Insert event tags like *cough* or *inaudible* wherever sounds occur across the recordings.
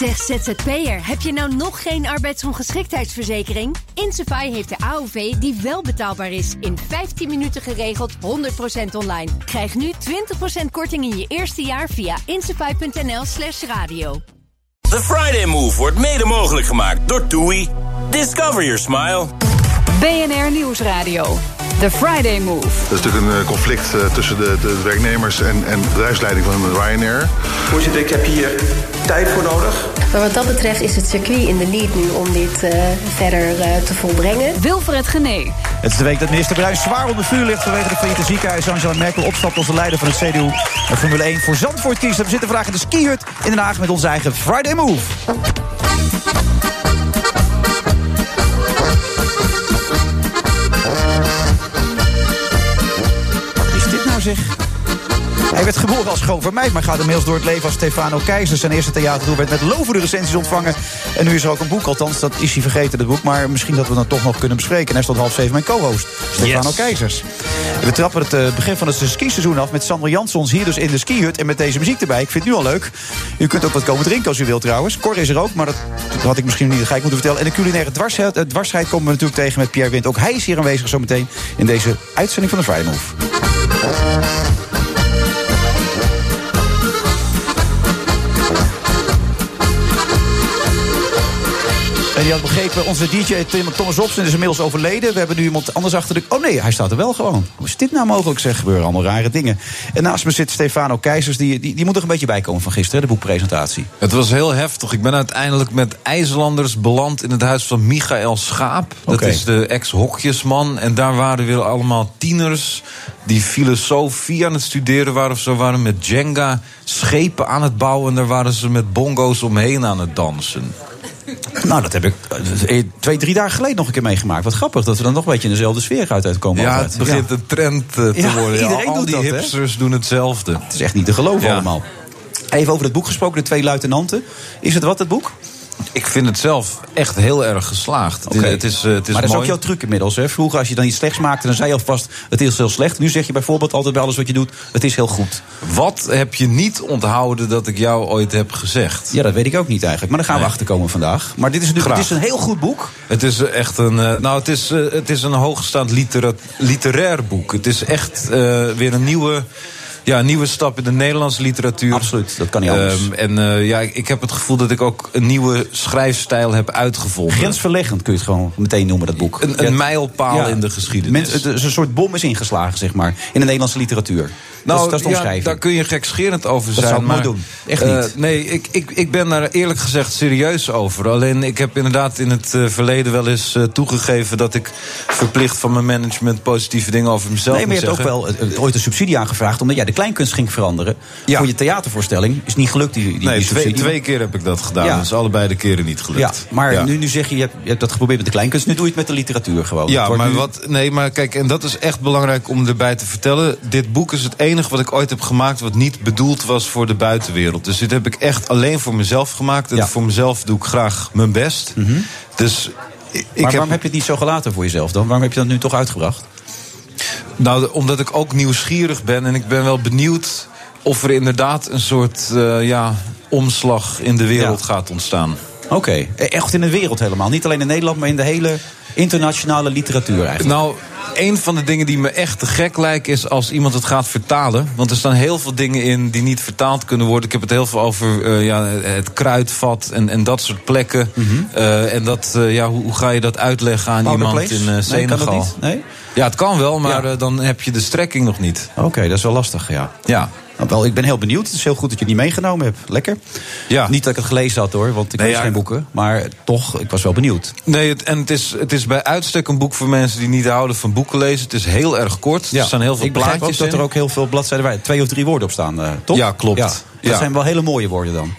Zeg ZZP'er, heb je nou nog geen arbeidsongeschiktheidsverzekering? Insafai heeft de AOV die wel betaalbaar is. In 15 minuten geregeld, 100% online. Krijg nu 20% korting in je eerste jaar via insafai.nl slash radio. The Friday Move wordt mede mogelijk gemaakt door TUI. Discover your smile. BNR Nieuwsradio. The Friday Move. Dat is natuurlijk een eh, conflict eh, tussen de, de werknemers en, en de bedrijfsleiding van Ryanair. Voorzitter, ik heb hier tijd voor nodig. Maar wat dat betreft is het circuit in de lead nu om dit uh, verder uh, te volbrengen. Wilfred Gené. Het is de week dat minister Bruins zwaar onder vuur ligt... vanwege de failliete ziekenhuis. Angela Merkel opstapt als de leider van het CDU. En Formule 1 voor Zandvoort kiest. We zitten vandaag in de skihut in Den Haag... met onze eigen Friday Move. Zich. Hij werd geboren als schoonvermeid, maar gaat inmiddels door het leven als Stefano Keizer. Zijn eerste theaterdoel werd met lovende recensies ontvangen. En nu is er ook een boek, althans, dat is hij vergeten, het boek. Maar misschien dat we dat toch nog kunnen bespreken. En hij stond half zeven mijn co-host, Stefano yes. Keizers. We trappen het uh, begin van het skiseizoen af met Sander Jansons hier dus in de skihut. En met deze muziek erbij. Ik vind het nu al leuk. U kunt ook wat komen drinken als u wilt trouwens. Cor is er ook, maar dat had ik misschien niet ga ik moeten vertellen. En de culinaire dwarsheid, uh, dwarsheid komen we natuurlijk tegen met Pierre Wind. Ook hij is hier aanwezig zometeen in deze uitzending van de Friday Move. Thank En die had begrepen, onze DJ Thomas Robson is inmiddels overleden. We hebben nu iemand anders achter de... Oh nee, hij staat er wel gewoon. Hoe is dit nou mogelijk? Zeg, gebeuren allemaal rare dingen. En naast me zit Stefano Keizers. Die, die, die moet er een beetje bij komen van gisteren, de boekpresentatie. Het was heel heftig. Ik ben uiteindelijk met IJslanders beland in het huis van Michael Schaap. Dat okay. is de ex-hokjesman. En daar waren weer allemaal tieners die filosofie aan het studeren waren of zo waren met Jenga schepen aan het bouwen en daar waren ze met bongo's omheen aan het dansen. Nou, dat heb ik twee, drie dagen geleden nog een keer meegemaakt. Wat grappig dat we dan nog een beetje in dezelfde sfeer uit uitkomen. Ja, het begint ja. een trend te ja, worden. Iedereen Al doet die dat, hipsters doen hetzelfde. Het is echt niet te geloven allemaal. Even over het boek gesproken, de twee luitenanten. Is het wat, het boek? Ik vind het zelf echt heel erg geslaagd. Okay. Het is, uh, het is maar dat mooi. is ook jouw truc inmiddels. Hè? Vroeger, als je dan iets slechts maakte, dan zei je alvast: het is heel slecht. Nu zeg je bijvoorbeeld altijd bij alles wat je doet: het is heel goed. Wat heb je niet onthouden dat ik jou ooit heb gezegd? Ja, dat weet ik ook niet eigenlijk. Maar daar gaan nee. we achter komen vandaag. Maar dit is, natuurlijk, het is een heel goed boek. Het is echt een. Uh, nou, het is, uh, het is een hoogstaand litera literair boek. Het is echt weer een nieuwe. Ja, een nieuwe stap in de Nederlandse literatuur. Absoluut, dat kan niet anders. Um, en uh, ja, ik heb het gevoel dat ik ook een nieuwe schrijfstijl heb uitgevonden. Grensverleggend kun je het gewoon meteen noemen, dat boek. Een, een mijlpaal ja, in de geschiedenis. Men, het is een soort bom is ingeslagen, zeg maar, in de Nederlandse literatuur. Nou, dat is, dat is ja, daar kun je gekscherend over zijn. Dat zou ik maar, doen. Echt niet. Uh, nee, ik, ik, ik ben daar eerlijk gezegd serieus over. Alleen ik heb inderdaad in het uh, verleden wel eens uh, toegegeven dat ik verplicht van mijn management positieve dingen over mezelf Nee, maar je hebt ook wel ooit een subsidie aangevraagd omdat jij de kleinkunst ging veranderen. Ja. Voor je theatervoorstelling is niet gelukt. Die, die, nee, die twee, twee, keer heb ik dat gedaan. Ja. Dat is allebei de keren niet gelukt. Ja, maar. Nu, nu zeg je, je hebt, je hebt dat geprobeerd met de kleinkunst. Nu doe je het met de literatuur gewoon. Ja, maar nu... wat. Nee, maar kijk, en dat is echt belangrijk om erbij te vertellen. Dit boek is het enige wat ik ooit heb gemaakt wat niet bedoeld was voor de buitenwereld. Dus dit heb ik echt alleen voor mezelf gemaakt. En ja. voor mezelf doe ik graag mijn best. Mm -hmm. Dus ik maar waarom heb... heb je het niet zo gelaten voor jezelf dan? Waarom heb je dat nu toch uitgebracht? Nou, omdat ik ook nieuwsgierig ben en ik ben wel benieuwd of er inderdaad een soort uh, ja, omslag in de wereld ja. gaat ontstaan. Oké, okay. echt in de wereld helemaal. Niet alleen in Nederland, maar in de hele internationale literatuur eigenlijk. Nou, een van de dingen die me echt te gek lijken is als iemand het gaat vertalen. Want er staan heel veel dingen in die niet vertaald kunnen worden. Ik heb het heel veel over uh, ja, het kruidvat en, en dat soort plekken. Mhm. Mm -hmm. uh, en dat, uh, ja, hoe, hoe, ga je dat uitleggen aan iemand place? in Senegal? Nee? Nee? Ja, het kan wel, maar ja. dan heb je de strekking nog niet. Oké, okay, dat is wel lastig, ja. Ja. Nou, wel, ik ben heel benieuwd. Het is heel goed dat je het niet meegenomen hebt. Lekker. Ja. Niet dat ik het gelezen had hoor, want ik nee, lees ja, geen boeken. Maar toch, ik was wel benieuwd. Nee, het, en het is, het is bij uitstek een boek voor mensen die niet houden van boeken lezen. Het is heel erg kort. Ja. Er staan heel veel ik plaatjes ook dat er ook heel veel bladzijden bij twee of drie woorden op staan, uh, toch? Ja, klopt. Ja. Dat ja. zijn wel hele mooie woorden dan.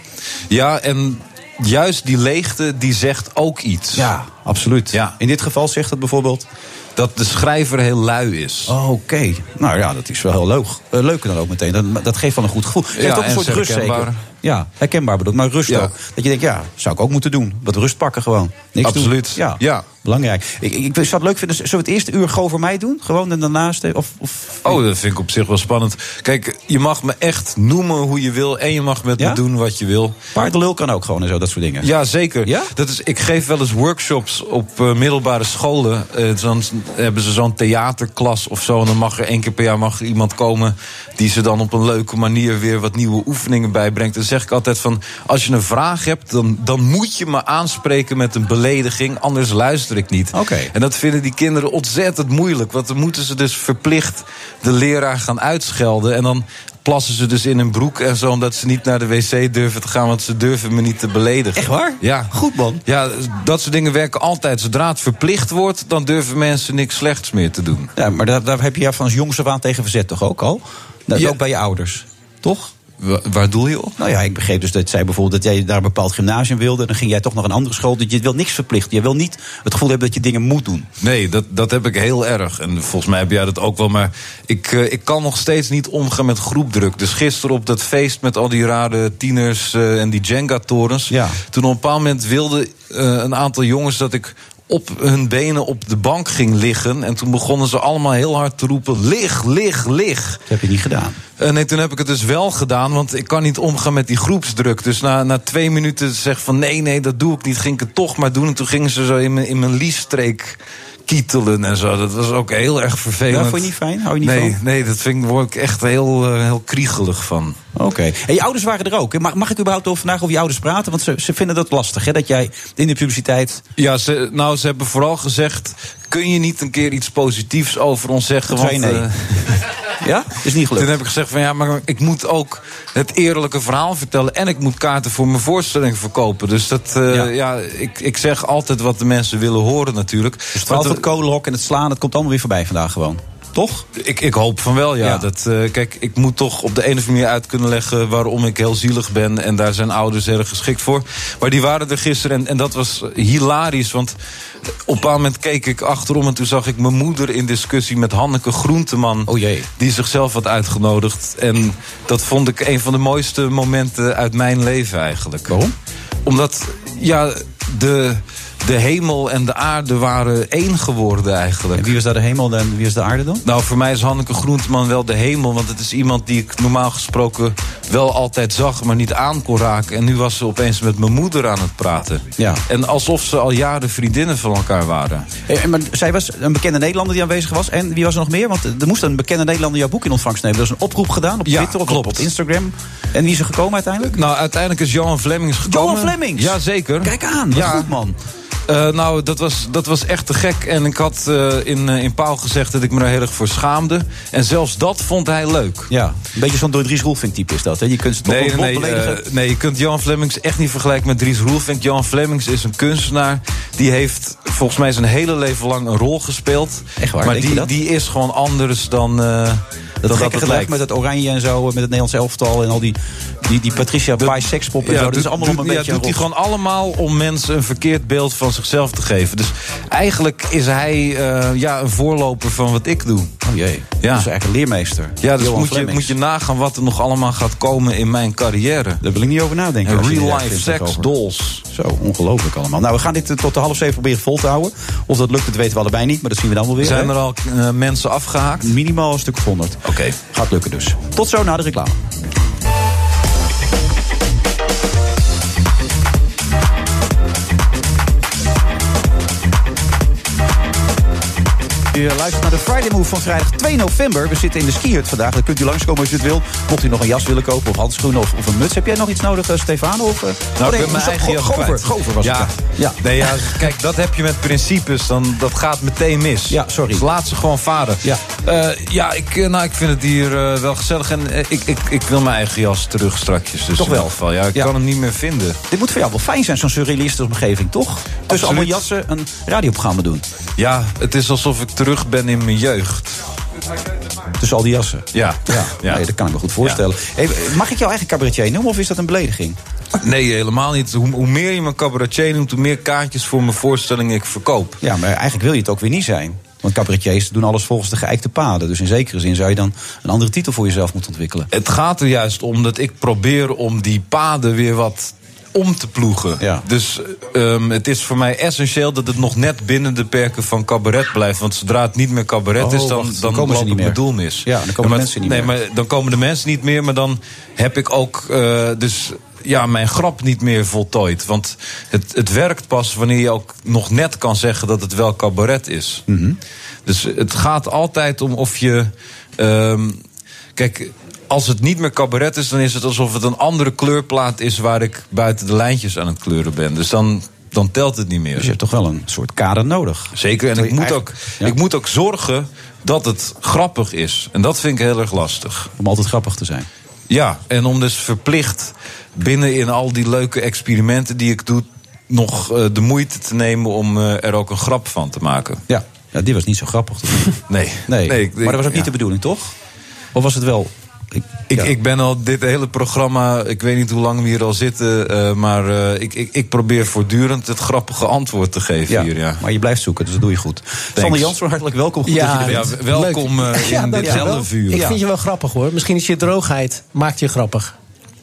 Ja, en juist die leegte, die zegt ook iets. Ja, absoluut. Ja. In dit geval zegt het bijvoorbeeld... Dat de schrijver heel lui is. Oh, Oké. Okay. Nou ja, dat is wel heel leuk. Uh, leuk dan ook meteen. Dat, dat geeft wel een goed gevoel. Het ja, ook een soort rust zeker. Ja, herkenbaar bedoel ik. Maar rust Ja. ook. Dat je denkt, ja, zou ik ook moeten doen. Wat rust pakken gewoon. Niks Absoluut. Doen. Ja, Ja. belangrijk. Ik, ik, ik zou het leuk vinden. Zullen we het eerste uur gewoon voor mij doen? Gewoon en daarnaast? eh, Of, of... Oh, dat vind ik op zich wel spannend. Kijk, je mag me echt noemen hoe je wil. En je mag met Ja? me doen wat je wil. Paardenlul kan ook gewoon en zo, dat soort dingen. Ja, zeker. Ja? Dat is, ik geef wel eens workshops op eh, middelbare scholen. Eh, dan hebben ze zo'n theaterklas of zo. En dan mag er één keer per jaar mag iemand komen... die ze dan op een leuke manier weer wat nieuwe oefeningen bijbrengt. Dan zeg ik altijd van... als je een vraag hebt, dan, dan moet je me aanspreken met een belediging. Anders luister ik niet. Oké. En dat vinden die kinderen ontzettend moeilijk. Want dan moeten ze dus verplicht de leraar gaan uitschelden. En dan plassen ze dus in hun broek en zo... omdat ze niet naar de wc durven te gaan... want ze durven me niet te beledigen. Echt waar? Ja. Goed, man. Ja, dat soort dingen werken altijd. Zodra het verplicht wordt, dan durven mensen niks slechts meer te doen. Ja, maar daar, daar heb je ja van als jongs af aan tegen verzet toch ook al? Nou, Ja. Ook bij je ouders, toch? Wa- waar doel je op? Nou ja, ik begreep dus dat zij bijvoorbeeld dat jij naar een bepaald gymnasium wilde. Dan ging jij toch naar een andere school. Dat je wil niks verplichten. Je wil niet het gevoel hebben dat je dingen moet doen. Nee, dat, dat heb ik heel erg. En volgens mij heb jij dat ook wel. Maar ik, eh, ik kan nog steeds niet omgaan met groepdruk. Dus gisteren op dat feest met al die rare tieners eh, en die Jenga-torens. Ja. Toen op een bepaald moment wilden eh, een aantal jongens dat ik op hun benen op de bank ging liggen. En toen begonnen ze allemaal heel hard te roepen: lig, lig, lig. Dat heb je niet gedaan. Eh, nee, toen heb ik het dus wel gedaan, want ik kan niet omgaan met die groepsdruk. Dus na, na twee minuten zeg van nee, nee, dat doe ik niet, ging ik het toch maar doen. En toen gingen ze zo in mijn, in mijn liesstreek kietelen en zo. Dat was ook heel erg vervelend. Ja, vond je niet fijn? Hou je niet nee, van? nee, dat vind ik, word ik echt heel, eh, heel kriegelig van. Oké. En je ouders waren er ook. hè? Mag, mag ik überhaupt over, vandaag over je ouders praten? Want ze, ze vinden dat lastig, hè? Dat jij in de publiciteit... Ja, ze, nou, ze hebben vooral gezegd... kun je niet een keer iets positiefs over ons zeggen? Zei je nee. eh, Ja? Is niet Toen gelukt. heb ik gezegd van ja, maar ik moet ook het eerlijke verhaal vertellen. En ik moet kaarten voor mijn voorstelling verkopen. Dus dat, eh, Ja. ja, ik, ik zeg altijd wat de mensen willen horen natuurlijk. Dus vooral eh, het kolenhok en het slaan, het komt allemaal weer voorbij vandaag gewoon. Toch? ik, ik hoop van wel, ja. Ja. Dat, eh, kijk, ik moet toch op de ene of andere manier uit kunnen leggen waarom ik heel zielig ben. En daar zijn ouders erg geschikt voor. Maar die waren er gisteren en, en dat was hilarisch. Want op een bepaald moment keek ik achterom en toen zag ik mijn moeder in discussie met Hanneke Groenteman. Oh jee. Die zichzelf had uitgenodigd. En dat vond ik een van de mooiste momenten uit mijn leven eigenlijk. Waarom? Omdat, ja, de, de hemel en de aarde waren één geworden eigenlijk. En wie was daar de hemel en wie was de aarde dan? Nou, voor mij is Hanneke Groenteman wel de hemel. Want het is iemand die ik normaal gesproken wel altijd zag, maar niet aan kon raken. En nu was ze opeens met mijn moeder aan het praten. Ja. En alsof ze al jaren vriendinnen van elkaar waren. Eh, maar zij was een bekende Nederlander die aanwezig was. En wie was er nog meer? Want er moest een bekende Nederlander jouw boek in ontvangst nemen. Er is een oproep gedaan op Twitter of klopt. op Instagram. En wie is er gekomen uiteindelijk? Nou, uiteindelijk is Johan Flemings gekomen. Johan Flemings? Ja, zeker. Kijk aan, wat Ja. goed man. Eh, nou, dat was, dat was echt te gek. En ik had eh, in, eh, in Pauw gezegd dat ik me daar heel erg voor schaamde. En zelfs dat vond hij leuk. Ja, een beetje zo'n door Dries Roelvink type is dat. Hè? Je kunt ze toch Nee, nee, nee, je kunt Johan Flemings echt niet vergelijken met Dries Roelvink. Johan Flemings is een kunstenaar. Die heeft volgens mij zijn hele leven lang een rol gespeeld. Echt waar, Maar die, dat? die is gewoon anders dan, dat dan gekke lijkt. met het oranje en zo, met het Nederlands elftal en al die, die, die Patricia Pai sekspop en zo. Dat is allemaal doet, nog een ja, beetje doet hij gewoon allemaal om mensen een verkeerd beeld van zichzelf te geven. Dus eigenlijk is hij eh, ja, een voorloper van wat ik doe. Oh jee, Ja. is eigenlijk een leermeester. Ja, dus Johan moet je, moet je nagaan wat er nog allemaal gaat komen in mijn carrière. Daar wil ik niet over nadenken. En real life sex dolls. Zo, ongelooflijk allemaal. Nou, we gaan dit eh, tot de half zeven proberen vol te houden. Of dat lukt, dat weten we allebei niet, maar dat zien we dan wel weer. Zijn hè? er al eh, mensen afgehaakt? Minimaal een stuk of honderd. Oké. Gaat lukken dus. Tot zo na de reclame. Je luistert naar de Friday Move van vrijdag 2 november. We zitten in de skihut vandaag. Dan kunt u langskomen als u het wilt. Mocht u nog een jas willen kopen of handschoenen of, of een muts. Heb jij nog iets nodig, eh, Stefano? Of, eh? Nou, oh, ik ben mijn eigen jas Gover, was ja. het. Ja. Nee, ja, kijk, dat heb je met principes. Dan, dat gaat meteen mis. Ja, sorry. Dus laat ze gewoon varen. Ja. Eh, ja, ik, eh, nou, ik vind het hier eh, wel gezellig. En ik, ik, ik wil mijn eigen jas terug strakjes. Dus Toch wel? geval. Ja, ik Ja. kan hem niet meer vinden. Dit moet voor jou wel fijn zijn, zo'n surrealistische omgeving, toch? Tussen allemaal jassen een radioprogramma doen. Ja, het is alsof ik terug ben in mijn jeugd. Tussen al die jassen. Ja. Ja, Ja. Nee, dat kan ik me goed voorstellen. Hey, mag ik jou eigen cabaretier noemen of is dat een belediging? Nee, helemaal niet. Hoe, hoe meer je me cabaretier noemt, hoe meer kaartjes voor mijn voorstelling ik verkoop. Ja, maar eigenlijk wil je het ook weer niet zijn. Want cabaretiers doen alles volgens de geëikte paden. Dus in zekere zin zou je dan een andere titel voor jezelf moeten ontwikkelen. Het gaat er juist om dat ik probeer om die paden weer wat om te ploegen. Ja. Dus um, het is voor mij essentieel dat het nog net binnen de perken van cabaret blijft. Want zodra het niet meer cabaret Oh, is, dan, wacht, dan dan, komen ze niet meer. doel mis. Ja, dan komen maar, de mensen niet nee, meer. maar dan komen de mensen niet meer, maar dan heb ik ook uh, dus ja, mijn grap niet meer voltooid. Want het, het werkt pas wanneer je ook nog net kan zeggen dat het wel cabaret is. Mhm. Dus het gaat altijd om of je. Um, kijk, als het niet meer cabaret is, dan is het alsof het een andere kleurplaat is waar ik buiten de lijntjes aan het kleuren ben. Dus dan, dan telt het niet meer. Dus je hebt toch wel een soort kader nodig. Zeker, en ik moet, ook, ja. ik moet ook zorgen dat het grappig is. En dat vind ik heel erg lastig. Om altijd grappig te zijn. Ja, en om dus verplicht binnen in al die leuke experimenten die ik doe, nog uh, de moeite te nemen om uh, er ook een grap van te maken. Ja, ja die was niet zo grappig. toch? Nee. Nee, Nee, maar dat was ook ja. niet de bedoeling, toch? Of was het wel... Ik, Ik, ja. ik ben al dit hele programma, ik weet niet hoe lang we hier al zitten, uh, maar uh, ik, ik, ik probeer voortdurend het grappige antwoord te geven ja, hier. Ja. maar je blijft zoeken, dus dat doe je goed. Sander Jansen, hartelijk welkom. Goed Ja, dat je er Ja, bent. welkom uh, Ja, in dit helle vuur. Ik vind je wel grappig hoor. Misschien is je droogheid maakt je grappig.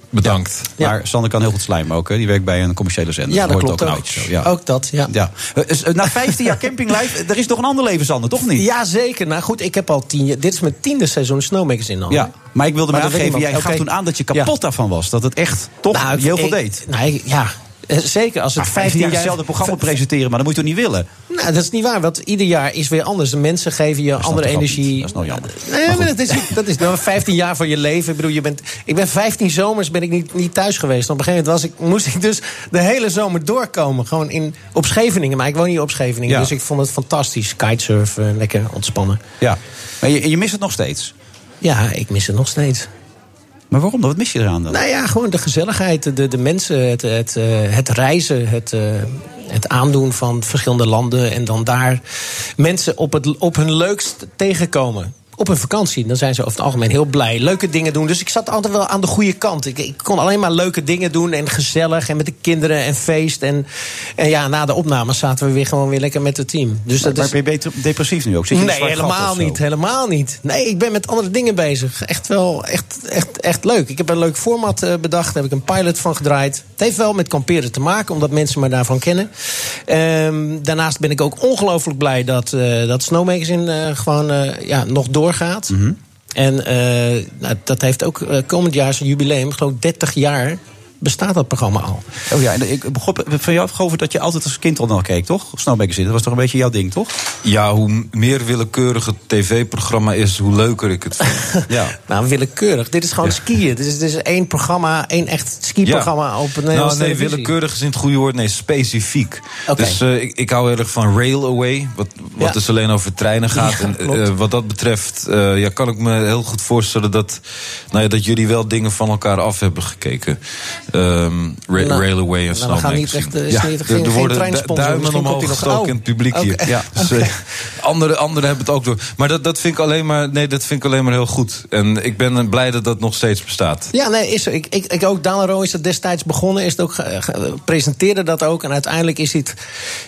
Bedankt. Maar Sander kan heel goed slijmen ook. Hè? Die werkt bij een commerciële zender. Ja, dat hoort klopt ook. ook. een beetje zo. Ja. Ook dat, ja. Ja. Eh, eh, Na 15 jaar campinglife, er is nog een ander leven, Sander, toch niet? Ja, zeker. Nou goed, ik heb al tien jaar... Dit is mijn tiende seizoen Snowmakers in al. Ja, maar ik wilde Maar weet aangeven, jij gaf toen aan dat je kapot daarvan was. Dat het echt toch Nou, je heel veel ik- deed. Nee, ja. Eh, Zeker als het Maar 15 15 jaar hetzelfde programma presenteren, maar dat moet je toch niet willen? Nou, dat is niet waar, want ieder jaar is weer anders. De mensen geven je andere energie. Dat is nou jammer. Nee, maar dat is, dat is nou 15 jaar van je leven. Ik bedoel, je bent, ik ben 15 zomers ben ik niet, niet thuis geweest. Op een gegeven moment was ik, moest ik dus de hele zomer doorkomen. Gewoon in, op Scheveningen, maar ik woon hier op Scheveningen. Ja. Dus ik vond het fantastisch. Kitesurfen, lekker ontspannen. Ja. Maar je, je mist het nog steeds. Ja, ik mis het nog steeds. Maar waarom? Wat mis je eraan dan? Nou ja, gewoon de gezelligheid, de, de mensen, het, het, eh, het reizen, het, eh, het aandoen van verschillende landen. En dan daar mensen op, het, op hun leukst tegenkomen. Op een vakantie, dan zijn ze over het algemeen heel blij. Leuke dingen doen. Dus ik zat altijd wel aan de goede kant. Ik, ik kon alleen maar leuke dingen doen en gezellig. En met de kinderen en feest. En, en ja, na de opnames zaten we weer gewoon weer lekker met het team. Dus dat maar ben je beter depressief nu ook? Zit je Nee, helemaal niet. Helemaal niet. Nee, ik ben met andere dingen bezig. Echt wel, echt, echt, echt leuk. Ik heb een leuk format eh, bedacht. Daar heb ik een pilot van gedraaid. Het heeft wel met kamperen te maken, omdat mensen me daarvan kennen. Ehm, daarnaast ben ik ook ongelooflijk blij dat, eh dat Snowmakers in eh, gewoon ja, nog doorgaat. Mhm. En eh, nou, dat heeft ook eh, komend jaar zijn jubileum. Ik geloof 30 jaar bestaat dat programma al. Oh ja, en ik begon van jou gehoord dat je altijd als kind al naar keek, toch? Of Snowmaker zitten, dat was toch een beetje jouw ding, toch? Ja, hoe meer willekeurig het tv-programma is, hoe leuker ik het vind. *laughs* Ja. Nou, willekeurig. Dit is gewoon skiën. Dit is, dit is één programma, één echt skiprogramma op een Nou, nee, televisie. willekeurig is niet het goede woord. Nee, specifiek. Oké. Dus eh, ik, ik hou heel erg van Railway. Wat, wat Ja. dus alleen over treinen gaat. Ja, en eh, wat dat betreft eh, ja, kan ik me heel goed voorstellen dat, nou ja, dat jullie wel dingen van elkaar af hebben gekeken. Ehm, Ra- Nou, Railway en nou, we Snow gaan niet Magazine. echt, eh, is ja, niet- er- geen- er geen worden duimen omhoog gestoken oh. in het publiek hier. Ja, *laughs* dus, eh, anderen, anderen hebben het ook door. Maar dat, dat, vind ik alleen maar, nee, dat vind ik alleen maar heel goed. En ik ben blij dat dat nog steeds bestaat. Ja, nee, is er. Ik, ik, ik ook. Daan Ro is dat destijds begonnen. Is het ook, presenteerde dat ook. En uiteindelijk is dit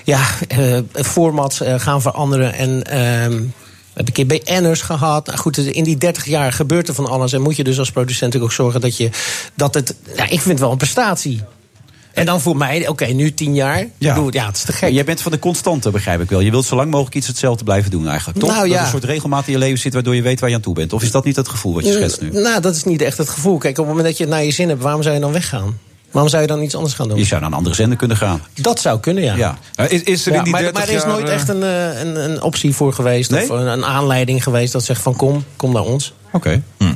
ja, eh formats eh, gaan veranderen. En we hebben een keer BN'ers gehad. Nou goed, in die 30 jaar gebeurt er van alles. En moet je dus als producent ook zorgen dat je dat het. Ja, ik vind het wel een prestatie. En dan voor mij, oké, nu 10 jaar. Ja. Ik ja, het is te gek. Jij bent van de constante, begrijp ik wel. Je wilt zo lang mogelijk iets hetzelfde blijven doen eigenlijk, toch? Nou, Dat ja. er een soort regelmaat in je leven zit waardoor je weet waar je aan toe bent. Of is dat niet het gevoel wat je schetst nu? Nou, dat is niet echt het gevoel. Kijk, op het moment dat je het naar je zin hebt, waarom zou je dan weggaan? Waarom zou je dan iets anders gaan doen? Je zou naar een andere zender kunnen gaan. Dat zou kunnen, ja. Ja. Is, is er Ja, in die maar, 30 maar er is nooit eh, echt een, eh, een, een optie voor geweest. Nee? Of een, een aanleiding geweest dat zegt van kom, kom naar ons. Oké. Hm.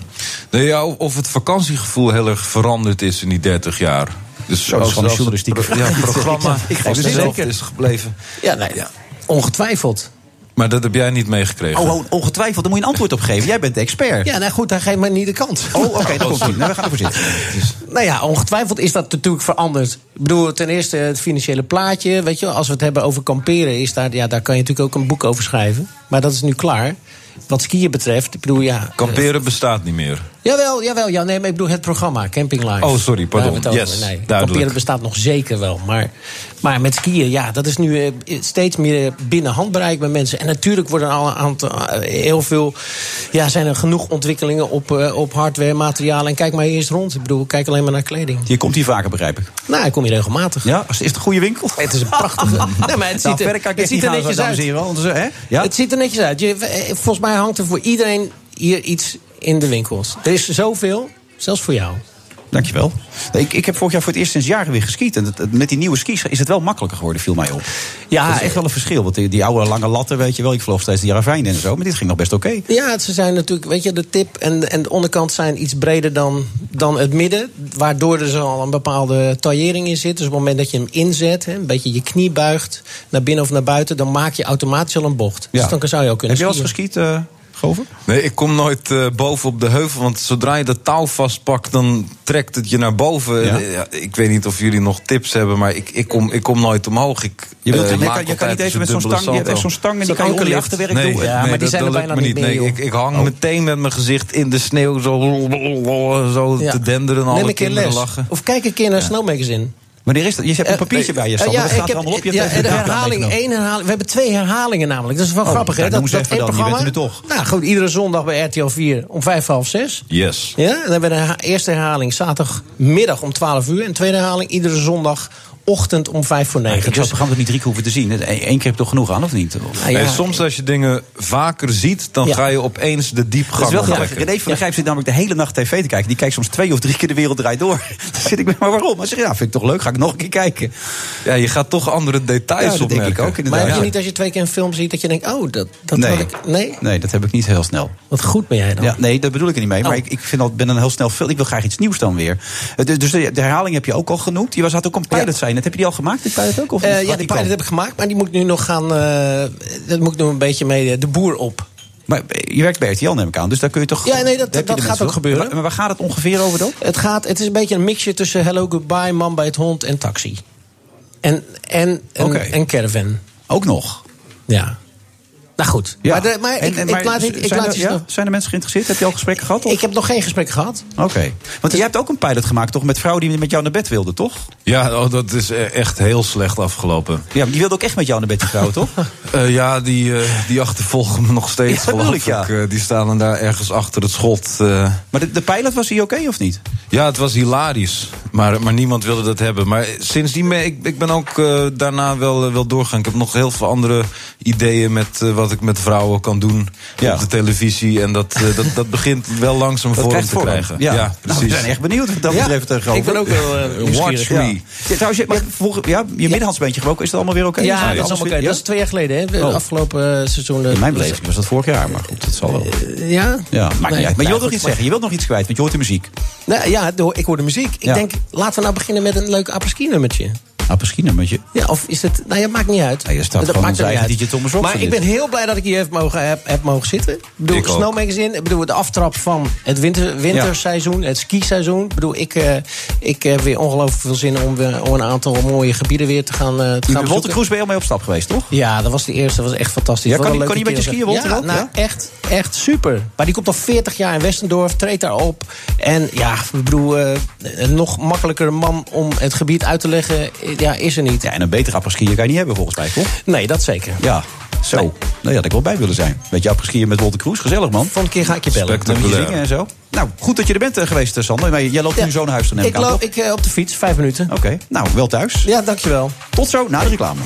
Nee, ja, of- of het vakantiegevoel heel erg veranderd is in die 30 jaar. Dus Zo, als het journalistieke pro-. Ja, *laughs* programma Ik zeker. is gebleven. Ja, nee, ja. ongetwijfeld. Maar dat heb jij niet meegekregen. Oh, oh, ongetwijfeld, daar moet je een antwoord op geven. Jij bent de expert. Ja, nou goed, hij geeft mij niet de kans. Oh, oké, daar *laughs* komt ie. Nou, we gaan ervoor zitten. Nou ja, ongetwijfeld is dat natuurlijk veranderd. Ik bedoel, ten eerste het financiële plaatje. Weet je, wel, als we het hebben over kamperen, is daar, ja, daar kan je natuurlijk ook een boek over schrijven. Maar dat is nu klaar. Wat skiën betreft, ik bedoel, ja. Kamperen bestaat niet meer. Jawel, jawel. Ja, nee, maar ik bedoel het programma, Camping Live. Oh, sorry, pardon. Het Yes, nee, kamperen bestaat nog zeker wel. Maar, maar met skiën, ja, dat is nu eh, steeds meer binnen handbereik bij mensen. En natuurlijk worden al een aantal, eh, heel veel... Ja, zijn er genoeg ontwikkelingen op, eh, op hardware, materialen. En kijk maar eerst rond. Ik bedoel, kijk alleen maar naar kleding. Je komt hier vaker, begrijp ik. Nou, ik kom hier regelmatig. Ja, is het een goede winkel? Het is een prachtige... *laughs* nee, maar het ziet nou, er, het ziet er netjes uit. hè? Ja? Het ziet er netjes uit. Je, volgens mij hangt er voor iedereen hier iets in de winkels. Er is zoveel, zelfs voor jou. Dankjewel. Ik, ik heb vorig jaar voor het eerst sinds jaren weer geskiet. En het- met die nieuwe skis is het wel makkelijker geworden, viel mij op. Ja, dat is echt wel een verschil. Want die, die oude lange latten, weet je wel. Ik vloog steeds die Jaravijn en zo. Maar dit ging nog best oké. Ja, ze zijn natuurlijk, weet je, de tip en, en de onderkant zijn iets breder dan, dan het midden. Waardoor er zo al een bepaalde taillering in zit. Dus op het moment dat je hem inzet, hè, een beetje je knie buigt naar binnen of naar buiten, dan maak je automatisch al een bocht. Dus Ja. dan zou je ook kunnen Heb je wel eens geskiet, eh Gover? Nee, ik kom nooit eh, boven op de heuvel. Want zodra je dat touw vastpakt, dan trekt het je naar boven. Ja. Eh, ja, ik weet niet of jullie nog tips hebben, maar ik, ik, kom, ik kom nooit omhoog. Ik, Je, wilt, eh, je, kan, je kan altijd niet even met zo'n stang. Je hebt zo'n stang en die kan je onder je ankerlift. achterwerk Nee, doen. Ja, nee, maar die dat, zijn er bijna niet meer, Nee, ik, ik hang Oh. meteen met mijn gezicht in de sneeuw zo, zo Ja. te denderen en Neem alle een keer kinderen les. lachen. Of kijk een keer naar Snow Magazine. Wanneer is dat? Je hebt een papiertje bij je, Eh, Sander. ja, dat staat er allemaal op. Je hebt de herhaling, één herhaling. We hebben twee herhalingen namelijk. Dat is wel Oh, grappig, hè? nou, Dat, dat één. Je bent programma. nu toch. Nou goed, iedere zondag bij RTL 4 om vijf, half zes. Yes. Ja, en dan hebben we de eerste herhaling zaterdagmiddag om 12 uur. En de tweede herhaling iedere zondagochtend om vijf voor Ik negen. zou het Dus, programma niet drie keer hoeven te zien. Eén keer heb je toch genoeg aan, of niet? Of- ja, Nee, soms als je dingen vaker ziet, dan Ja. ga je opeens de Dat diepgang is wel grappig. René van der Grijp zit namelijk de hele nacht tv te kijken. Die kijkt soms twee of drie keer de wereld draait door. *laughs* Dan zit ik met, maar waarom? Hij zegt, ja, vind ik toch leuk. Ga ik nog een keer kijken. Ja, je gaat toch andere details Ja, dat denk opmerken. ik ook maar heb je niet als je twee keer een film ziet dat je denkt, oh, dat, dat Nee. had ik... Nee? Nee, dat heb ik niet heel snel. Wat goed ben jij dan. Ja, nee, dat bedoel ik er niet mee. Maar Oh. ik, ik vind dat, ben een heel snel veel. Ik wil graag iets nieuws dan weer. Eh, Dus de, de herhaling heb je ook al genoemd. Je was had ook een pilot zijn. Dat heb je die al gemaakt, die pilot ook? Of Eh, ja, die komen? pilot heb ik gemaakt, maar die moet nu nog gaan... eh dat moet ik nog een beetje mee eh, de boer op. Maar je werkt bij RTL, neem ik aan. Dus daar kun je toch. Ja, nee, dat- dat gaat ook gebeuren. Maar, waar gaat het ongeveer over dan? Het, gaat, het is een beetje een mixje tussen Hello Goodbye, Man bij het Hond en Taxi. En, en, en, en Caravan. Ook nog. Ja. Nou goed. Ja. Maar, de, maar, En- ik, en- ik laat. Ik, zijn, laat er, ja? zijn er mensen geïnteresseerd? Heb je al gesprekken gehad? of? ik heb nog geen gesprek gehad. Oké. Want jij hebt ook een pilot gemaakt, toch? Met vrouwen die met jou naar bed wilden, toch? Ja, oh, dat is eh, echt heel slecht afgelopen. Ja, maar die wilden ook echt met jou naar bed, die vrouwen, toch? *laughs* Eh, ja, die, eh, die achtervolgen me nog steeds, Ja, geloof ik, ik. ja. Eh, die staan dan daar ergens achter het schot. eh. Maar de, de pilot was hij oké of niet? Ja, het was hilarisch. Maar, maar niemand wilde dat hebben. Maar sindsdien ben ik, ik ben ook eh, daarna wel, wel doorgegaan. Ik heb nog heel veel andere ideeën met eh, wat ik met vrouwen kan doen Ja. op de televisie. En dat, eh, dat, dat begint wel langzaam Dat vorm te vorm. krijgen. Ja, Ja, Nou, we precies. zijn echt benieuwd wat dat Ja, betreft. eh, Gover. ik ben ook wel eh, nieuwsgierig. Watch Ja. me. Ja, trouwens, je, maar vroeger- ja, je middenhandsbeentje gebroken, is dat allemaal weer oké? Ja, dat is allemaal oké. ja? Dat is twee jaar geleden, hè? De Oh. afgelopen eh, seizoen. eh, In mijn beleving was dat vorig jaar, maar goed, dat zal wel. Eh, Ja? Ja, maakt Nee, niet uit. Maar je wilt nog iets zeggen, je wilt nog iets kwijt, want je hoort de muziek. Nou, ja, ik hoor de muziek. Ik Ja. denk, laten we nou beginnen met een leuk apres-ski nummertje. Apres-ski nummertje. Ja, of is het... Nou ja, maakt niet uit. Nee, er staat Dat maakt niet uit. Thomas Maar ik ben heel blij dat ik hier heb mogen, heb, heb mogen zitten. Ik bedoel, Ik ook. Snow Magazine, ik bedoel, de aftrap van het winter, winterseizoen, het skiseizoen. Ik bedoel, ik, eh, ik heb weer ongelooflijk veel zin om, weer, om een aantal mooie gebieden weer te gaan, eh te gaan Wolter. Kroes ben je al mee op stap geweest, toch? Ja, dat was de eerste. Dat was echt fantastisch. Ja, kan een die- kan die met je skiën, Wolter, Ja, ook? nou, echt, echt super. Maar die komt al 40 jaar in Westendorf, treedt daar op. En ja, ik bedoel, eh, een nog makkelijker man om het gebied uit te leggen, ja, is er niet. Ja, en een betere apres-ski kan je niet hebben, volgens mij, toch? Nee, dat zeker. Ja, zo. Nou ja, had ik wel bij willen zijn. Beetje apres-skiën met Wolter Kroes, gezellig man. Volgende keer ga ik je bellen. Met je Spectaculair. zingen en zo. Nou, goed dat je er bent eh, geweest, eh, Sander. Maar jij loopt Ja. nu zo naar huis te nemen. Ik loop ik, eh, op de fiets, vijf minuten. Oké, nou, wel thuis. Ja, dankjewel. Tot zo, na de reclame.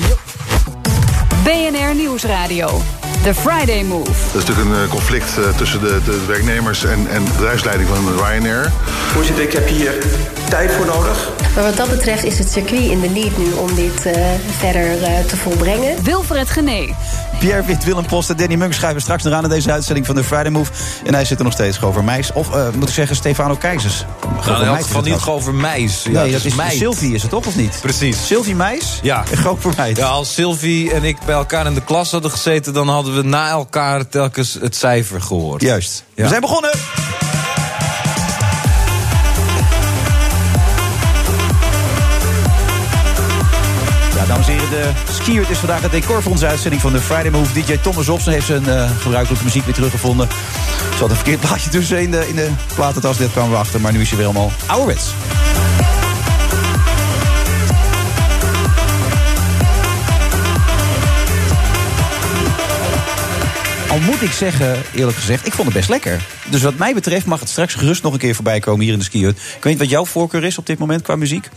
BNR Nieuwsradio. The Friday Move. Dat is natuurlijk een eh, conflict eh, tussen de, de werknemers en, en de bedrijfsleiding van Ryanair. Voorzitter, ik heb hier tijd voor nodig. Maar wat dat betreft is het circuit in de lead nu om dit eh, verder eh, te volbrengen. Wilfred Genee. Pierre Wit, Willem Post en Danny Munk schrijven straks nog aan in deze uitzending van de Friday Move. En hij zit er nog steeds, Gover Meijs. Of eh, moet ik zeggen, Stefano Keizers. Nou, in elk geval niet over Meis. Ja, nee, dat is Meis. Sylvie is het toch, of niet? Precies. Sylvie Meijs Ja. en Gover Meijs. Ja, als Sylvie en ik bij elkaar in de klas hadden gezeten... dan hadden we na elkaar telkens het cijfer gehoord. Juist. Ja. We zijn begonnen. Ja, Dames en heren, de skiert is vandaag het decor voor onze uitzending van de Friday Move. DJ Thomas Robson heeft zijn uh, gebruikelijke muziek weer teruggevonden. Er zat een verkeerd plaatje tussen in de, in de platentas, dit kwamen we achter. Maar nu is hij weer allemaal ouderwets. Al moet ik zeggen, eerlijk gezegd, ik vond het best lekker. Dus wat mij betreft mag het straks gerust nog een keer voorbij komen hier in de skiert. Ik weet niet wat jouw voorkeur is op dit moment qua muziek.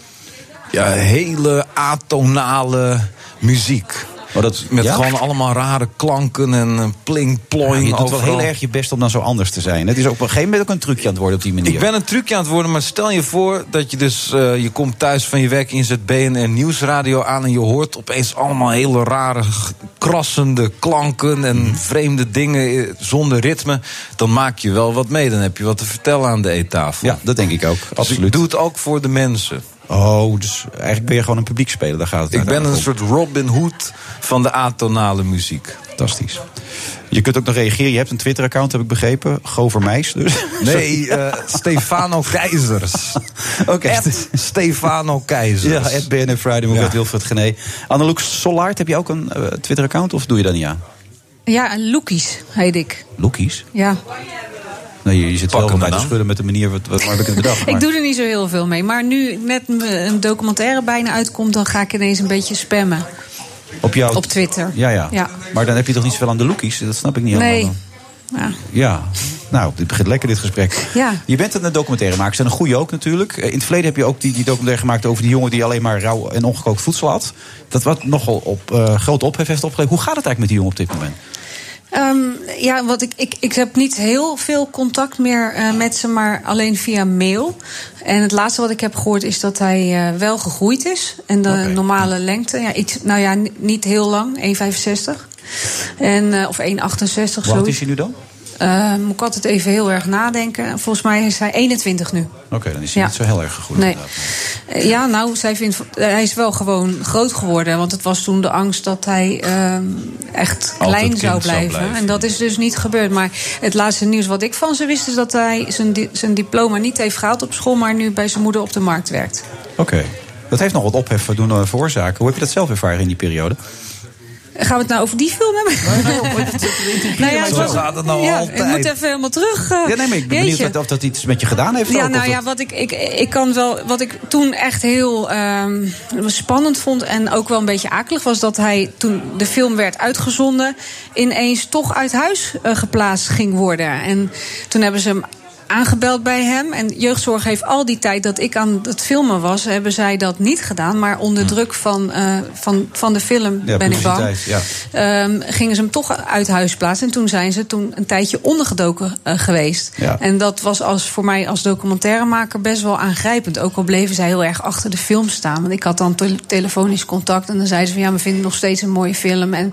Ja, hele atonale muziek. Maar dat met Ja? gewoon allemaal rare klanken en eh, pling ploing. je doet wel heel erg je best om dan zo anders te zijn. Het is op een gegeven moment ook een trucje aan het worden op die manier. Ik ben een trucje aan het worden, maar stel je voor dat je dus... eh, je komt thuis van je werk, je zet BNR Nieuwsradio aan... en je hoort opeens allemaal hele rare, krassende klanken... en vreemde dingen eh, zonder ritme. Dan maak je wel wat mee, dan heb je wat te vertellen aan de eettafel. Ja, dat denk ik ook. Absoluut. ik doe het ook voor de mensen. Oh, dus eigenlijk ben je gewoon een publiekspeler. Daar gaat het Ik ben een soort Robin Hood van de atonale muziek. Fantastisch. Je kunt ook nog reageren. Je hebt een Twitter-account, heb ik begrepen. Govermeis dus. Nee, eh, Stefano Keizers. *laughs* Oké. Stefano Keizers. Ja, at BNN Friday, Move, Ja. Wilfred Gené. Anneloek Solaert, heb je ook een eh, Twitter-account of doe je dat niet aan? Ja, Loekies heet ik. Loekies? Ja. Nee, je, je zit wel bij te schudden met de manier wat, wat heb ik het bedacht. Ik doe er niet zo heel veel mee. Maar nu net een documentaire bijna uitkomt... dan ga ik ineens een beetje spammen op, jou, op Twitter. Ja, ja, Ja. Maar dan heb je toch niet zoveel aan de Loekies? Dat snap ik niet helemaal. Nee. Ja. Ja, nou, dit begint lekker, dit gesprek. Ja. Je bent een documentaire maken, en een goede ook natuurlijk. Eh, In het verleden heb je ook die, die documentaire gemaakt over die jongen die alleen maar rauw en ongekookt voedsel had. Dat wat nogal op eh grote ophef heeft opgeleverd. Hoe gaat het eigenlijk met die jongen op dit moment? Ehm, ja, want ik, ik, ik heb niet heel veel contact meer eh, met ze, maar alleen via mail. En het laatste wat ik heb gehoord is dat hij eh, wel gegroeid is. En de normale lengte, ja, iets, nou ja, ni- niet heel lang, 1,65. En, eh, of 1,68, Hoe oud zoiets. is hij nu dan? Eh, moet ik altijd even heel erg nadenken. Volgens mij is hij 21 nu. Oké, dan is hij Ja. niet zo heel erg. Nee. inderdaad. Eh, Ja, nou, zij vindt, eh, hij is wel gewoon groot geworden. Want het was toen de angst dat hij ehm, echt klein zou zou blijven. En dat is dus niet gebeurd. Maar het laatste nieuws wat ik van ze wist... is dat hij zijn, di- zijn diploma niet heeft gehaald op school... maar nu bij zijn moeder op de markt werkt. Oké. Dat heeft nog wat ophef doen eh, veroorzaken. Hoe heb je dat zelf ervaren in die periode? Gaan we het nou over die film hebben? nou ja, Zo zo- gaat het nou ja, altijd. Ik moet even helemaal terug. eh, Ja, nee, maar ik ben benieuwd jeetje. of dat iets met je gedaan heeft. Ja, ook, nou ja, dat- wat ik, ik, ik kan wel. Wat ik toen echt heel ehm, spannend vond en ook wel een beetje akelig was dat hij toen de film werd uitgezonden, ineens toch uit huis eh, geplaatst ging worden. En toen hebben ze hem aangebeld bij hem. En jeugdzorg heeft al die tijd dat ik aan het filmen was, hebben zij dat niet gedaan. Maar onder druk van, eh, van, van de film Ja, ben ik bang. ja. Ehm, gingen ze hem toch uit huis plaatsen. En toen zijn ze toen een tijdje ondergedoken eh, geweest. Ja. En dat was als, voor mij als documentairemaker best wel aangrijpend. Ook al bleven zij heel erg achter de film staan. Want ik had dan te- telefonisch contact. En dan zeiden ze van ja, we vinden het nog steeds een mooie film. En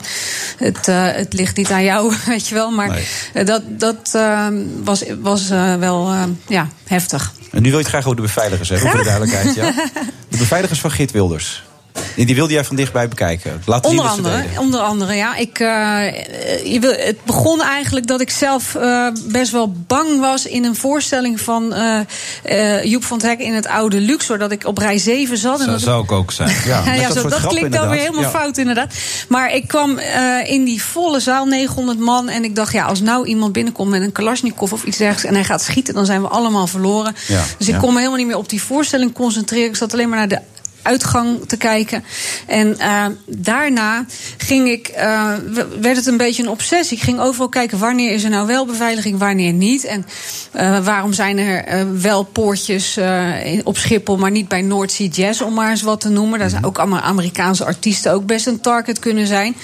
het, eh, het ligt niet aan jou, *laughs* weet je wel. Maar Nee. dat, dat ehm, was, was eh, wel eh, ja, heftig. En nu wil je het graag over de beveiligers hebben, voor de duidelijkheid. Ja. *laughs* De beveiligers van Git Wilders. En die wilde jij van dichtbij bekijken. Laat Onder andere, onder andere, ja. Ik, eh, je wil, het begon eigenlijk dat ik zelf eh, best wel bang was in een voorstelling van eh, eh, Joep van het Hek in het oude Luxor. Dat ik op rij 7 zat. en Zo dat zou ik ook zijn. *laughs* Ja, ja, dat zo, klinkt dan weer helemaal Ja. fout, inderdaad. Maar ik kwam eh, in die volle zaal, 900 man. En ik dacht, ja, als nou iemand binnenkomt met een Kalashnikov of iets dergelijks. en hij gaat schieten, dan zijn we allemaal verloren. Ja, dus ik ja. kon me helemaal niet meer op die voorstelling concentreren. Ik zat alleen maar naar de uitgang te kijken. En eh, daarna ging ik, eh, werd het een beetje een obsessie. Ik ging overal kijken wanneer is er nou wel beveiliging, wanneer niet. En eh, waarom zijn er wel poortjes op Schiphol, maar niet bij North Sea Jazz, om maar eens wat te noemen. Daar zijn ook allemaal Amerikaanse artiesten ook best een target kunnen zijn.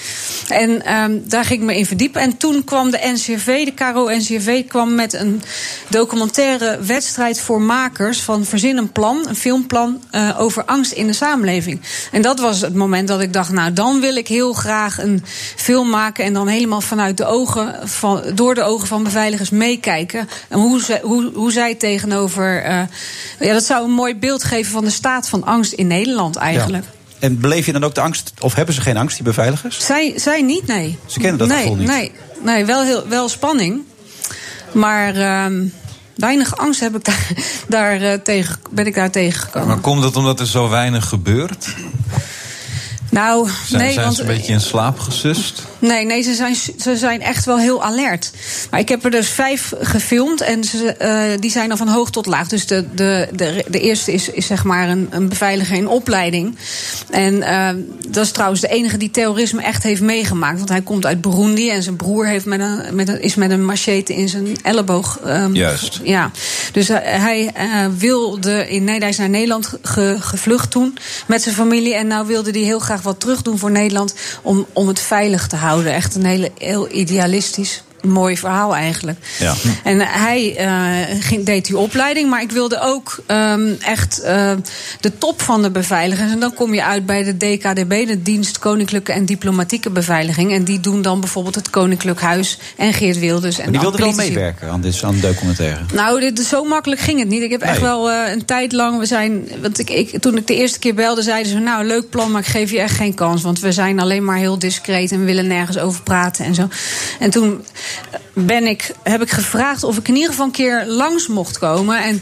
En ehm, daar ging ik me in verdiepen. En toen kwam de NCRV, de KRO-NCRV, kwam met een documentaire wedstrijd voor makers van Verzin een plan, een filmplan over angst in de samenleving. En dat was het moment dat ik dacht, nou dan wil ik heel graag een film maken en dan helemaal vanuit de ogen van, door de ogen van beveiligers meekijken. En hoe, ze, hoe, hoe zij tegenover. eh, ja, dat zou een mooi beeld geven van de staat van angst in Nederland eigenlijk. Ja. En beleef je dan ook de angst, of hebben ze geen angst, die beveiligers? Zij, zij niet, nee. Ze kennen dat nee, gevoel niet. Nee, nee wel, heel, wel spanning. Maar ehm, weinig angst heb ik daar, *laughs* daar, eh, tegen, ben ik daar tegengekomen. Maar komt dat omdat er zo weinig gebeurt? Nou, Zijn, nee, zijn want ze een beetje in slaap gesust? Nee, nee ze, zijn, ze zijn echt wel heel alert. Maar ik heb er dus vijf gefilmd en ze, eh, die zijn dan van hoog tot laag. Dus de, de, de, de eerste is, is zeg maar een, een beveiliger in opleiding. En eh, dat is trouwens de enige die terrorisme echt heeft meegemaakt. Want hij komt uit Burundi en zijn broer heeft met een, met een, is met een machete in zijn elleboog. ehm, Juist. Ja, dus eh, hij wilde in is naar Nederland ge- gevlucht toen met zijn familie. En nou wilde hij heel graag wat terug doen voor Nederland om, om het veilig te houden. Echt een hele, heel idealistisch. Mooi verhaal eigenlijk. Ja. En hij eh, ging, deed die opleiding, maar ik wilde ook ehm, echt eh, de top van de beveiligers. En dan kom je uit bij de DKDB, de Dienst Koninklijke en Diplomatieke Beveiliging. En die doen dan bijvoorbeeld het Koninklijk Huis en Geert Wilders. En Maar die wilde wel meewerken aan, dit, aan de documentaire. Nou, dit, zo makkelijk ging het niet. Ik heb echt wel eh, een tijd lang. We zijn, want ik, ik, toen ik de eerste keer belde, zeiden ze: Nou, leuk plan, maar ik geef je echt geen kans. Want we zijn alleen maar heel discreet en willen nergens over praten en zo. En toen ben ik, heb ik gevraagd of ik in ieder geval een keer langs mocht komen. En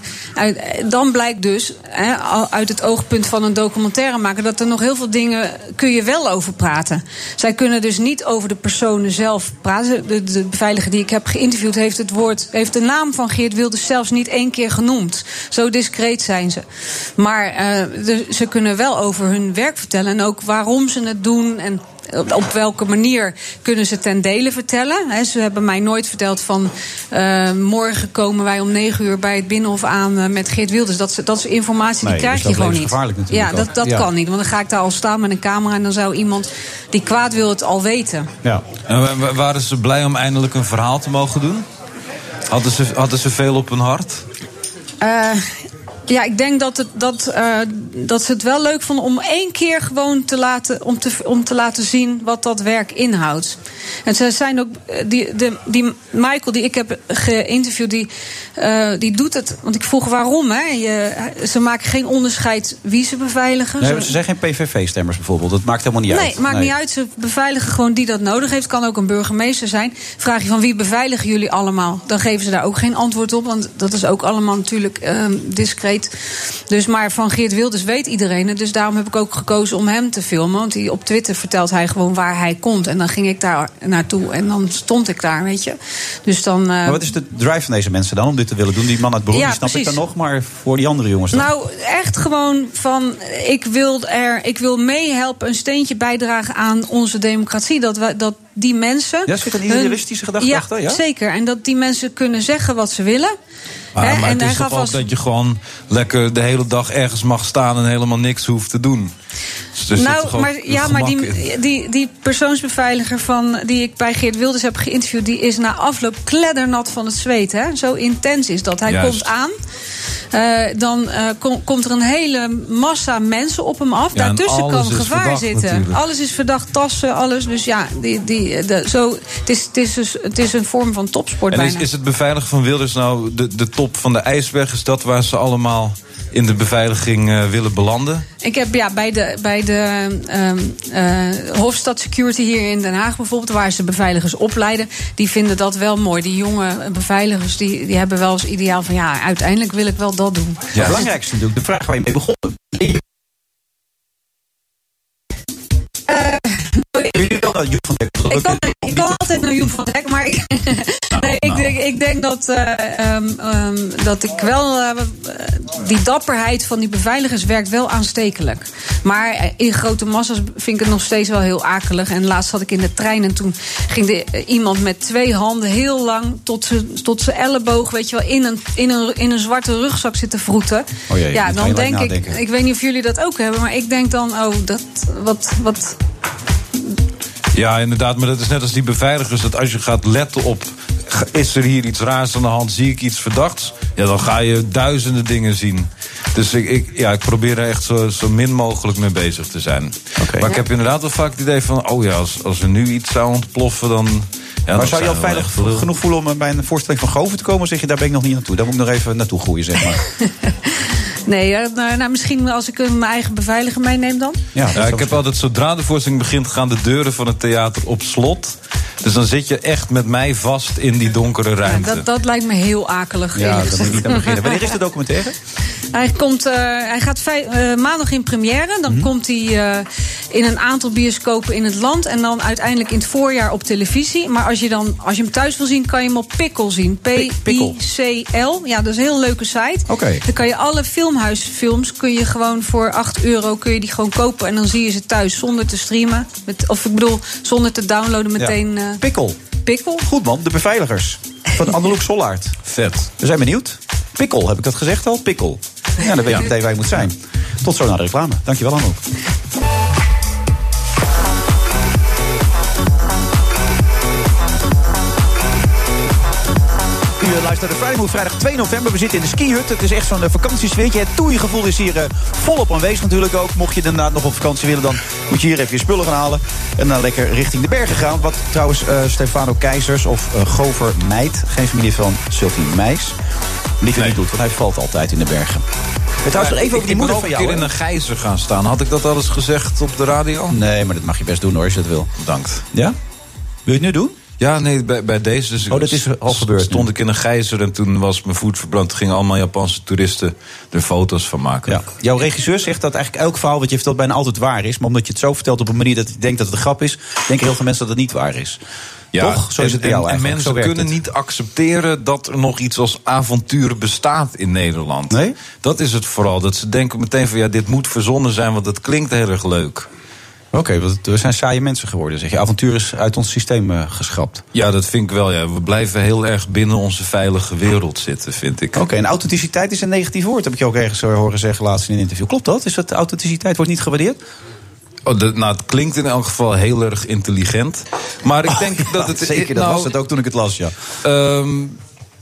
dan blijkt dus, hè, uit het oogpunt van een documentairemaker, dat er nog heel veel dingen kun je wel over praten. Zij kunnen dus niet over de personen zelf praten. De, de beveiliger die ik heb geïnterviewd heeft het woord, heeft de naam van Geert Wilders zelfs niet één keer genoemd. Zo discreet zijn ze. Maar eh, ze kunnen wel over hun werk vertellen en ook waarom ze het doen. En op- welke manier kunnen ze ten dele vertellen? Hè, ze hebben mij nooit verteld van eh, morgen komen wij om negen uur bij het Binnenhof aan eh, met Geert Wilders. Dat, is- dat is informatie Nee, die krijg dus je gewoon niet. ja, dat, ook. dat Ja. kan niet. Want dan ga ik daar al staan met een camera en dan zou iemand die kwaad wil het al weten. Ja. En wa- wa- waren ze blij om eindelijk een verhaal te mogen doen? Hadden ze, hadden ze veel op hun hart? Eh, ja, ik denk dat, het, dat, eh, dat ze het wel leuk vonden om één keer gewoon te laten, om te, om te laten zien wat dat werk inhoudt. En ze zijn ook, eh, die, de, die Michael die ik heb geïnterviewd, die, eh, die doet het. Want ik vroeg waarom. Hè? Je, ze maken geen onderscheid wie ze beveiligen. Nee, Ze- zijn geen PVV-stemmers bijvoorbeeld. Dat maakt helemaal niet nee, uit. maakt niet uit. Ze beveiligen gewoon die dat nodig heeft. Kan ook een burgemeester zijn. Vraag je van wie beveiligen jullie allemaal? Dan geven ze daar ook geen antwoord op. Want dat is ook allemaal natuurlijk ehm, discreet. Dus maar van Geert Wilders weet iedereen het. Dus daarom heb ik ook gekozen om hem te filmen. Want die, op Twitter vertelt hij gewoon waar hij komt. En dan ging ik daar naartoe. En dan stond ik daar, weet je. Dus dan... eh, Maar wat is de drive van deze mensen dan om dit te willen doen? Die man uit Burundi Ja, snap ik dan nog, maar voor die andere jongens dan? Nou, echt gewoon van. Ik wil, er, ik wil meehelpen, een steentje bijdragen aan onze democratie. Dat, wij, dat die mensen. Ja, zit een hun- idealistische gedachte ja, achter, ja? zeker. En dat die mensen kunnen zeggen wat ze willen. Maar, Hè, maar en het is toch gaf ook als- dat je gewoon lekker de hele dag ergens mag staan en helemaal niks hoeft te doen. Dus nou, maar, ja, maar die, die, die persoonsbeveiliger van, die ik bij Geert Wilders heb geïnterviewd... die is na afloop kleddernat van het zweet. Hè? Zo intens is dat. Hij Juist. komt aan. Eh, dan eh, kom- komt er een hele massa mensen op hem af. Ja, Daartussen kan gevaar verdacht zitten. natuurlijk. Alles is verdacht, tassen, alles. Dus ja, die, die, de, zo, het, is, het, is dus, het is een vorm van topsport En is, bijna. is het beveiligen van Wilders nou de, de top van de ijsberg? Is dat waar ze allemaal in de beveiliging eh, willen belanden? Ik heb ja, bij de, bij de ehm, eh, Hofstad Security hier in Den Haag bijvoorbeeld, waar ze beveiligers opleiden, die vinden dat wel mooi. Die jonge beveiligers die, die hebben wel als ideaal van ja, uiteindelijk wil ik wel dat doen. Het belangrijkste natuurlijk, de vraag waar je mee begonnen. Naar Joep van. Ik kan, ik kan altijd naar Joep van Dijk, maar ik, *laughs* nee, ik, denk, ik denk dat, eh, ehm, ehm, dat ik wel. eh, die dapperheid van die beveiligers werkt wel aanstekelijk. Maar eh, in grote massa's vind ik het nog steeds wel heel akelig. En laatst zat ik in de trein en toen ging de, iemand met twee handen heel lang tot zijn tot elleboog, weet je wel, in een, in, een, in een zwarte rugzak zitten vroeten. Oh jee, ja, moet dan denk ik. Ik weet niet of jullie dat ook hebben, maar ik denk dan, oh, dat. Wat, wat, Ja, inderdaad. Maar dat is net als die beveiligers. Dat als je gaat letten op. Is er hier iets raars aan de hand? Zie ik iets verdachts? Ja, dan ga je duizenden dingen zien. Dus ik, ik, ja, ik probeer er echt zo, zo min mogelijk mee bezig te zijn. Maar ik heb inderdaad wel vaak het idee van... oh ja, als, als er nu iets zou ontploffen, dan... Ja, maar zou je al veilig genoeg voelen om bij een voorstelling van Goven te komen? Of zeg je, daar ben ik nog niet naartoe. Daar moet ik nog even naartoe groeien, zeg maar. *laughs* Nee, nou, nou, misschien als ik mijn eigen beveiliger meeneem dan. Ja, ik heb altijd, zodra de voorstelling begint, gaan de deuren van het theater op slot. Dus dan zit je echt met mij vast in die donkere ruimte. Dat, dat lijkt me heel akelig. Ja, daar *laughs* moet ik aan beginnen. Wanneer is de documentaire? Hij, komt, eh, hij gaat eh, maandag in première. Dan Mhm. komt hij eh, in een aantal bioscopen in het land. En dan uiteindelijk in het voorjaar op televisie. Maar als je, dan, als je hem thuis wil zien, kan je hem op Pickle zien. P-I-C-L. Ja, dat is een heel leuke site. Oké. Dan kan je alle filmhuisfilms kun je gewoon voor 8 euro kun je die gewoon kopen. En dan zie je ze thuis zonder te streamen. Met, of ik bedoel, zonder te downloaden meteen. Pikkel. Pikkel. Goed man, de beveiligers. Van Anneloek Sollaard. *laughs* Vet. We zijn benieuwd. Pikkel, heb ik dat gezegd al? Pikkel. Ja, dan weet je meteen waar je moet zijn. Tot zo naar de reclame. Dankjewel Anneloek. De Friday Move, vrijdag 2 november. We zitten in de skihut. Het is echt zo'n eh, vakantiesfeertje. Het toeiegevoel is hier eh, volop aanwezig natuurlijk ook. Mocht je inderdaad nog op vakantie willen, dan moet je hier even je spullen gaan halen. En dan lekker richting de bergen gaan. Wat trouwens eh, Stefano Keizers of eh, Gover Meid, geen familie van Sylvie Meis, liever niet doet. Want hij valt altijd in de bergen. Maar trouwens, nog even over die ik moeder van een jou. keer in een gijzer gaan staan. Had ik dat al eens gezegd op de radio? Nee, maar dat mag je best doen hoor, als je dat wil. Bedankt. Ja? Wil je het nu doen? Ja, nee, bij, bij deze. Dus Oh, dat is al gebeurd Stond nu. ik in een gijzer en toen was mijn voet verbrand. Toen gingen allemaal Japanse toeristen er foto's van maken. Ja. Jouw regisseur zegt dat eigenlijk elk verhaal wat je vertelt bijna altijd waar is. Maar omdat je het zo vertelt op een manier dat je denkt dat het een grap is, denken heel veel mensen dat het niet waar is. Toch? Zo is het bij jou en eigenlijk. mensen kunnen het. niet accepteren dat er nog iets als avontuur bestaat in Nederland. Nee? Dat is het vooral. Dat ze denken meteen van ja, dit moet verzonnen zijn, want het klinkt heel erg leuk. Oké, want we zijn saaie mensen geworden, zeg je. Avontuur is uit ons systeem eh, geschrapt. Ja, dat vind ik wel. Ja. We blijven heel erg binnen onze veilige wereld zitten, vind ik. Oké, en authenticiteit is een negatief woord, heb ik je ook ergens eh, horen zeggen laatst in een interview. Klopt dat? Is dat authenticiteit wordt niet gewaardeerd? Oh, dat- nou, het klinkt in elk geval heel erg intelligent. Maar ik denk dat het... Oh, Zeker, dat nou, was het ook toen ik het las, ja. Ehm,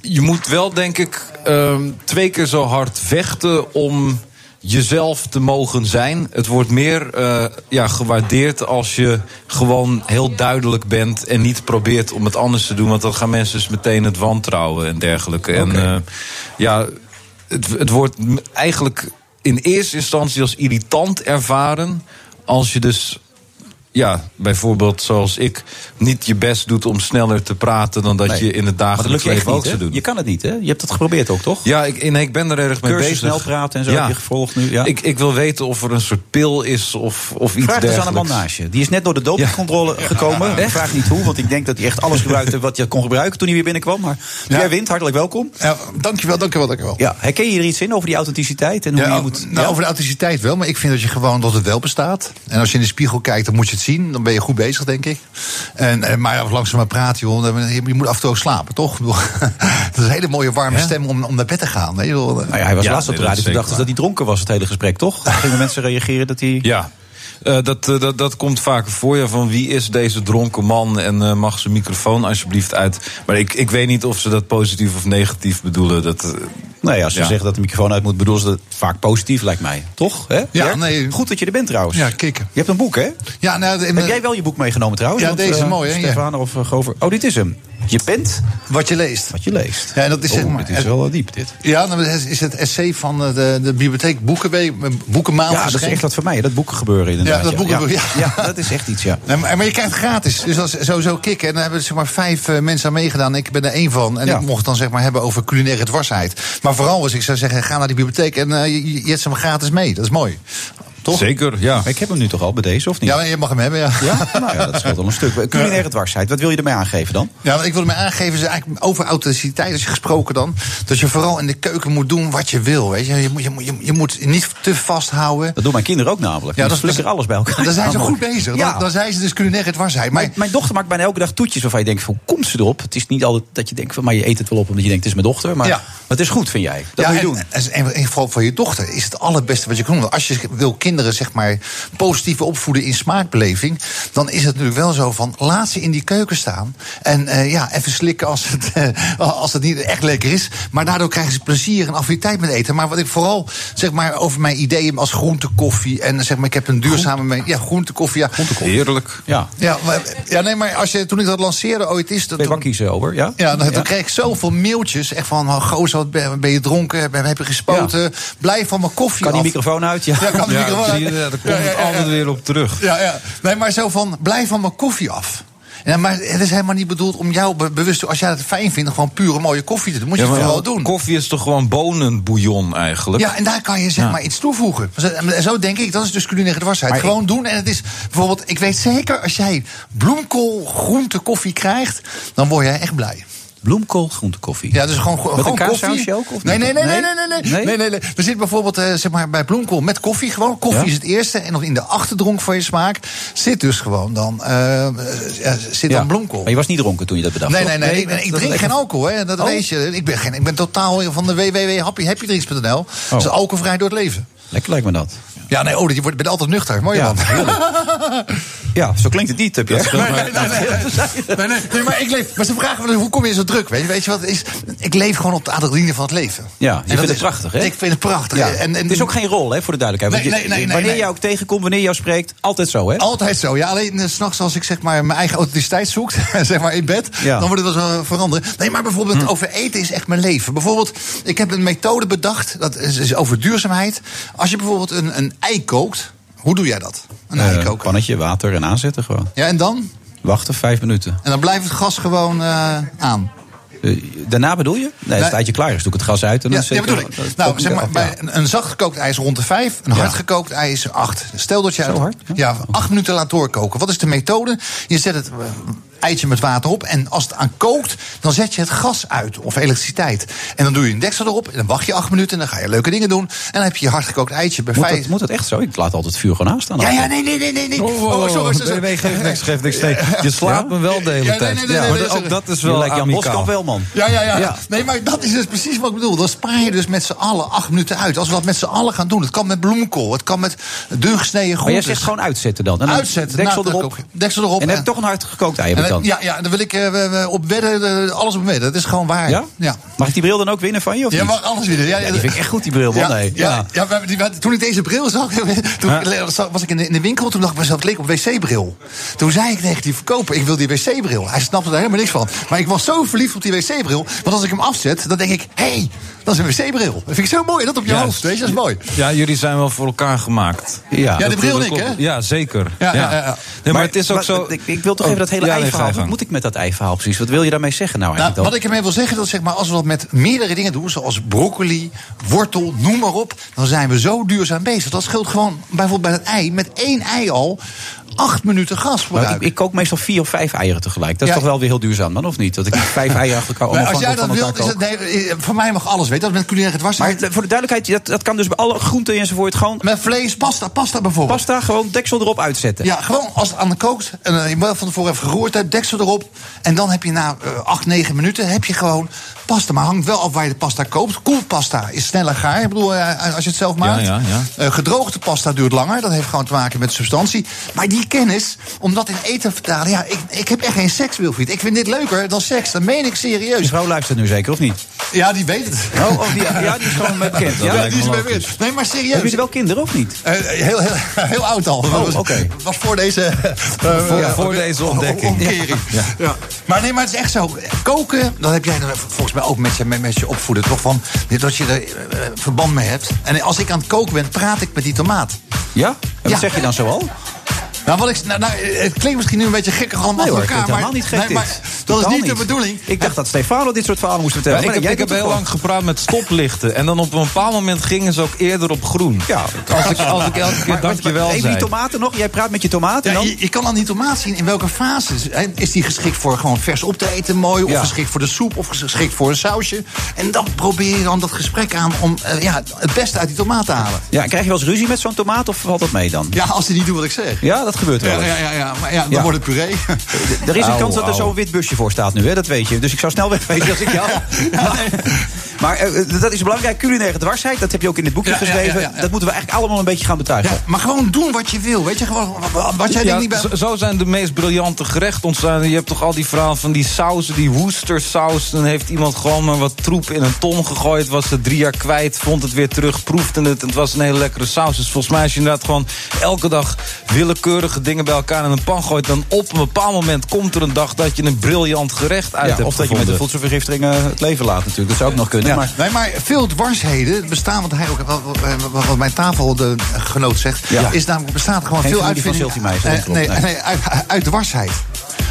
je moet wel, denk ik, ehm, twee keer zo hard vechten om jezelf te mogen zijn. Het wordt meer eh, ja, gewaardeerd als je gewoon heel duidelijk bent en niet probeert om het anders te doen. Want dan gaan mensen dus meteen het wantrouwen en dergelijke. En eh, ja, het, het wordt eigenlijk in eerste instantie als irritant ervaren. Als je dus ja, bijvoorbeeld zoals ik, niet je best doet om sneller te praten dan dat Nee. je in het dagelijks leven ook niet, zou hè? doen. Je kan het niet, hè? Je hebt het geprobeerd ook, toch? Ja, ik, nee, ik ben er erg mee bezig. snel praten en zo heb je gevolgd nu, ja. Ik, ik wil weten of er een soort pil is of, of iets Vraag aan dergelijks. een man naast je. Die is net door de dopingcontrole gekomen. Ik vraag niet hoe, want ik denk dat hij echt alles gebruikte wat je kon gebruiken toen hij weer binnenkwam. Maar Pierre Wind, hartelijk welkom. Ja, dankjewel, dankjewel, dankjewel. Ja, herken je er iets in over die authenticiteit? En hoe Ja, je moet, nou, ja? over de authenticiteit wel, maar ik vind dat je gewoon dat het wel bestaat. En als je in de spiegel kijkt, dan moet je het zien. Dan ben je goed bezig, denk ik. En, en maar langzaam maar praten, joh. Je, moet af en toe ook slapen, toch? *laughs* Dat is een hele mooie warme stem om, om naar bed te gaan. Weet je wel. Nou ja, hij was Ja, laatst op de radio. Toen dachten ze dat hij dronken was, het hele gesprek, toch? Dan *laughs* gingen mensen reageren dat hij... Ja. Eh, dat, eh, dat, dat komt vaker voor. Ja, van wie is deze dronken man en eh, mag zijn microfoon alsjeblieft uit. Maar ik, ik weet niet of ze dat positief of negatief bedoelen. Dat, eh, Nee, als ze Ja. zeggen dat de microfoon uit moet, bedoelen ze dat vaak positief, lijkt mij. Toch? Hè? Ja, nee. Goed dat je er bent trouwens. Ja, kikken. Je hebt een boek, hè? Ja, nou, de- Heb jij wel je boek meegenomen trouwens? Ja, Want, deze mooi, hè? Ja. Stefan of uh, Gover. Oh, dit is hem. Je bent Wat je leest. wat je leest. Ja, en dat is oh, maar- dit is wel eh, diep, dit. Ja, nou, het is het essay van eh, de, de bibliotheek Boekenmaand. Ja, dat is echt wat voor mij. Dat boeken gebeuren inderdaad. Ja, dat boeken ja. ja. dat is echt iets, ja. Maar, maar je krijgt het gratis. Dus dat is sowieso kicken. En daar hebben zeg maar vijf eh, mensen aan meegedaan. Ik ben er één van. En ik mocht het dan zeg maar hebben over culinaire dwarsheid. Maar vooral als ik zou zeggen, ga naar die bibliotheek en eh, je, je zet ze hem gratis mee. Dat is mooi. Toch? Zeker, ja. Maar ik heb hem nu toch al bij deze, of niet? Ja, maar je mag hem hebben, ja. Ja? Nou ja, dat scheelt wel een stuk. Culinaire dwarsheid, wat wil je ermee aangeven dan? Ja, wat ik wilde me aangeven is eigenlijk over authenticiteit als je gesproken dan. Dat je vooral in de keuken moet doen wat je wil. Weet je. Je, moet, je, moet, je, je moet niet te vasthouden. Dat doen mijn kinderen ook namelijk. Ja, dat is- flikker alles bij elkaar. Dan zijn ze goed bezig. Ja. Dan, dan zijn ze dus culinaire dwarsheid. Maar Mijn, mijn dochter maakt bijna elke dag toetjes waarvan je denkt: van, hoe komt ze erop? Het is niet altijd dat je denkt van, maar je eet het wel op omdat je denkt: het is mijn dochter. Maar Ja. het is goed, vind jij. Dat ja, moet je en, doen. En, en vooral voor je dochter is het allerbeste wat je kan doen. Als je wil kinderen zeg maar positief opvoeden in smaakbeleving, dan is het natuurlijk wel zo van laat ze in die keuken staan en eh, ja even slikken als het eh, als het niet echt lekker is. Maar daardoor krijgen ze plezier en affiniteit met eten. Maar wat ik vooral zeg maar over mijn ideeën als groentekoffie en zeg maar ik heb een duurzame me- ja groentekoffie ja. Heerlijk. Ja. Ja, maar, ja, nee, maar als je, toen ik dat lanceerde ooit is... dat- Twee bakkies over, ja? Ja, dan, Ja. kreeg ik zoveel mailtjes. Echt van, oh, gozer, wat ben, ben je dronken? Ben, heb je gespoten? Blijf van mijn koffie Kan die microfoon uit? Ja. Ja, kan de microfoon zie je, daar komt het altijd weer op terug. Ja, ja. Nee, maar zo van, blijf van mijn koffie af. Ja, maar het is helemaal niet bedoeld om jou be- bewust... als jij het fijn vindt, gewoon pure mooie koffie te doen. moet je Ja, het maar vooral doen. Koffie is toch gewoon bonenbouillon eigenlijk? Ja, en daar kan je zeg Ja. maar iets toevoegen. Zo- En zo denk ik, dat is dus culinaire dwarsheid. Maar Gewoon doen. En het is bijvoorbeeld, ik weet zeker, als jij bloemkool, groente, koffie krijgt, dan word jij echt blij. Bloemkool, groentekoffie. Ja, dus gewoon, Met gewoon een koffie. ook, of nee, nee, nee, nee, Nee? nee, nee, nee, Nee? nee. Er zit bijvoorbeeld eh, zeg maar, bij bloemkool met koffie gewoon. Koffie Ja? is het eerste. En dan in de achterdronk van je smaak zit dus gewoon dan, eh, eh, zit Ja. dan bloemkool. Maar je was niet dronken toen je dat bedacht, Nee, nee, nee. Nee, ik, drink geen alcohol, hè. Dat Oh. weet je. Ik ben, geen, ik ben totaal van de www.happyhappydrinks.nl. Dus alcoholvrij door het leven. Lekker lijkt me dat. Ja, nee, oh, je wordt- bent altijd nuchter. Mooi Ja, man. *laughs* Ja, zo klinkt het niet, heb je. Nee, nee, nee, nee. Nee, nee, nee, maar ik leef. Maar ze vragen me, hoe kom je zo druk? Weet je, weet je wat is? Ik leef gewoon op de adrenaline van het leven. Ja, je En vindt het prachtig, hè? Ik vind het prachtig. Ja. En, en, het is ook geen rol, hè, voor de duidelijkheid. Want Nee, je- nee, nee, nee, wanneer nee. je ook tegenkomt, wanneer jou spreekt, altijd zo, hè? Altijd zo. Ja, alleen 's s'nachts als ik zeg maar mijn eigen authenticiteit zoek, *laughs* zeg maar in bed, dan wordt het wel zo veranderen. Nee, maar bijvoorbeeld over eten is echt mijn leven. Bijvoorbeeld, ik heb een methode bedacht, dat is, is over duurzaamheid. Als je bijvoorbeeld een, een ei kookt, hoe doe jij dat? Een ei Eh, koken. pannetje, water en aanzetten gewoon. Ja, en dan? Wachten vijf minuten. En dan blijft het gas gewoon eh, aan. Eh, daarna bedoel je? Nee, als het Nee. eitje klaar is, doe ik het gas uit en dan Ja, zet ja, bedoel ik. Nou, zeg maar, af, bij ja. een, een zacht gekookt ei is rond de 5, een hard gekookt ei is 8. Stel dat je Zo uit- hard? Ja, acht minuten laat doorkoken. Wat is de methode? Je zet het eitje met water op en als het aan kookt, dan zet je het gas uit of elektriciteit. En dan doe je een deksel erop en dan wacht je acht minuten en dan ga je leuke dingen doen. En dan heb je je hard gekookt eitje bij Moet vijf. dat, moet dat echt zo? Ik laat altijd het vuur gewoon aanstaan. Ja, ja, nee, nee, nee, nee. nee. Oh, oh, oh, sorry, sorry, nee, nee, geeft niks, geeft niks. Nee, je slaapt me wel de hele Ja, nee, tijd. nee, nee, Ja, nee, maar nee, dat- nee. ook dat is wel lijkt Jan. Boskamp wel, man. Ja, ja, ja, Ja. Nee, maar dat is dus precies wat ik bedoel. Dan spaar je dus met z'n allen acht minuten uit. Als we dat met z'n allen gaan doen. Het kan met bloemkool, het kan met dun gesneden Maar groenten. jij zegt gewoon uitzetten dan. En dan Uitzetten, Deksel het erop. Deksel erop. En heb je toch een hard gekookt ei, dan- ja, ja, dan wil ik eh, we- we op wedden, eh, alles op wedden. Dat is gewoon waar. Ja? Ja. Mag ik die bril dan ook winnen van je? Of Ja, niet? maar alles weer. Ja, Ja, die vind ik echt goed, die bril, man. Ja, Nee. ja, Ja. toen ik deze bril zag, *laughs* toen was ik in de, in de winkel, toen dacht ik mezelf, het leek op een wc-bril. Toen zei ik tegen die verkoper, ik wil die wc-bril. Hij snapte daar helemaal niks van. Maar ik was zo verliefd op die wc-bril, want als ik hem afzet, dan denk ik, hé, hey, dat is een wc-bril. Dat vind ik zo mooi, dat op je Ja. hoofd, weet je, dat is mooi. Ja, jullie zijn wel voor elkaar gemaakt. Ja. Ja, de bril en ik, hè? Ja, zeker. Ja, ja, ja, ja. Nee, maar, het is ook maar- zo... Ik, ik wil toch Oh, even dat hele ja, nee, Wat moet ik met dat ei-verhaal precies? Wat wil je daarmee zeggen nou Nou, eigenlijk wat dan? ik ermee wil zeggen, dat zeg maar, als we dat met meerdere dingen doen, zoals broccoli, wortel, noem maar op, dan zijn we zo duurzaam bezig. Dat scheelt gewoon bijvoorbeeld bij het ei, met één ei al, acht minuten gas Maar gebruiken. ik, ik kook meestal vier of vijf eieren tegelijk. Dat is Ja. toch wel weer heel duurzaam dan, of niet? Dat ik *laughs* vijf eieren achter elkaar Maar als jij dat van wilt, is het, nee, eh, voor mij mag alles, weet je, dat met culinaire Maar dwarsheid. eh, voor de duidelijkheid, dat, dat kan dus bij alle groenten enzovoort gewoon... Met vlees, pasta, pasta bijvoorbeeld. Pasta, gewoon deksel erop uitzetten. Ja, gewoon als het aan de kookt. En eh, je moet van tevoren even geroerd hebt, deksel erop. En dan heb je na eh, acht, negen minuten heb je gewoon pasta. Maar hangt wel af waar je de pasta koopt. Koelpasta is sneller gaar. Ik bedoel, als je het zelf maakt. ja, ja. Eh, gedroogde pasta duurt langer. Dat heeft gewoon te maken met substantie. Maar die kennis, om dat in eten te vertalen. Ja, ik, ik heb echt geen seks, Wilfried. Ik vind dit leuker dan seks. Dat meen ik Je serieus. vrouw luistert nu zeker, of niet? Ja, die weet het. Oh, oh die, ja, die is gewoon bekend. *laughs* Dat Ja? Ja, die is bij. Nee, maar serieus. Hebben jullie wel kinderen, of niet? Eh, heel, heel, *laughs* heel oud al. Oh, oké. was voor deze, eh, Voor- ja, voor deze ontdekking. omkering. Ja. Maar nee, maar het is echt zo. Koken, dat heb jij er volgens mij ook met je, met, met je opvoeden. Toch van dat je er eh, verband mee hebt. En als ik aan het koken ben, praat ik met die tomaat. Ja? En wat Ja. zeg je dan zoal? Nou, wat ik, nou, nou, het klinkt misschien nu een beetje gekkig allemaal Nee hoor, elkaar. het helemaal niet gek nee, maar dat is niet de bedoeling. Ik dacht dat Stefano dit soort verhalen moest Ja, vertellen. ik maar heb, jij ik heb heel gewoon. lang gepraat met stoplichten. En dan op een bepaald moment gingen ze ook eerder op groen. Ja. Als ik, als ik elke keer Maar- dankjewel Even zei. die tomaten nog. Jij praat met je tomaat en Ja, dan... je, je kan aan die tomaat zien in welke fase. is- hè, Is die geschikt voor gewoon vers op te eten, mooi? Of Ja. geschikt voor de soep? Of geschikt voor een sausje? En dan probeer je dan dat gesprek aan om eh, ja, het beste uit die tomaat te halen. Ja, krijg je wel eens ruzie met zo'n tomaat of valt dat mee dan? Ja, als hij niet doet wat ik zeg. Ja, dat gebeurt wel Ja, eens. ja, ja, ja, maar ja, dan Ja. wordt het puree. Er is een kans dat er zo'n wit busje voor staat nu, hè? dat weet je. Dus ik zou snel *laughs* wegwezen als ik jou... Maar eh, dat is belangrijk, culinaire dwarsheid. Dat heb je ook in dit boekje Ja, geschreven. ja, ja, ja. Dat moeten we eigenlijk allemaal een beetje gaan betuigen. Ja, maar gewoon doen wat je wil. Weet je, gewoon wat- jij Ja, denkt niet bij... zo- zijn de meest briljante gerechten ontstaan. Je hebt toch al die verhalen van die sauzen, die Worcestersaus. Dan heeft iemand gewoon maar wat troep in een ton gegooid. Was het drie jaar kwijt, vond het weer terug, proefde het. En het was een hele lekkere saus. Dus volgens mij als je inderdaad gewoon elke dag willekeurige dingen bij elkaar in een pan gooit... dan op een bepaald moment komt er een dag dat je een briljant gerecht uit Ja, hebt of dat je met de voedselvergiftiging eh, het leven laat natuurlijk. Dat zou ook nog kunnen. Ja, Maar nee, maar veel dwarsheden bestaan, wat hij ook wat, wat, mijn tafelgenoot zegt, Ja. is namelijk bestaat gewoon Geen veel van uitvindingen dat eh, nee. nee, uit, uit dwarsheid.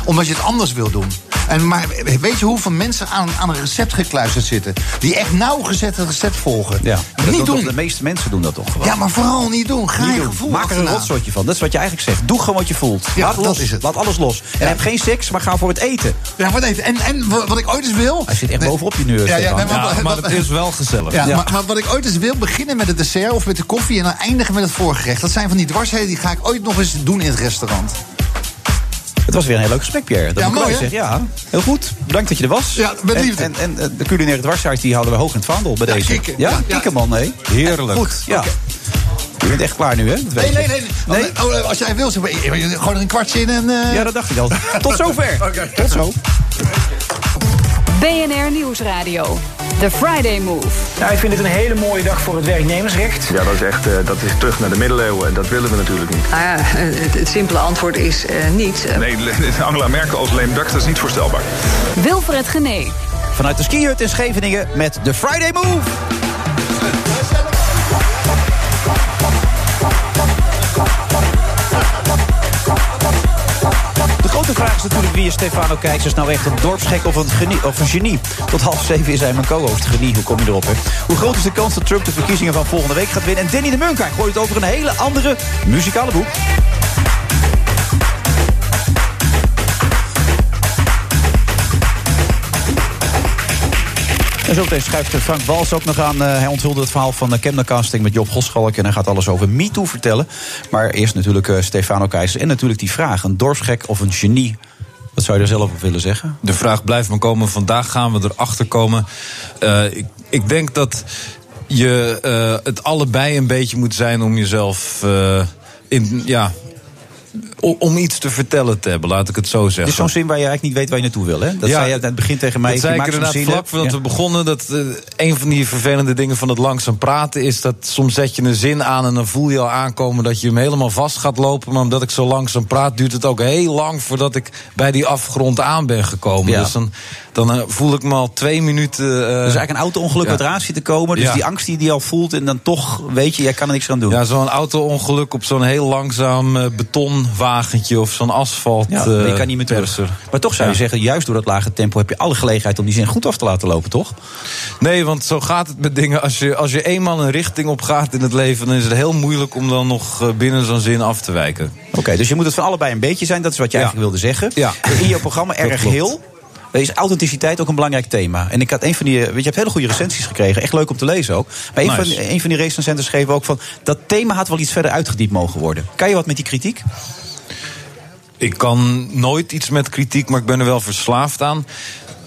Omdat je het anders wil doen. En, maar weet je hoeveel mensen aan, aan een recept gekluisterd zitten? Die echt nauwgezet het recept volgen. Ja, niet doen. De meeste mensen doen dat toch gewoon. Ja, maar vooral niet doen. Ga Niet je doen. gevoel Maak er een rotzootje van. Dat is wat je eigenlijk zegt. Doe gewoon wat je voelt. Ja, Laat dat los. is het. Laat alles los. En heb geen seks, maar ga voor het eten. Ja, wat even. En, en wat ik ooit eens wil... Hij zit echt bovenop je nu, Ja, ja, maar- Ja, maar het is wel gezellig. Ja, Ja. Maar, maar wat ik ooit eens wil, beginnen met het dessert of met de koffie... en dan eindigen met het voorgerecht. Dat zijn van die dwarsheden die ga ik ooit nog eens doen in het restaurant. Het was weer een heel leuk gesprek, Pierre. Dat Ja, mooi, hè? zeggen. Ja, heel goed. Bedankt dat je er was. Ja, met En- liefde. En, en, eh, de culinaire dwarshuis die houden we hoog in het vaandel bij Ja, deze. kikken. Ja, Ja, ja. kikken man, nee. Heerlijk. Goed, ja. Je bent echt klaar nu, hè? Nee, nee, nee. nee? Oh, als jij wil, zeg maar, gewoon er een kwartje in en... eh, Ja, dat dacht ik al. Tot zover. *laughs* Tot zo. BNR Nieuwsradio. The Friday Move. Nou, ik vind het een hele mooie dag voor het werknemersrecht. Ja, dat is echt eh, dat is terug naar de middeleeuwen en dat willen we natuurlijk niet. Nou ja, het, het simpele antwoord is eh, niet. Nee, *laughs* Angela Merkel als duck, dat is niet voorstelbaar. Wilfred Genee. Vanuit de skihut in Scheveningen met de Friday Move. Vraag is natuurlijk wie is Stefano Keizers nou echt een dorpsgek of een, genie, of een genie? Tot half zeven is hij mijn co-host. Genie, hoe kom je erop? Hè? Hoe groot is de kans dat Trump de verkiezingen van volgende week gaat winnen? En Danny de Munkaar gooit het over een hele andere muzikale boek. En zo meteen schuift Frank Wals ook nog aan. Eh, hij onthulde het verhaal van de Casting met Job Goschalk. En hij gaat alles over MeToo vertellen. Maar eerst natuurlijk eh, Stefano Keijzer. En natuurlijk die vraag, een dorpsgek of een genie? Wat zou je er zelf op willen zeggen? De vraag blijft maar komen. Vandaag gaan we erachter komen. Eh, ik, ik denk dat je eh, het allebei een beetje moet zijn om jezelf eh, in, ja, om iets te vertellen te hebben, laat ik het zo zeggen. is zo'n zin waar je eigenlijk niet weet waar je naartoe wil. Hè? Dat Ja, zei je aan het begin tegen mij. Dat zei ik inderdaad zin, vlak voordat Ja. we begonnen. Dat eh, een van die vervelende dingen van het langzaam praten is dat soms zet je een zin aan en dan voel je al aankomen dat je hem helemaal vast gaat lopen. Maar omdat ik zo langzaam praat, duurt het ook heel lang voordat ik bij die afgrond aan ben gekomen. Ja. Dus dan, dan eh, voel ik me al twee minuten. eh, Dus eigenlijk een auto-ongeluk ja. te komen. Dus Ja. die angst die die al voelt. En dan toch weet je, jij kan er niks aan doen. Ja, zo'n auto-ongeluk op zo'n heel langzaam eh, betonwagentje of zo'n asfalt. Ja, je kan niet meer terug. Maar toch zou je zeggen, juist door dat lage tempo heb je alle gelegenheid om die zin goed af te laten lopen, toch? Nee, want zo gaat het met dingen. Als je, als je eenmaal een richting op gaat in het leven, dan is het heel moeilijk om dan nog binnen zo'n zin af te wijken. Oké, dus je moet het van allebei een beetje zijn. Dat is wat je eigenlijk wilde zeggen. Ja. In je programma Erg. Heel is authenticiteit ook een belangrijk thema. En ik had een van die, weet je, je hebt hele goede recensies gekregen. Echt leuk om te lezen ook. Maar een, Nice. van, een van die recensenten schreef ook van... dat thema had wel iets verder uitgediept mogen worden. Kan je wat met die kritiek? Ik kan nooit iets met kritiek, maar ik ben er wel verslaafd aan.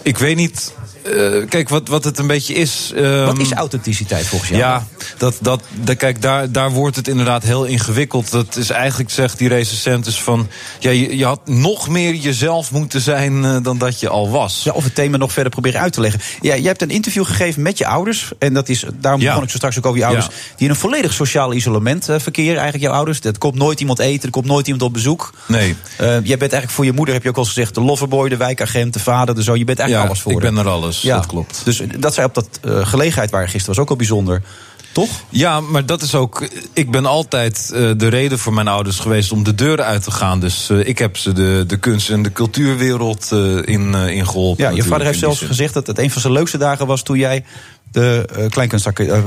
Ik weet niet. Eh, kijk, wat, wat het een beetje is. ehm, wat is authenticiteit volgens jou? Ja, dat, dat, dat, kijk, daar, daar wordt het inderdaad heel ingewikkeld. Dat is eigenlijk, zegt die recensent, is van... Ja, je, je had nog meer jezelf moeten zijn eh, dan dat je al was. Ja, of het thema nog verder proberen uit te leggen. Ja, jij hebt een interview gegeven met je ouders. En dat is, daarom Ja. begon ik zo straks ook over je ouders. Ja. Die in een volledig sociaal isolement eh, verkeren, eigenlijk jouw ouders. Er komt nooit iemand eten, er komt nooit iemand op bezoek. Nee. Jij bent eigenlijk voor je moeder, heb je ook al gezegd... de loverboy, de wijkagent, de vader, de zoon. Je bent eigenlijk Ja, alles voor ik ben er alles, dat klopt. Dus dat zij op dat eh, gelegenheid waren gisteren was ook al bijzonder. Toch? Ja, maar dat is ook. Ik ben altijd eh, de reden voor mijn ouders geweest om de deur uit te gaan. Dus eh, ik heb ze de, de kunst- en de cultuurwereld eh, in, in geholpen. Ja, je vader heeft zelfs gezegd dat het een van zijn leukste dagen was... toen jij de eh, eh,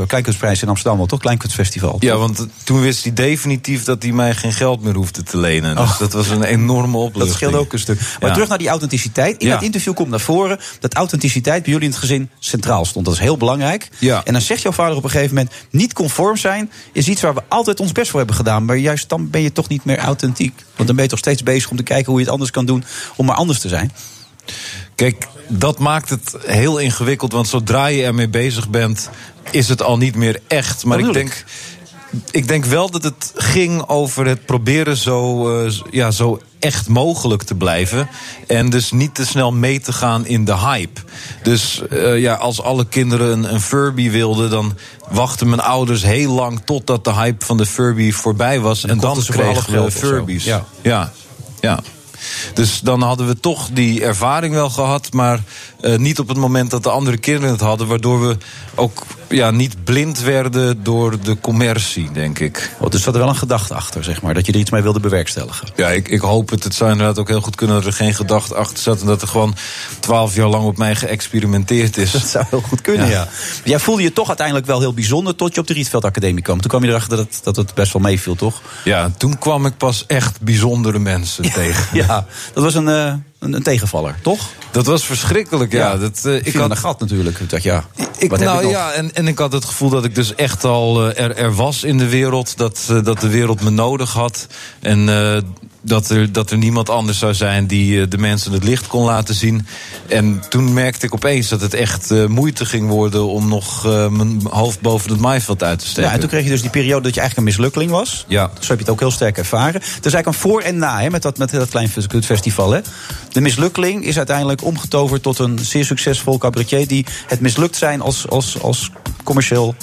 kleinkunstprijs in Amsterdam had, toch? Kleinkunstfestival. Ja, want toen wist hij definitief dat hij mij geen geld meer hoefde te lenen. Dus Oh. dat was een enorme opluchting. Dat scheelt ook een stuk. Maar Ja. terug naar die authenticiteit. In Ja. dat interview komt naar voren dat authenticiteit bij jullie in het gezin centraal stond. Dat is heel belangrijk. Ja. En dan zegt jouw vader op een gegeven moment: niet conform zijn is iets waar we altijd ons best voor hebben gedaan. Maar juist dan ben je toch niet meer authentiek. Want dan ben je toch steeds bezig om te kijken hoe je het anders kan doen om maar anders te zijn. Kijk, dat maakt het heel ingewikkeld. Want zodra je ermee bezig bent, is het al niet meer echt. Maar ik denk. Ik denk wel dat het ging over het proberen zo, eh, ja, zo echt mogelijk te blijven. En dus niet te snel mee te gaan in de hype. Dus eh, ja, als alle kinderen een, een Furby wilden, dan wachten mijn ouders heel lang totdat de hype van de Furby voorbij was. En, dan voor half kregen we. Furbies. Ja. ja. ja. Dus dan hadden we toch die ervaring wel gehad, maar eh, niet op het moment dat de andere kinderen het hadden, waardoor we ook ja, niet blind werden door de commercie, denk ik. Oh, dus zat er wel een gedachte achter, zeg maar, dat je er iets mee wilde bewerkstelligen. Ja, ik, ik hoop het. Het zou inderdaad ook heel goed kunnen dat er geen gedachte achter zat... en dat er gewoon twaalf jaar lang op mij geëxperimenteerd is. Dat zou heel goed kunnen, ja. Maar Jij voelde je toch uiteindelijk wel heel bijzonder tot je op de Rietveld Academie kwam. Toen kwam je erachter dat, dat het best wel meeviel, toch? Ja, toen kwam ik pas echt bijzondere mensen tegen. Ja, dat was een, eh, een, een tegenvaller, toch? Dat was verschrikkelijk, ja. dat, eh, ik had een gat natuurlijk. Ik dacht, ja, Ik, wat heb nou ik nog? ja, en, en ik had het gevoel dat ik dus echt al eh, er, er was in de wereld. Dat, eh, dat de wereld me nodig had. En dat, er, dat er niemand anders zou zijn die de mensen het licht kon laten zien. En toen merkte ik opeens dat het echt eh, moeite ging worden om nog mijn hoofd boven het maaiveld uit te steken. Ja, en toen kreeg je dus die periode dat je eigenlijk een mislukkeling was. Ja. Zo heb je het ook heel sterk ervaren. Er is eigenlijk een voor en na hè, met, dat, met dat klein festival. Hè. De mislukkeling is uiteindelijk omgetoverd tot een zeer succesvol cabaretier... die het mislukt zijn als, als, als commercieel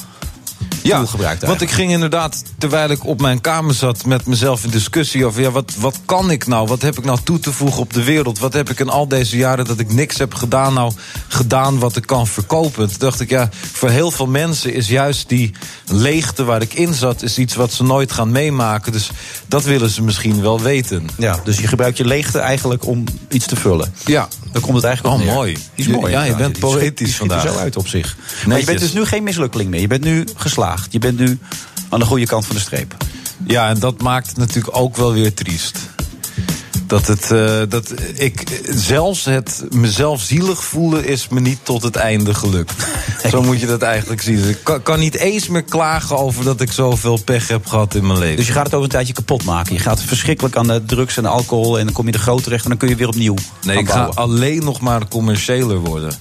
tool gebruikt. Want ik ging inderdaad, terwijl ik op mijn kamer zat met mezelf in discussie over ja, wat, wat kan ik nou? Wat heb ik nou toe te voegen op de wereld? Wat heb ik in al deze jaren dat ik niks heb gedaan, nou gedaan wat ik kan verkopen? Toen dacht ik, ja, voor heel veel mensen is juist die leegte waar ik in zat, is iets wat ze nooit gaan meemaken. Dus dat willen ze misschien wel weten. Ja, dus je gebruikt je leegte eigenlijk om iets te vullen. Ja. Daar komt het eigenlijk Oh, mooi. Die is mooi. Ja, je bent die schiet- poëtisch die schiet er vandaag. zo uit op zich. Maar je bent dus nu geen mislukkeling meer. Je bent nu geslaagd. Je bent nu aan de goede kant van de streep. Ja, en dat maakt het natuurlijk ook wel weer triest. Dat, het, eh, dat ik zelfs het mezelf zielig voelen is me niet tot het einde gelukt. Zo moet je dat eigenlijk zien. Dus Ik kan, kan niet eens meer klagen over dat ik zoveel pech heb gehad in mijn leven. Dus je gaat het over een tijdje kapot maken. Je gaat verschrikkelijk aan de drugs en alcohol. En dan kom je er groot terecht en dan kun je weer opnieuw Nee, ik ga alleen nog maar commerciëler worden.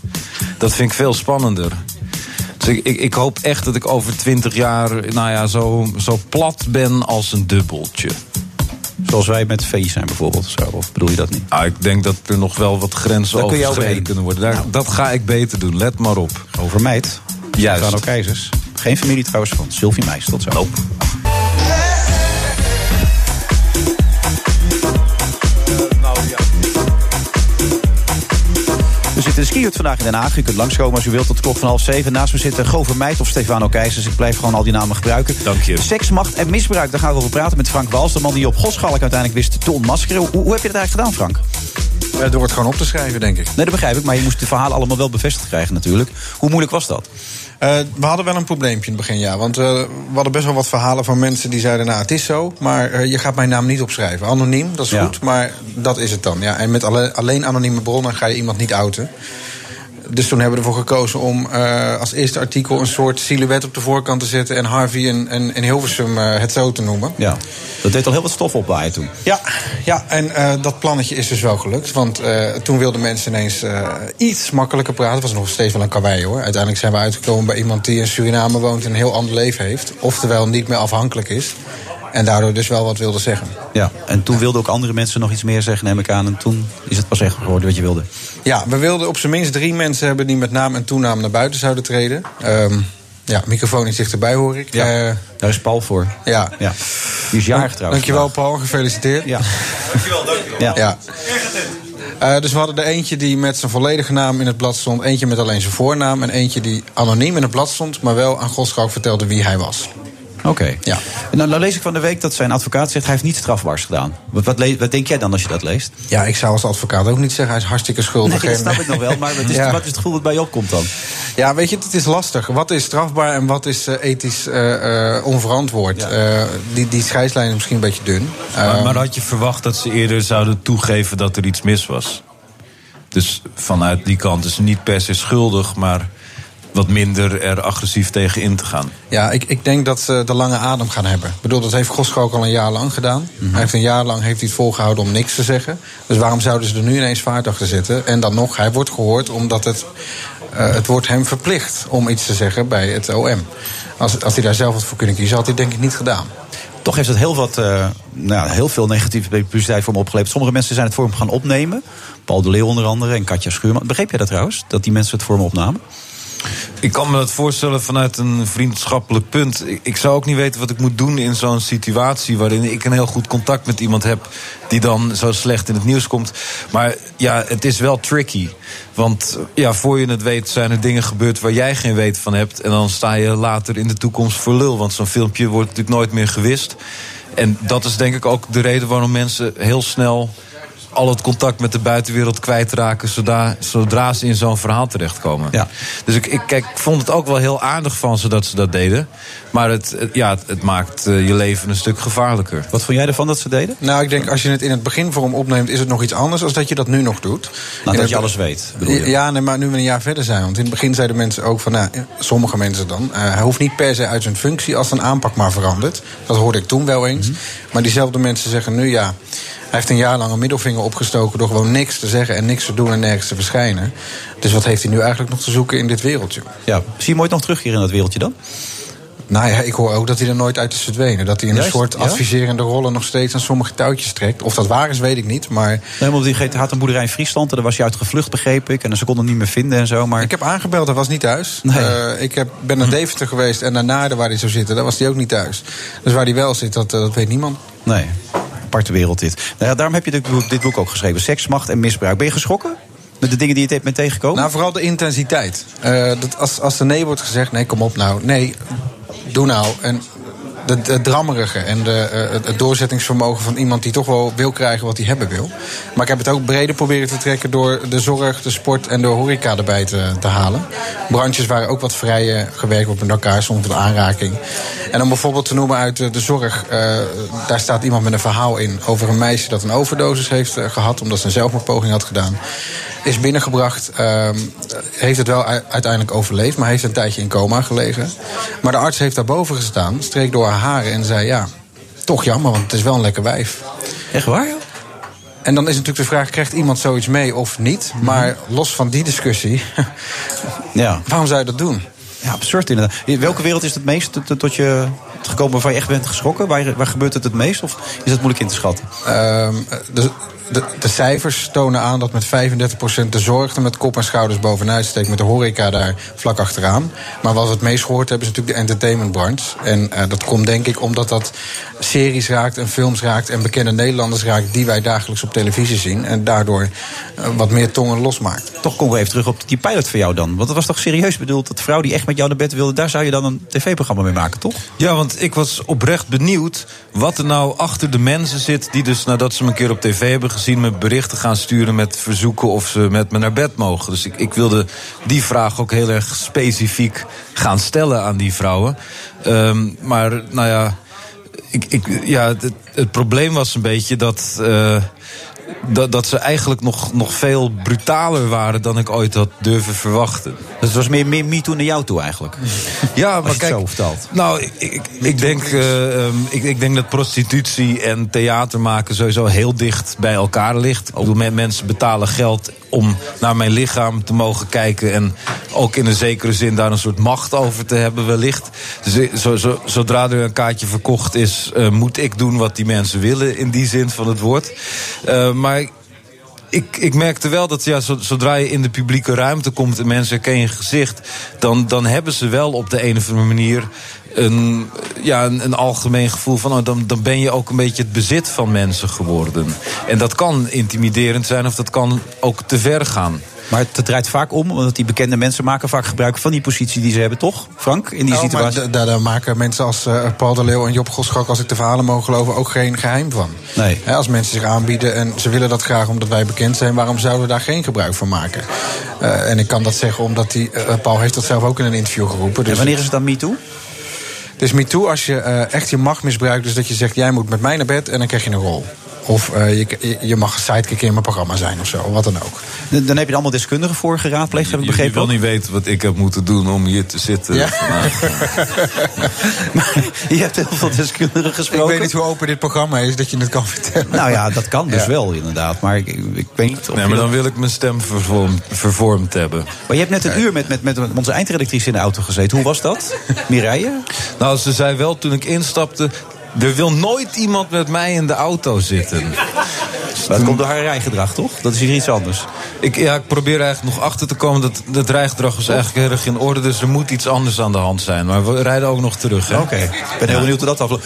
Dat vind ik veel spannender. Dus ik, ik, ik hoop echt dat ik over twintig jaar nou ja, zo, zo plat ben als een dubbeltje. Zoals wij met vee zijn bijvoorbeeld. Zo. Of bedoel je dat niet? Ah, ik denk dat er nog wel wat grenzen je overschreden kunnen worden. Daar, Dat ga ik beter doen, let maar op. Over meid. Juist. Stefano Keizers. Geen familie trouwens van Sylvie Meijs. Tot zo. We zitten in de skihut vandaag in Den Haag. U kunt langskomen als u wilt tot de klok van half zeven. Naast me zitten Gover Meid of Stefano Keizers. Ik blijf gewoon al die namen gebruiken. Dank je. Seks, macht en misbruik. Daar gaan we over praten met Frank Wals. De man die op Goschalk uiteindelijk wist te ontmaskeren. Hoe, hoe heb je dat eigenlijk gedaan, Frank? door het gewoon op te schrijven, denk ik. Nee, dat begrijp ik. Maar je moest de verhalen allemaal wel bevestigd krijgen natuurlijk. Hoe moeilijk was dat? Eh, we hadden wel een probleempje in het begin, ja. Want eh, we hadden best wel wat verhalen van mensen die zeiden... nou, het is zo, maar eh, je gaat mijn naam niet opschrijven. Anoniem, dat is Ja. goed, maar dat is het dan. Ja. En met alle- alleen anonieme bronnen ga je iemand niet outen. Dus toen hebben we ervoor gekozen om eh, als eerste artikel... een soort silhouet op de voorkant te zetten... en Harvey en, en, en Hilversum eh, het zo te noemen. Ja, dat deed al heel wat stof opwaaien toen. Ja, ja en eh, dat plannetje is dus wel gelukt. Want toen wilden mensen ineens iets makkelijker praten. Het was nog steeds wel een karwei hoor. Uiteindelijk zijn we uitgekomen bij iemand die in Suriname woont... en een heel ander leven heeft. Oftewel niet meer afhankelijk is. En daardoor dus wel wat wilde zeggen. Ja, en toen wilden ook andere mensen nog iets meer zeggen, neem ik aan. En toen is het pas echt geworden wat je wilde. Ja, we wilden op zijn minst drie mensen hebben... die met naam en toenaam naar buiten zouden treden. Ehm, ja, microfoon iets dichterbij hoor ik. Ja, Eh, daar is Paul voor. ja. Ja. Die is jarig trouwens. Dankjewel Paul, gefeliciteerd. Ja. Dankjewel, dankjewel. Ja. Ja. Eh, dus we hadden er eentje die met zijn volledige naam in het blad stond... eentje met alleen zijn voornaam... en eentje die anoniem in het blad stond... maar wel aan Goschalk vertelde wie hij was. Oké. Ja. En dan, dan lees ik van de week dat zijn advocaat zegt... hij heeft niets strafbaars gedaan. Wat, wat, le- wat denk jij dan als je dat leest? Ja, ik zou als advocaat ook niet zeggen... hij is hartstikke schuldig. Nee, dat snap ik nog wel. Maar wat is, *laughs* Ja. wat is het gevoel dat bij je opkomt dan? Ja, weet je, het is lastig. Wat is strafbaar en wat is eh, ethisch eh, eh, onverantwoord? Eh, die, die scheidslijn is misschien een beetje dun. Maar, Ehm, maar had je verwacht dat ze eerder zouden toegeven dat er iets mis was? Dus vanuit die kant is ze niet per se schuldig, maar wat minder er agressief tegen in te gaan. Ja, ik, ik denk dat ze de lange adem gaan hebben. Ik bedoel, dat heeft Goschalk al een jaar lang gedaan. Hij heeft een jaar lang heeft hij het volgehouden om niks te zeggen. Dus waarom zouden ze er nu ineens vaart achter zitten? En dan nog, hij wordt gehoord omdat het, eh, het wordt hem verplicht om iets te zeggen bij het OM. Als, als hij daar zelf wat voor kunnen kiezen, had hij het denk ik niet gedaan. Toch heeft het heel, wat, eh, nou, ja, heel veel negatieve publiciteit voor hem opgeleverd. Sommige mensen zijn het voor hem gaan opnemen. Paul de Leeuw onder andere en Katja Schuurman. Begreep jij dat trouwens? Dat die mensen het voor hem opnamen? Ik kan me dat voorstellen vanuit een vriendschappelijk punt. Ik, zou ook niet weten wat ik moet doen in zo'n situatie... waarin ik een heel goed contact met iemand heb... die dan zo slecht in het nieuws komt. Maar ja, het is wel tricky. Want ja, voor je het weet zijn er dingen gebeurd waar jij geen weet van hebt... en dan sta je later in de toekomst voor lul. Want zo'n filmpje wordt natuurlijk nooit meer gewist. En dat is denk ik ook de reden waarom mensen heel snel al het contact met de buitenwereld kwijtraken zodra, zodra ze in zo'n verhaal terechtkomen. Ja. Dus ik, ik, kijk, ik vond het ook wel heel aardig van ze dat ze dat deden. Maar het, het- ja, het, het maakt eh, je leven een stuk gevaarlijker. Wat vond jij ervan dat ze deden? Nou, ik denk als je het in het beginvorm opneemt, is het nog iets anders dan dat je dat nu nog doet. Nou, dat je alles weet, bedoel je? Ja, nee, maar nu we een jaar verder zijn. Want in het begin zeiden mensen ook van, nou, sommige mensen dan, eh, hij hoeft niet per se uit zijn functie als een aanpak maar verandert. Dat hoorde ik toen wel eens. Mhm. Maar diezelfde mensen zeggen nu, ja, heeft een jaar lang een middelvinger opgestoken door gewoon niks te zeggen en niks te doen en nergens te verschijnen. Dus wat heeft hij nu eigenlijk nog te zoeken in dit wereldje? Ja, zie je hem ooit nog terug hier in dat wereldje dan? Nou ja, ik hoor ook dat hij er nooit uit is verdwenen. Dat hij in een Juist, soort ja? adviserende rollen nog steeds aan sommige touwtjes trekt. Of dat waar is, weet ik niet. Maar Nee, want die had een boerderij in Friesland en daar was je uit gevlucht, begreep ik. En ze konden hem niet meer vinden en zo. Maar... Ik heb aangebeld, hij was niet thuis. Nee. Eh, ik heb, ben naar Deventer geweest en naar Naarden waar hij zou zitten. Daar was hij ook niet thuis. Dus waar hij wel zit, dat, eh, dat weet niemand. Nee, aparte wereld dit. Nou ja, daarom heb je dit boek, dit boek ook geschreven. Seks, macht en misbruik. Ben je geschrokken? Met de dingen die je bent tegengekomen? Nou, vooral de intensiteit. Eh, dat als, als er nee wordt gezegd, nee, kom op nou. Nee, doe nou. En de, drammerige en de, eh, het- doorzettingsvermogen van iemand die toch wel wil krijgen wat hij hebben wil. Maar ik heb het ook breder proberen te trekken door de zorg, de sport en de horeca erbij te, te halen. Branches waar ook wat vrijer gewerkt wordt met elkaar, wat aanraking. En om bijvoorbeeld te noemen uit de, de zorg, eh, daar staat iemand met een verhaal in over een meisje dat een overdosis heeft eh, gehad omdat ze een zelfmoordpoging had gedaan. Is binnengebracht, ehm, heeft het wel uiteindelijk overleefd, maar heeft een tijdje in coma gelegen. Maar de arts heeft daarboven gestaan, streek door haar haren en zei: Ja, toch jammer, want het is wel een lekker wijf. Echt waar? En dan is natuurlijk de vraag: krijgt iemand zoiets mee of niet? Maar los van die discussie, *laughs* Ja. waarom zou je dat doen? Ja, absurd inderdaad. In welke wereld is het meest tot, je gekomen waarvan je echt bent geschrokken? Waar, waar gebeurt het het meest? Of is dat moeilijk in te schatten? Ehm, de, de, de cijfers tonen aan dat met 35% de zorg er met kop en schouders bovenuit steekt. Met de horeca daar vlak achteraan. Maar wat we het meest gehoord hebben is natuurlijk de entertainmentbranche. En eh, dat komt denk ik omdat dat series raakt en films raakt en bekende Nederlanders raakt die wij dagelijks op televisie zien. En daardoor eh, wat meer tongen losmaakt. Toch komen we even terug op die pilot voor jou dan. Want dat was toch serieus bedoeld? Dat vrouw die echt met jou naar bed wilde, daar zou je dan een tv-programma mee maken, toch? Ja, want ik was oprecht benieuwd wat er nou achter de mensen zit... die dus nadat ze me een keer op tv hebben gezien... me berichten gaan sturen met verzoeken of ze met me naar bed mogen. Dus ik, ik wilde die vraag ook heel erg specifiek gaan stellen aan die vrouwen. Ehm, maar nou ja, ik, ik, ja het, het probleem was een beetje dat... eh, dat, dat ze eigenlijk nog, nog veel brutaler waren dan ik ooit had durven verwachten. Dus het was meer, meer me toe naar jou toe eigenlijk. Ja, maar kijk, zo nou, ik, ik, ik denk, eh, ehm, ik, ik denk dat prostitutie en theater maken sowieso heel dicht bij elkaar ligt. Ik bedoel, men- mensen betalen geld om naar mijn lichaam te mogen kijken. En ook in een zekere zin daar een soort macht over te hebben, wellicht. Dus zo, zo, zodra er een kaartje verkocht is, eh, moet ik doen wat die mensen willen in die zin van het woord. Eh, maar ik, ik merkte wel dat ja, zo- zodra je in de publieke ruimte komt en mensen herkennen je gezicht, dan, dan hebben ze wel op de een of andere manier een, ja, een, een algemeen gevoel van oh, dan, dan ben je ook een beetje het bezit van mensen geworden. En dat kan intimiderend zijn of dat kan ook te ver gaan. Maar het draait vaak om, omdat die bekende mensen maken vaak gebruik van die positie die ze hebben, toch, Frank? In die Oh, maar situatie. da- daar maken mensen als eh, Paul de Leeuw en Job Goschalk... als ik de verhalen mogen geloven, ook geen geheim van. Nee. Als mensen zich aanbieden en ze willen dat graag omdat wij bekend zijn... waarom zouden we daar geen gebruik van maken? Eh, en ik kan dat zeggen omdat die, eh, Paul heeft dat zelf ook in een interview geroepen. Dus En wanneer is het dan me too? Het is MeToo als je echt je macht misbruikt. Dus dat je zegt, jij moet met mij naar bed en dan krijg je een rol. Of eh, je, je- mag sidekick in mijn programma zijn of zo, wat dan ook. Dan dan heb je er allemaal deskundigen voor geraadpleegd, heb ik Je, je begrepen. wil niet weten wat ik heb moeten doen om hier te zitten. Ja. *laughs* vandaag. *laughs* Je hebt heel veel deskundigen Ik gesproken. weet niet hoe open dit programma is dat je het kan vertellen. Nou ja, dat kan dus Ja. wel inderdaad. Maar ik, ik weet niet of Nee, maar dan wil ik mijn stem vervormd, vervormd hebben. Maar je hebt net een uur met, met, met onze eindredactrice in de auto gezeten. Hoe was dat? Mireille? Nou, ze zei wel toen ik instapte. Er wil nooit iemand met mij in de auto zitten. Maar het komt door haar rijgedrag, toch? Dat is hier iets anders. Ik, ja, ik probeer eigenlijk nog achter te komen dat het rijgedrag was eigenlijk heel erg in orde. Dus er moet iets anders aan de hand zijn. Maar we rijden ook nog terug. hè? Oké, ik ben heel benieuwd hoe dat afloopt.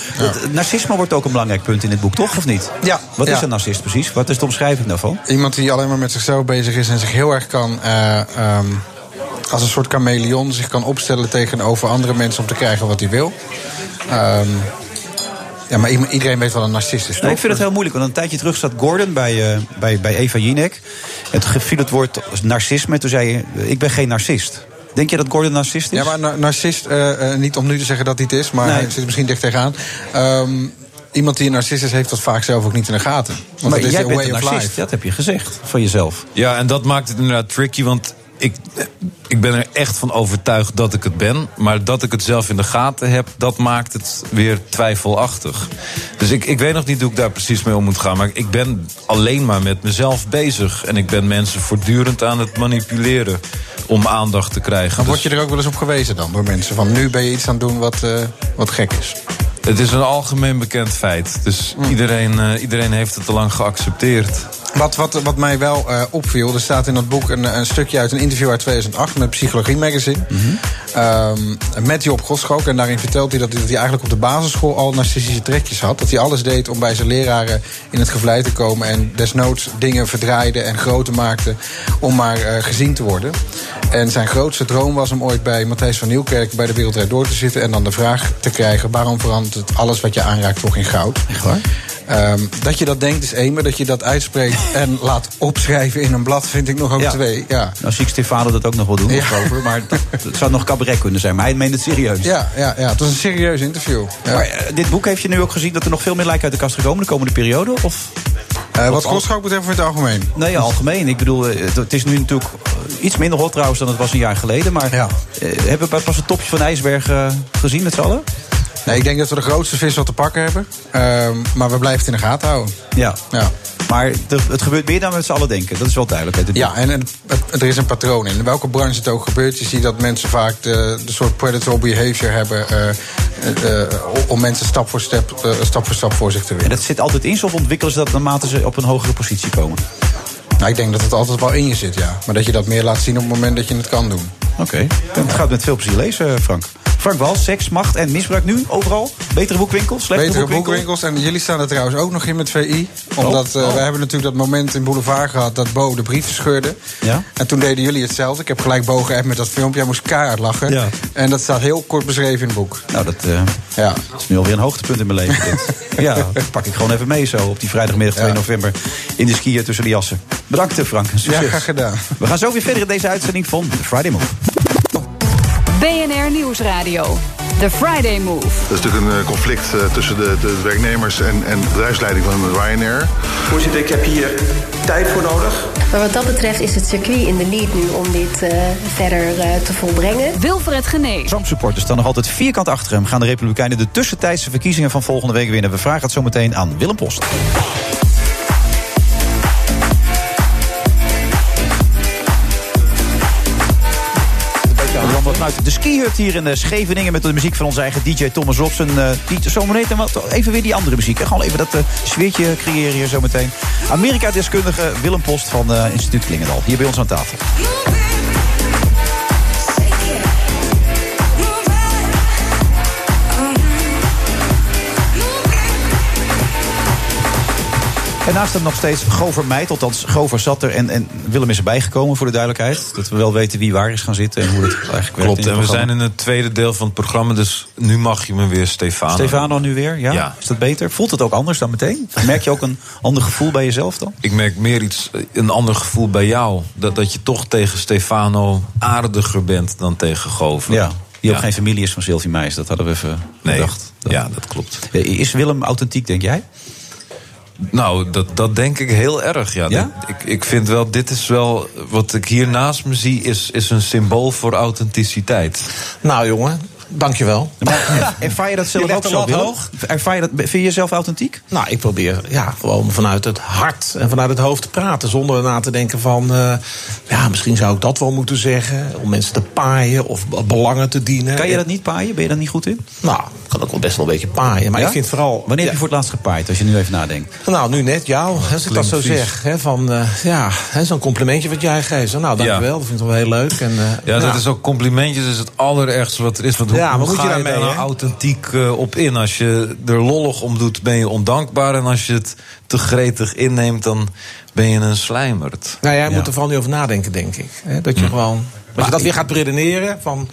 Narcisme wordt ook een belangrijk punt in dit boek, toch? Of niet? Ja. Wat is een narcist precies? Wat is de omschrijving daarvan? Iemand die alleen maar met zichzelf bezig is en zich heel erg kan. eh, ehm, als een soort chameleon zich kan opstellen tegenover andere mensen om te krijgen wat hij wil. Ehm, ja, maar iedereen weet wat een narcist is. Nee, toch? ik vind het heel moeilijk, want een tijdje terug zat Gordon bij, eh, bij, bij Eva Jinek. En toen viel het woord narcisme. En toen zei je, ik ben geen narcist. Denk je dat Gordon narcist is? Ja, maar na- narcist, eh, eh, niet om nu te zeggen dat hij het is, maar hij zit misschien dicht tegenaan. Ehm, iemand die een narcist is, heeft dat vaak zelf ook niet in de gaten. Want maar dat is jij een bent way een of narcist, life. dat heb je gezegd van jezelf. Ja, en dat maakt het inderdaad tricky, want ik, ik ben er echt van overtuigd dat ik het ben. Maar dat ik het zelf in de gaten heb, dat maakt het weer twijfelachtig. Dus ik, ik weet nog niet hoe ik daar precies mee om moet gaan. Maar ik ben alleen maar met mezelf bezig. En ik ben mensen voortdurend aan het manipuleren om aandacht te krijgen. Maar Dus word je er ook wel eens op gewezen dan door mensen? Van nu ben je iets aan het doen wat, eh, wat gek is. het is een algemeen bekend feit. Dus iedereen, eh, iedereen heeft het al lang geaccepteerd. Wat, wat, wat mij wel eh, opviel, er staat in dat boek een, een stukje uit een interview uit 2008 met Psychologie Magazine. Ehm, met Job Goschalk. En daarin vertelt hij dat, hij dat hij eigenlijk op de basisschool al narcistische trekjes had. Dat hij alles deed om bij zijn leraren in het gevlei te komen. En desnoods dingen verdraaide en groter maakte om maar eh, gezien te worden. En zijn grootste droom was om ooit bij Matthijs van Nieuwkerk bij de Wereldrijd door te zitten. En dan de vraag te krijgen: waarom verandert alles wat je aanraakt toch in goud? Echt waar? Ehm, dat je dat denkt is één, maar dat je dat uitspreekt *laughs* en laat opschrijven in een blad vind ik nog ook Ja. twee. Ja. Nou zie ik Stefano dat ook nog wel doen, Ja. over, maar *laughs* dat, het zou nog cabaret kunnen zijn. Maar hij meent het serieus. Ja, ja, ja, het was een serieus interview. Ja. Maar eh, dit boek heeft je nu ook gezien dat er nog veel meer lijken uit de kast gekomen de komende periode? Of? Eh, wat Goschalk betreft voor het algemeen? Nee, ja, algemeen. Ik bedoel, eh, het is nu natuurlijk iets minder hot trouwens dan het was een jaar geleden. Maar eh, hebben we pas het topje van ijsberg gezien met z'n allen? Nee, ik denk dat we de grootste vis wat te pakken hebben. Ehm, maar we blijven het in de gaten houden. Ja. ja. Maar het gebeurt meer dan we met z'n allen denken. Dat is wel duidelijk. dit Ja, en, en er is een patroon in. In welke branche het ook gebeurt, je ziet dat mensen vaak de, de soort predator behavior hebben. eh, eh, eh, om mensen stap voor stap, stap voor stap voor zich te En winnen. dat zit altijd in of ontwikkelen ze dat naarmate ze op een hogere positie komen? Nou, ik denk dat het altijd wel in je zit, ja. Maar dat je dat meer laat zien op het moment dat je het kan doen. Oké, dan gaat met veel plezier lezen, Frank. Frank Wals, seks, macht en misbruik nu, overal. Betere boekwinkels, slechtere Betere boekwinkels. boekwinkels. En jullie staan er trouwens ook nog in met VI. Omdat eh, oh. we hebben natuurlijk dat moment in Boulevard gehad... dat Bo de brief scheurde. Ja? En toen deden jullie hetzelfde. Ik heb gelijk Bo geappt met dat filmpje. Hij moest keihard lachen. Ja. En dat staat heel kort beschreven in het boek. Nou, dat eh, Ja. is nu alweer een hoogtepunt in mijn leven. dit. *laughs* ja, dat pak ik gewoon even mee zo op die vrijdagmiddag 2 Ja. november. In de skiën tussen de jassen. Bedankt, eh, Frank. Succes. Ja, graag gedaan. We gaan zo weer verder in deze uitzending van The Friday Move. BNR Nieuwsradio. The Friday Move. Dat is natuurlijk een eh, conflict eh, tussen de, de werknemers en, en de bedrijfsleiding van Ryanair. Voorzitter, ik heb hier tijd voor nodig. Maar wat dat betreft is het circuit in de lead nu om dit eh, verder eh, te volbrengen. Wilfred Genee. Trump-supporters staan nog altijd vierkant achter hem. Gaan de Republikeinen de tussentijdse verkiezingen van volgende week winnen? We vragen het zo meteen aan Willem Post. Vanuit de skihut hier in eh, Scheveningen... met de muziek van onze eigen DJ Thomas Robson. eh die zometeen en wat, even weer die andere muziek. Gewoon even dat eh, sfeertje creëren hier zometeen. Amerika-deskundige Willem Post van eh, Instituut Klingendal. Hier bij ons aan tafel. En naast hem nog steeds Gover Meid. Althans, Gover zat er en, en Willem is erbij gekomen voor de duidelijkheid. Dat we wel weten wie waar is gaan zitten en hoe het eigenlijk werkt. Klopt, en we zijn in het tweede deel van het programma, dus nu mag je me weer Stefano. Stefano nu weer, ja? Ja. Is dat beter? Voelt het ook anders dan meteen? Merk je ook een ander gevoel bij jezelf dan? Ik merk meer iets, een ander gevoel bij jou. Dat, dat je toch tegen Stefano aardiger bent dan tegen Gover. Ja. Die ook Ja. geen familie is van Sylvie Meijs. Dat hadden we even Nee, bedacht. Dat- ja, dat klopt. Is Willem authentiek, denk jij? Nou, dat, dat denk ik heel erg. Ja. Ik, ik vind wel, dit is wel, wat ik hier naast me zie, is, is een symbool voor authenticiteit. Nou jongen, Dankjewel. Maar ervaar je dat *laughs* zelf Je ook zo, hoog. Ervaar je dat, vind je jezelf authentiek? Nou, ik probeer ja, gewoon vanuit het hart en vanuit het hoofd te praten. Zonder na te denken van, eh, ja, misschien zou ik dat wel moeten zeggen. Om mensen te paaien of belangen te dienen. Kan je dat niet paaien? Ben je daar niet goed in? Nou, ik kan ook wel best wel een beetje paaien. Maar Ja? ik vind vooral... Wanneer heb je voor het laatst gepaaid, als je nu even nadenkt? Nou, nu net jou, als ik dat zo zeg. Hè, van, eh, ja, hè, zo'n complimentje wat jij geeft. Nou, dankjewel, Ja. dat vind ik wel heel leuk. En, eh, Ja, dat is ook complimentjes, is het allerergste wat er is. Want Ja, maar hoe moet je ga je daar nou hè? authentiek eh, op in? Als je er lollig om doet, ben je ondankbaar. En als je het te gretig inneemt, dan ben je een slijmerd. Nou, jij Ja. moet er vooral niet over nadenken, denk ik. Hè? Dat je Hm. gewoon. Als je dat weer gaat redeneren van.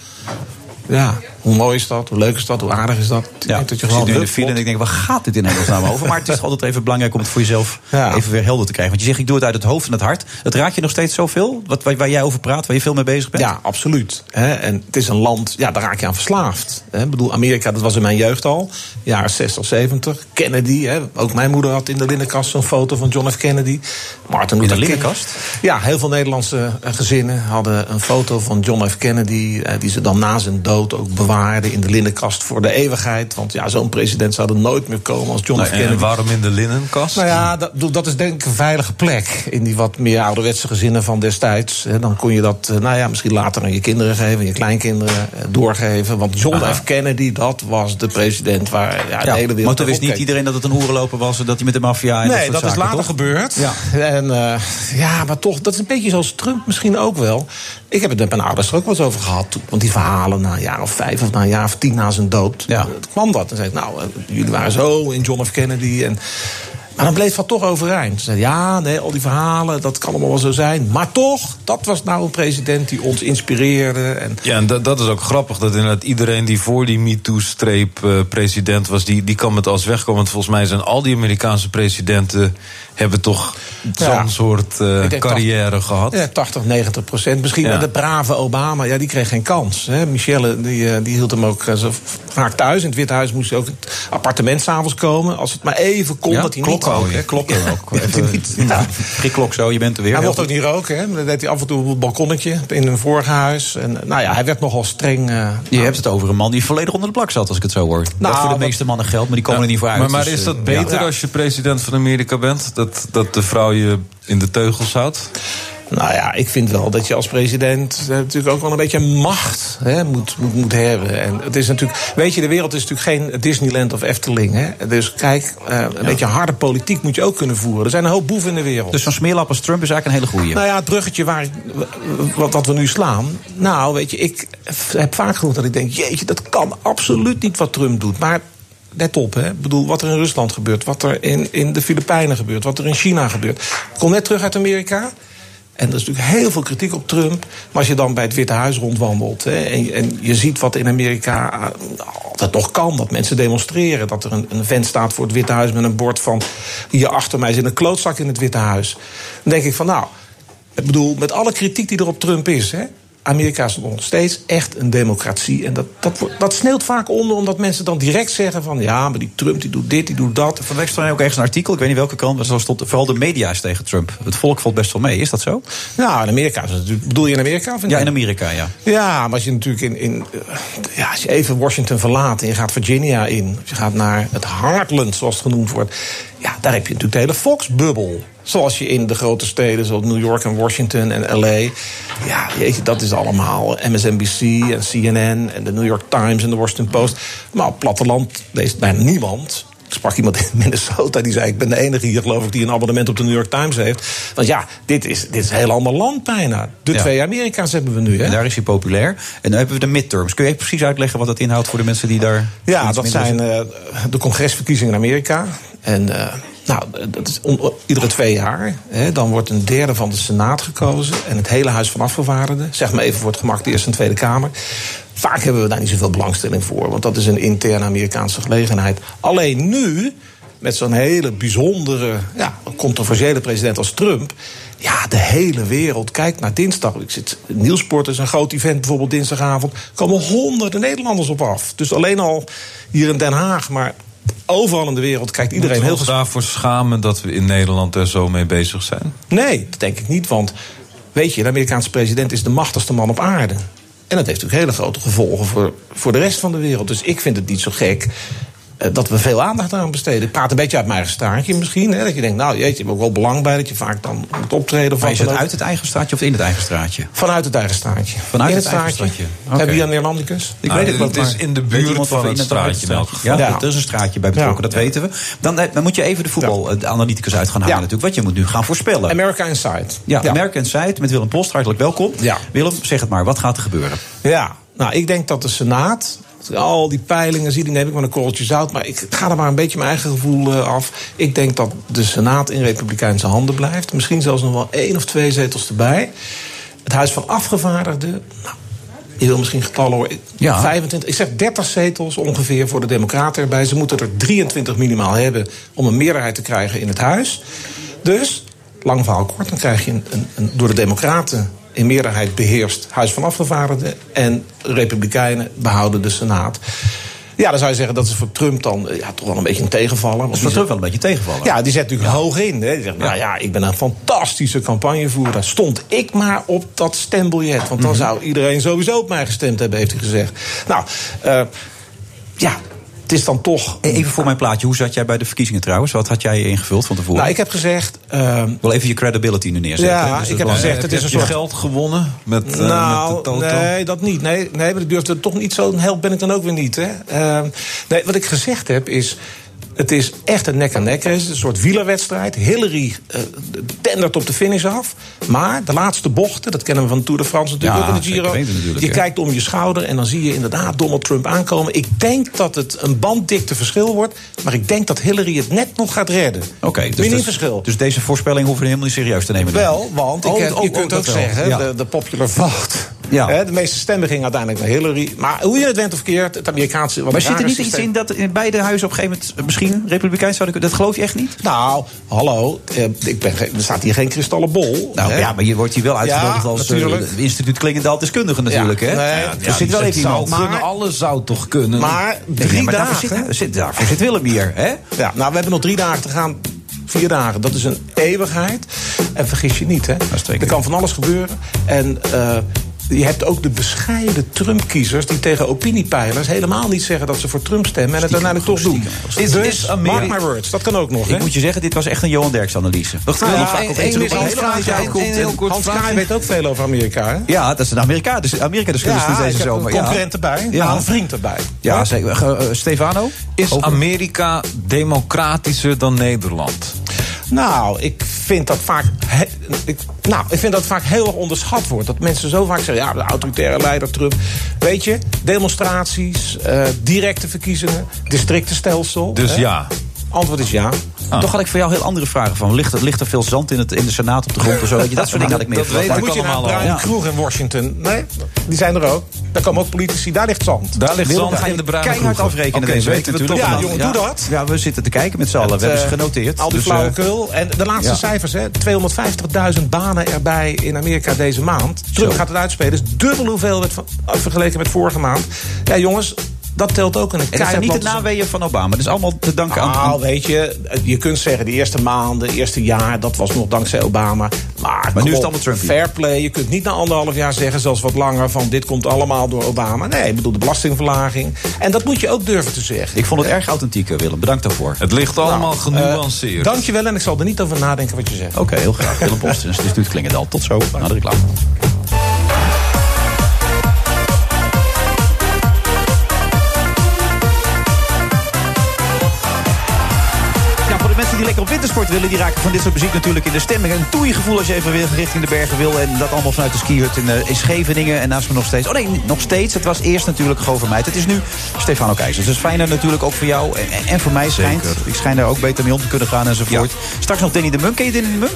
Ja, hoe mooi is dat? Hoe leuk is dat? Hoe aardig is dat? Ik Ja, denk dat je zit gewoon nu in de file en ik denk, waar gaat dit in hemelsnaam over? Maar het is altijd even belangrijk om het voor jezelf Ja. even weer helder te krijgen. Want je zegt, ik doe het uit het hoofd en het hart. Het raakt je nog steeds zoveel? Wat, waar, waar jij over praat, waar je veel mee bezig bent? Ja, absoluut. En het is een land, ja, daar raak je aan verslaafd. Ik bedoel, Amerika, dat was in mijn jeugd al. Jaren 60, 70. Kennedy, ook mijn moeder had in de linnenkast zo'n foto van John F. Kennedy. Martin In de Luther King. linnenkast? Ja, heel veel Nederlandse eh, gezinnen hadden een foto van John F. Kennedy... eh, die ze dan na zijn dood ook bewaarden in de linnenkast voor de eeuwigheid. Want ja, zo'n president zou er nooit meer komen als John F. en Kennedy. waarom in de linnenkast? Nou ja, dat, dat is denk ik een veilige plek. In die wat meer ouderwetse gezinnen van destijds. Dan kon je dat, eh, nou ja, misschien later aan je kinderen geven, je kleinkinderen eh, doorgeven. Want John Aha. F. Kennedy, dat was de president waar ja, de Ja, hele wereld maar toen wist niet iedereen dat het een hoerenloper was... en dat hij met de maffia en Nee, dat, is later toch? gebeurd. Ja. En eh, ja, maar toch, dat is een beetje zoals Trump misschien ook wel. Ik heb het met mijn ouders er ook wel eens over gehad. Want die verhalen na een jaar of vijf of na een jaar of tien na zijn dood. Ja. eh, kwam dat. En zei ik, nou, eh, jullie waren zo in John F. Kennedy. En, maar dan bleef dat toch overeind. Ze zei, ja, nee, al die verhalen, dat kan allemaal wel zo zijn. Maar toch, dat was nou een president die ons inspireerde. En, Ja, en dat, dat is ook grappig. Dat inderdaad iedereen die voor die MeToo-streep eh, president was... Die, die kan met als wegkomen. Want volgens mij zijn al die Amerikaanse presidenten... hebben toch Ja. zo'n soort eh, denk carrière gehad. Ja, 80, 90 procent. Misschien Ja. de brave Obama, ja, die kreeg geen kans. Hè. Michelle, die, eh, die hield hem ook eh, zo vaak thuis. In het Witte Huis moest hij ook in het appartement s'avonds komen. Als het maar even kon, Ja, dat hij klokken niet ook, hè? Klokken ook. *laughs* Niet- ja. Prikklok zo, je bent er weer. Hij mocht ook niet roken, hè. Dat deed hij af en toe op het balkonnetje in een vorige huis. En, nou ja, hij werd nogal streng. eh, Je hebt het over een man die volledig onder de plak zat, als ik het zo hoor. dat voor de meeste mannen geldt, maar die komen er niet voor uit. Maar, maar Dus, is dat eh, beter ja. als je president van Amerika bent? Dat, dat de vrouw je in de teugels houdt? Nou ja, ik vind wel dat je als president eh, natuurlijk ook wel een beetje macht hè, moet, moet, moet hebben. En het is natuurlijk, weet je, de wereld is natuurlijk geen Disneyland of Efteling. Hè? Dus kijk, eh, een beetje harde politiek moet je ook kunnen voeren. Er zijn een hoop boeven in de wereld. Dus zo'n smeerlap als Trump is eigenlijk een hele goeie. Nou ja, het bruggetje waar, wat, wat we nu slaan. Nou, weet je, ik heb vaak genoeg dat ik denk: jeetje, dat kan absoluut niet wat Trump doet. Maar let op, hè. Ik bedoel, wat er in Rusland gebeurt, wat er in, in de Filipijnen gebeurt, wat er in China gebeurt. Ik kom net terug uit Amerika. En er is natuurlijk heel veel kritiek op Trump. Maar als je dan bij het Witte Huis rondwandelt. Hè, en, en je ziet wat in Amerika eh, altijd nog kan. Dat mensen demonstreren. Dat er een, een vent staat voor het Witte Huis met een bord van. Hier achter mij zit een klootzak in het Witte Huis. Dan denk ik van nou. Ik bedoel, met alle kritiek die er op Trump is. Hè, Amerika is nog steeds echt een democratie. En dat, dat, dat sneeuwt vaak onder, omdat mensen dan direct zeggen: van ja, maar die Trump die doet dit, die doet dat. Van week stond er ook ergens een artikel, ik weet niet welke krant, maar zo stond vooral de media is tegen Trump. Het volk valt best wel mee, is dat zo? Nou, in Amerika. Bedoel je in Amerika? Ja, in Amerika, ja. Ja, maar als je natuurlijk in, in ja, als je even Washington verlaat en je gaat Virginia in, of je gaat naar het Heartland, zoals het genoemd wordt, ja, daar heb je natuurlijk de hele Fox-bubbel. Zoals je in de grote steden zoals New York en Washington en LA. Ja, jeetje, dat is allemaal MSNBC en CNN en de New York Times en de Washington Post. Maar op het platteland leest bijna niemand. Ik sprak iemand in Minnesota die zei: Ik ben de enige hier, geloof ik, die een abonnement op de New York Times heeft. Want ja, dit is, dit is een heel ander land bijna. De Ja. twee Amerika's hebben we nu. Hè? En daar is hij populair. En dan hebben we de midterms. Kun je even precies uitleggen wat dat inhoudt voor de mensen die daar. Ja, dat zijn eh, de congresverkiezingen in Amerika. En eh, nou, dat is iedere twee jaar. Hè, dan wordt een derde van de Senaat gekozen. En het hele Huis van Afgevaardigden. Zeg maar even voor het gemak de Eerste en Tweede Kamer. Vaak hebben we daar niet zoveel belangstelling voor. Want dat is een interne Amerikaanse gelegenheid. Alleen nu, met zo'n hele bijzondere, ja, controversiële president als Trump. Ja, de hele wereld kijkt naar dinsdag. Ik zit, Nieuwsport is een groot event, bijvoorbeeld dinsdagavond. Komen honderden Nederlanders op af. Dus alleen al hier in Den Haag, maar overal in de wereld kijkt iedereen Moeten heel ons daarvoor schamen dat we in Nederland er zo mee bezig zijn? Nee, dat denk ik niet. Want weet je, de Amerikaanse president is de machtigste man op aarde. En dat heeft natuurlijk hele grote gevolgen voor, voor de rest van de wereld. Dus ik vind het niet zo gek dat we veel aandacht aan besteden. Ik praat een beetje uit mijn eigen staartje misschien. Hè, dat je denkt, nou jeetje, je hebt ook wel belang bij dat je vaak dan moet optreden. Maar is het uit het eigen straatje of in het eigen straatje? Vanuit het eigen staartje. Vanuit In het eigen straatje. Oké. Hebben we een Neerlandicus? Ik Nou, weet het het wel. is maar in de buurt van het straatje geval. Ja, Ja. er is een straatje bij betrokken, Ja. dat weten we. Dan, eh, dan moet je even de voetbalanalyticus uit gaan halen Ja. natuurlijk. Wat je moet nu gaan voorspellen. America Inside. Ja, American Site met Willem Post, hartelijk welkom. Ja. Willem, zeg het maar, wat gaat er gebeuren? Ja, nou, ik denk dat de Senaat. Al die peilingen zie, die neem ik met een korreltje zout. Maar ik ga er maar een beetje mijn eigen gevoel eh, af. Ik denk dat de Senaat in Republikeinse handen blijft. Misschien zelfs nog wel één of twee zetels erbij. Het Huis van Afgevaardigden. Nou, je wil misschien getallen hoor. Ja. 25, ik zeg 30 zetels ongeveer voor de Democraten erbij. Ze moeten er 23 minimaal hebben om een meerderheid te krijgen in het huis. Dus, lang verhaal kort, dan krijg je een, een, een door de Democraten in meerderheid beheerst Huis van Afgevaardigden. En Republikeinen behouden de Senaat. Ja, dan zou je zeggen dat is voor Trump dan eh, ja, toch wel een beetje een tegenvaller. Dat is voor Trump wel een beetje tegenvallen. Ja, die zet natuurlijk hoog in. Hè. Die zegt, nou ja, ik ben een fantastische campagnevoerder. Stond ik maar op dat stembiljet. Want dan Mhm. zou iedereen sowieso op mij gestemd hebben, heeft hij gezegd. Nou, eh, ja, het is dan toch... Even voor mijn plaatje, hoe zat jij bij de verkiezingen trouwens? Wat had jij ingevuld van tevoren? Nou, ik heb gezegd... ehm, Wel even je credibility nu neerzetten. Ja? Dus ik heb gezegd, het is een Heb je soort... geld gewonnen met, nou, met de toto? nee, dat niet. Nee, nee, maar ik durfde toch niet zo'n held ben ik dan ook weer niet. Hè. Ehm, nee, wat ik gezegd heb is... Het is echt een nek-aan-nek race. Het is een soort wielerwedstrijd. Hillary eh dendert op de finish af. Maar de laatste bochten, dat kennen we van de Tour de France natuurlijk Ja, ook in de Giro. je kijkt om je schouder en dan zie je inderdaad Donald Trump aankomen. Ik denk dat het een banddikte verschil wordt. Maar ik denk dat Hillary het net nog gaat redden. Oké, dus, dus, verschil. dus deze voorspelling hoeven we helemaal niet serieus te nemen. Wel, want ik Oh, heb- oh, je oh, kunt ook wel. zeggen, Ja. de, de popular vote. Ja. Hè, de meeste stemmen gingen uiteindelijk naar Hillary. Maar hoe je het went of keert, het Amerikaanse... wat Maar zit er niet iets in dat in beide huizen op een gegeven moment misschien republikeins zouden kunnen? Dat geloof je echt niet? Nou, hallo, eh, ik ben, er staat hier geen kristallen bol. Nou hè? ja, maar je wordt hier wel uitgenodigd Ja, als natuurlijk. uh, instituut Klingendaal deskundige natuurlijk. Ja, hè? nee, er ja, zit wel even zou iemand. kunnen, alles zou toch kunnen. Maar Nee, drie maar daarvoor dagen... zit, zit, daarvoor zit Willem hier. Hè? Ja, nou, we hebben nog drie dagen te gaan. Vier dagen, dat is een eeuwigheid. En vergis je niet, hè. Er kan van alles gebeuren. En eh, je hebt ook de bescheiden Trump-kiezers... die tegen opiniepeilers helemaal niet zeggen dat ze voor Trump stemmen... en het uiteindelijk toch doen. Is- dus, is Ameri- mark my words, dat kan ook nog, hè. Ik moet je zeggen, dit was echt een Johan Derks analyse. Wacht, wil ja, je vaak één- op één iets is op een Hans hele Kraai, vraag en- uitkomt. en En- heel kort Hans Kraai weet ook veel over Amerika, hè. Ja, dat is een Amerika, dus Amerika deskundige Ja, deze ik heb zomer. een ja. concurrent erbij. Ja. Een vriend erbij. Ja, zeker. Eh, Stefano? Is Amerika democratischer dan Nederland? Nou, ik vind dat vaak. he- ik, nou, ik vind dat vaak heel erg onderschat wordt. Dat mensen zo vaak zeggen: ja, de autoritaire leider Trump. Weet je, demonstraties, eh, directe verkiezingen, districtenstelsel. Dus hè? ja. Antwoord is ja. Toch had ik voor jou heel andere vragen van. Ligt er, ligt er veel zand in, het, in de Senaat op de grond of zo? Weet je, dat soort dingen had ik meer Dat weet ik moet je naar allemaal al. bruine Ja. kroeg in Washington. Nee, die zijn er ook. Daar komen ook politici. Daar ligt zand. Daar ligt zand in de keihard afrekenen Oké, deze week we Ja, jongen, doe dat. Ja, we zitten te kijken met z'n allen. We hebben ze eh, genoteerd. Al die Dus, eh, flauwekul. En de laatste cijfers, hè. 250.000 banen erbij in Amerika deze maand. Trump gaat het uitspelen. Is dubbel hoeveelheid van, vergeleken met vorige maand. Ja, jongens, dat telt ook in een en dat zijn niet de keihard naweeën van Obama. Dat is allemaal te danken aan... nou, aan weet je, je kunt zeggen de eerste maanden, de eerste jaar, dat was nog dankzij Obama. Maar, nu is het allemaal Trump. Fair play. Je kunt niet na anderhalf jaar zeggen, zelfs wat langer, van dit komt allemaal door Obama. Nee, ik bedoel de belastingverlaging. En dat moet je ook durven te zeggen. ik vond het erg authentiek, Willem. Bedankt daarvoor. Het ligt allemaal Nou, genuanceerd. Eh, dankjewel en ik zal er niet over nadenken wat je zegt. Oké, heel graag. Willem Post, instituut Klingendal. Tot zo, na de reclame. Wintersport willen, die raken van dit soort muziek natuurlijk in de stemming. Een toeiegevoel als je even weer richting de bergen wil. En dat allemaal vanuit de skihut in, eh, in Scheveningen. En naast me nog steeds. Oh nee, nog steeds. Het was eerst natuurlijk Govermeid. Het is nu Stefano Keizers. Dus fijner natuurlijk ook voor jou. En, en- voor mij schijnt. Zeker. Ik schijn daar ook beter mee om te kunnen gaan enzovoort. Straks nog Danny de Munk. Ken je Danny de Munk?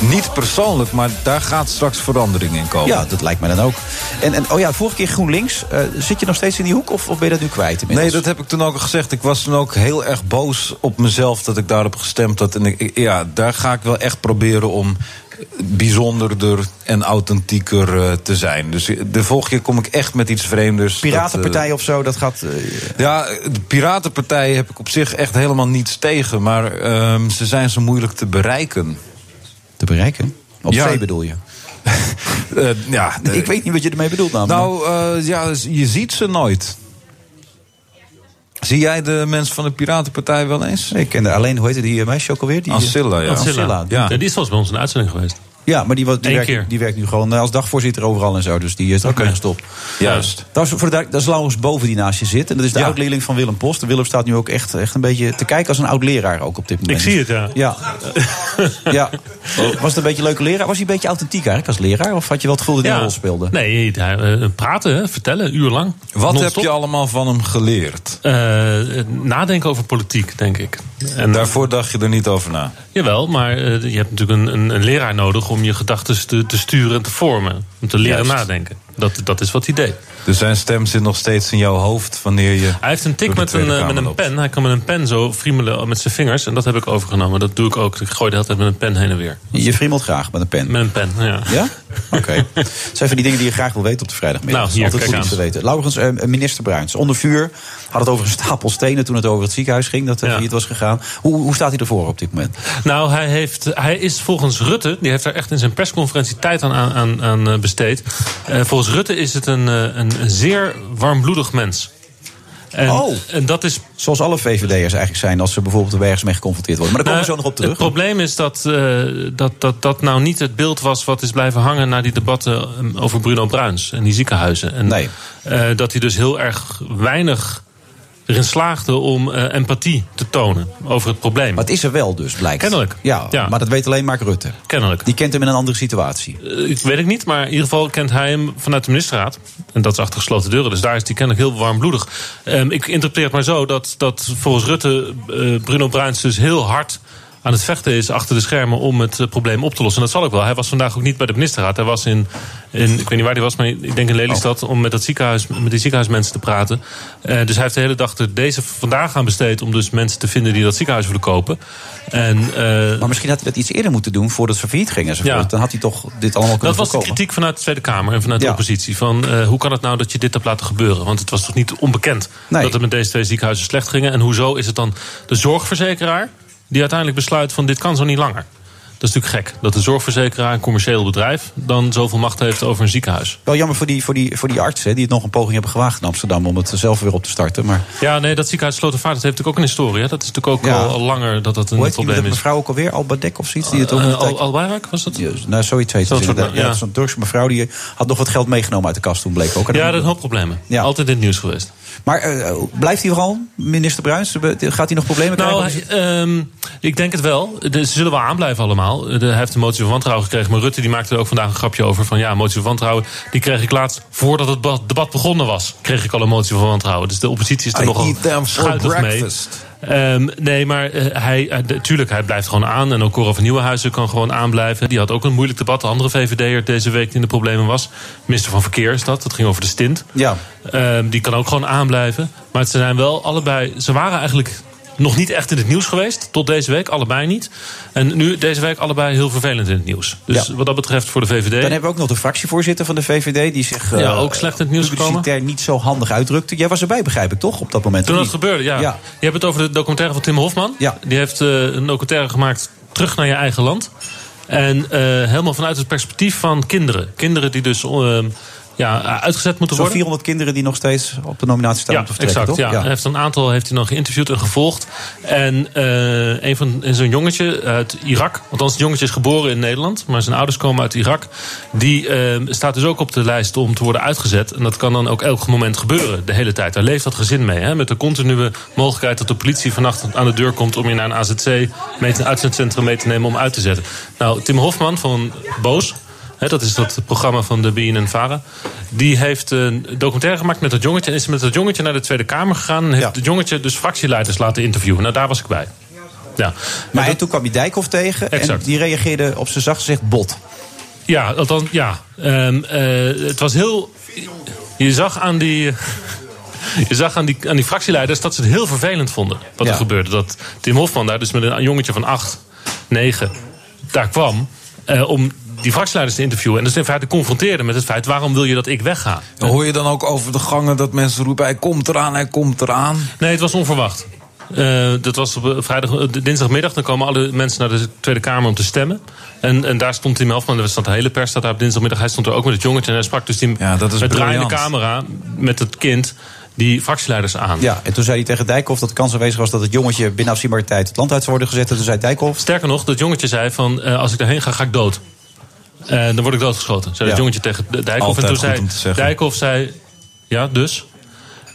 Niet persoonlijk, maar daar gaat straks verandering in komen. Ja, dat lijkt mij dan ook. En, en oh ja, vorige keer GroenLinks. Eh, zit je nog steeds in die hoek of, of ben je dat nu kwijt? Nee, dat heb ik toen ook al gezegd. Ik was toen ook heel erg boos op mezelf dat ik daarop gestemd had. En ik, ja, daar ga ik wel echt proberen om bijzonderder en authentieker eh, te zijn. Dus de volgende keer kom ik echt met iets vreemders. Piratenpartij Dat, of zo, dat gaat. eh, eh, ja, de Piratenpartij heb ik op zich echt helemaal niets tegen. Maar ehm, ze zijn zo moeilijk te bereiken. Te bereiken. Op Ja. zee bedoel je? *laughs* Eh, ja, *laughs* Ik weet niet wat je ermee bedoelt namelijk. Nou, eh, ja, je ziet ze nooit. Zie jij de mensen van de Piratenpartij wel eens? Ik ken er alleen, hoe heette die eh, meisje ook alweer? Die, Ancilla, ja. Ancilla. Ja. Ja, die is volgens bij ons in de uitzending geweest. Ja, maar die, die, werkt, keer. die werkt nu gewoon eh, als dagvoorzitter overal en zo. Dus die is er ook mee gestopt. Juist. Dat is, voor de, dat is Laurens Boven die naast je zit. En dat is de Ja. oud-leerling van Willem Post. En Willem staat nu ook echt, echt een beetje te kijken als een oud-leraar ook op dit moment. Ik zie het, ja. Ja. ja. Was het een beetje een leuke leraar? Was hij een beetje authentiek eigenlijk als leraar? Of had je wel het gevoel dat hij een rol speelde? Nee, hij, eh, praten, hè, vertellen, uurlang. Wat heb je allemaal van hem geleerd? Eh, nadenken over politiek, denk ik. En daarvoor dacht je er niet over na? Jawel, maar je hebt natuurlijk een, een, een leraar nodig om je gedachten te, te sturen en te vormen. Om te leren Juist. nadenken. Dat, dat is wat hij deed. Dus zijn stem zit nog steeds in jouw hoofd wanneer je. Hij heeft een tik met een, eh, met een loopt. pen. Hij kan met een pen zo friemelen met zijn vingers. En dat heb ik overgenomen. Dat doe ik ook. Ik gooi de hele tijd met een pen heen en weer. Je friemelt graag met een pen. Met een pen, ja. Ja? Oké. *laughs* Dat zijn van die dingen die je graag wil weten op de vrijdagmiddag. Nou, Dat is hier, altijd kijk goed om te weten. Laurens, eh, minister Bruins, onder vuur. Had het over een stapel stenen toen het over het ziekenhuis ging. Dat er het was gegaan. Hoe, hoe staat hij ervoor op dit moment? Nou, hij, heeft, hij is volgens Rutte, die heeft daar echt in zijn persconferentie tijd aan, aan, aan eh, besteed. Eh, volgens Rutte is het een, eh, een, zeer warmbloedig mens. En, oh, en dat is zoals alle VVD'ers eigenlijk zijn als ze bijvoorbeeld ergens mee geconfronteerd worden. Maar daar komen we zo nog op terug. Het probleem is dat, eh, dat, dat dat nou niet het beeld was wat is blijven hangen na die debatten eh, over Bruno Bruins en die ziekenhuizen. En, Nee. dat hij dus heel erg weinig erin slaagde om eh, empathie te tonen over het probleem. Maar het is er wel dus, blijkt. Kennelijk. Ja, Ja. maar dat weet alleen Mark Rutte. Kennelijk. Die kent hem in een andere situatie. Eh, Ik weet ik niet, maar in ieder geval kent hij hem vanuit de ministerraad. En dat is achter gesloten deuren, dus daar is hij kennelijk heel warmbloedig. Ehm, ik interpreteer het maar zo dat, dat volgens Rutte eh, Bruno Bruins dus heel hard aan het vechten is achter de schermen om het eh, probleem op te lossen. En dat zal ook wel. Hij was vandaag ook niet bij de ministerraad. Hij was in, in ik weet niet waar hij was, maar ik denk in Lelystad... om met, dat ziekenhuis, met die ziekenhuismensen te praten. Eh, dus hij heeft de hele dag er deze vandaag aan besteed... om dus mensen te vinden die dat ziekenhuis willen kopen. En, eh, Maar misschien had hij dat iets eerder moeten doen voordat ze failliet gingen. Ja. Dan had hij toch dit allemaal kunnen Dat was de kritiek vanuit de Tweede Kamer en vanuit de oppositie. Van hoe kan het nou dat je dit hebt laten gebeuren? Want het was toch niet onbekend Nee. dat het met deze twee ziekenhuizen slecht gingen. En hoezo is het dan de zorgverzekeraar die uiteindelijk besluit van dit kan zo niet langer? Dat is natuurlijk gek. Dat de zorgverzekeraar, een commercieel bedrijf, dan zoveel macht heeft over een ziekenhuis. Wel jammer voor die, voor die, voor die artsen die het nog een poging hebben gewaagd in Amsterdam om het zelf weer op te starten. Maar Ja, nee, dat ziekenhuis Slotervaart heeft natuurlijk ook een historie. Hè? Dat is natuurlijk ook Ja. al, al langer dat dat een hoe probleem is. mevrouw ook alweer? Albadek of zoiets? Die het een tijd- Al- Albayrak was dat? Ja, nou, zoiets heet het soort-. Ja, ja. Zo'n Turkse mevrouw die had nog wat geld meegenomen uit de kast toen bleek ook. Ja, dat is een hoop problemen. Altijd in het nieuws geweest. Maar eh, blijft hij vooral, minister Bruins? Gaat hij nog problemen Nou, krijgen? ehm, ik denk het wel. De- ze zullen wel aanblijven allemaal. De, hij heeft een motie van wantrouwen gekregen. Maar Rutte die maakte er ook vandaag een grapje over. Van ja, motie van wantrouwen. Die kreeg ik laatst voordat het ba- debat begonnen was. Kreeg ik al een motie van wantrouwen. Dus de oppositie is er I nogal schuitig mee. Ehm, nee, maar eh, hij, eh, tuurlijk, hij blijft gewoon aan. En ook Cora van Nieuwenhuizen kan gewoon aanblijven. Die had ook een moeilijk debat. De andere VVD'er deze week die in de problemen was. Minister van Verkeer is dat. Dat ging over de stint. Ja. Ehm, die kan ook gewoon aanblijven. Maar het zijn wel allebei. Ze waren eigenlijk nog niet echt in het nieuws geweest. Tot deze week, allebei niet. En nu deze week allebei heel vervelend in het nieuws. Dus Ja. wat dat betreft voor de VVD. Dan hebben we ook nog de fractievoorzitter van de VVD... die zich Ja, eh, ook slecht in het nieuws gekomen. niet zo handig uitdrukte. Jij was erbij, begrijp ik, toch? Op dat moment. Toen dat gebeurde, ja. Ja. Je hebt het over de documentaire van Tim Hofman. Ja. Die heeft eh, een documentaire gemaakt terug naar je eigen land. En eh, helemaal vanuit het perspectief van kinderen. Kinderen die dus ja, uitgezet moeten Zo'n worden. 400 kinderen die nog steeds op de nominatie staan Ja, te exact. toch? Ja. Hij heeft een aantal heeft hij nog geïnterviewd en gevolgd. En eh, een van zo'n jongetje uit Irak, althans het jongetje is geboren in Nederland, maar zijn ouders komen uit Irak. Die eh, staat dus ook op de lijst om te worden uitgezet. En dat kan dan ook elk moment gebeuren, de hele tijd. Daar leeft dat gezin mee. Hè, met de continue mogelijkheid dat de politie vannacht aan de deur komt om je naar een AZC, mee te- een uitzendcentrum mee te nemen om uit te zetten. Nou, Tim Hofman van Boos. Dat is dat programma van de BNN Vara. Die heeft een documentaire gemaakt met dat jongetje. En is met dat jongetje naar de Tweede Kamer gegaan. En heeft het jongetje dus fractieleiders laten interviewen. Nou, daar was ik bij. Ja. Maar en toen kwam je Dijkhoff tegen. En die reageerde op zijn zacht gezegd bot. Ja, althans, ja. Ehm, eh, het was heel. Je zag aan die. *laughs* Je zag aan die, aan die fractieleiders dat ze het heel vervelend vonden. Wat er gebeurde. Dat Tim Hofman daar dus met een jongetje van 8, 9 daar kwam. eh, om die fractieleiders te interviewen. En dus in feite confronteerde met het feit: waarom wil je dat ik wegga? Hoor je dan ook over de gangen dat mensen roepen: hij komt eraan, hij komt eraan? Nee, het was onverwacht. Eh, dat was op eh, vrijdag, eh, dinsdagmiddag. Dan komen alle mensen naar de Tweede Kamer om te stemmen. En, en daar stond Tim Hofman. Er stond de hele pers staat daar op dinsdagmiddag. Hij stond er ook met het jongetje. En hij sprak dus die, Ja, dat is met draaiende camera met het kind die fractieleiders aan. Ja, en toen zei hij tegen Dijkhoff dat de kans aanwezig was dat het jongetje binnen afzienbare tijd het land uit zou worden gezet. En toen zei Dijkhoff. Sterker nog, dat jongetje zei van als ik daarheen ga, ga ik dood. En dan word ik doodgeschoten. Zei dat jongetje tegen Dijkhoff. En toen zei. Dijkhoff zei, ja, dus.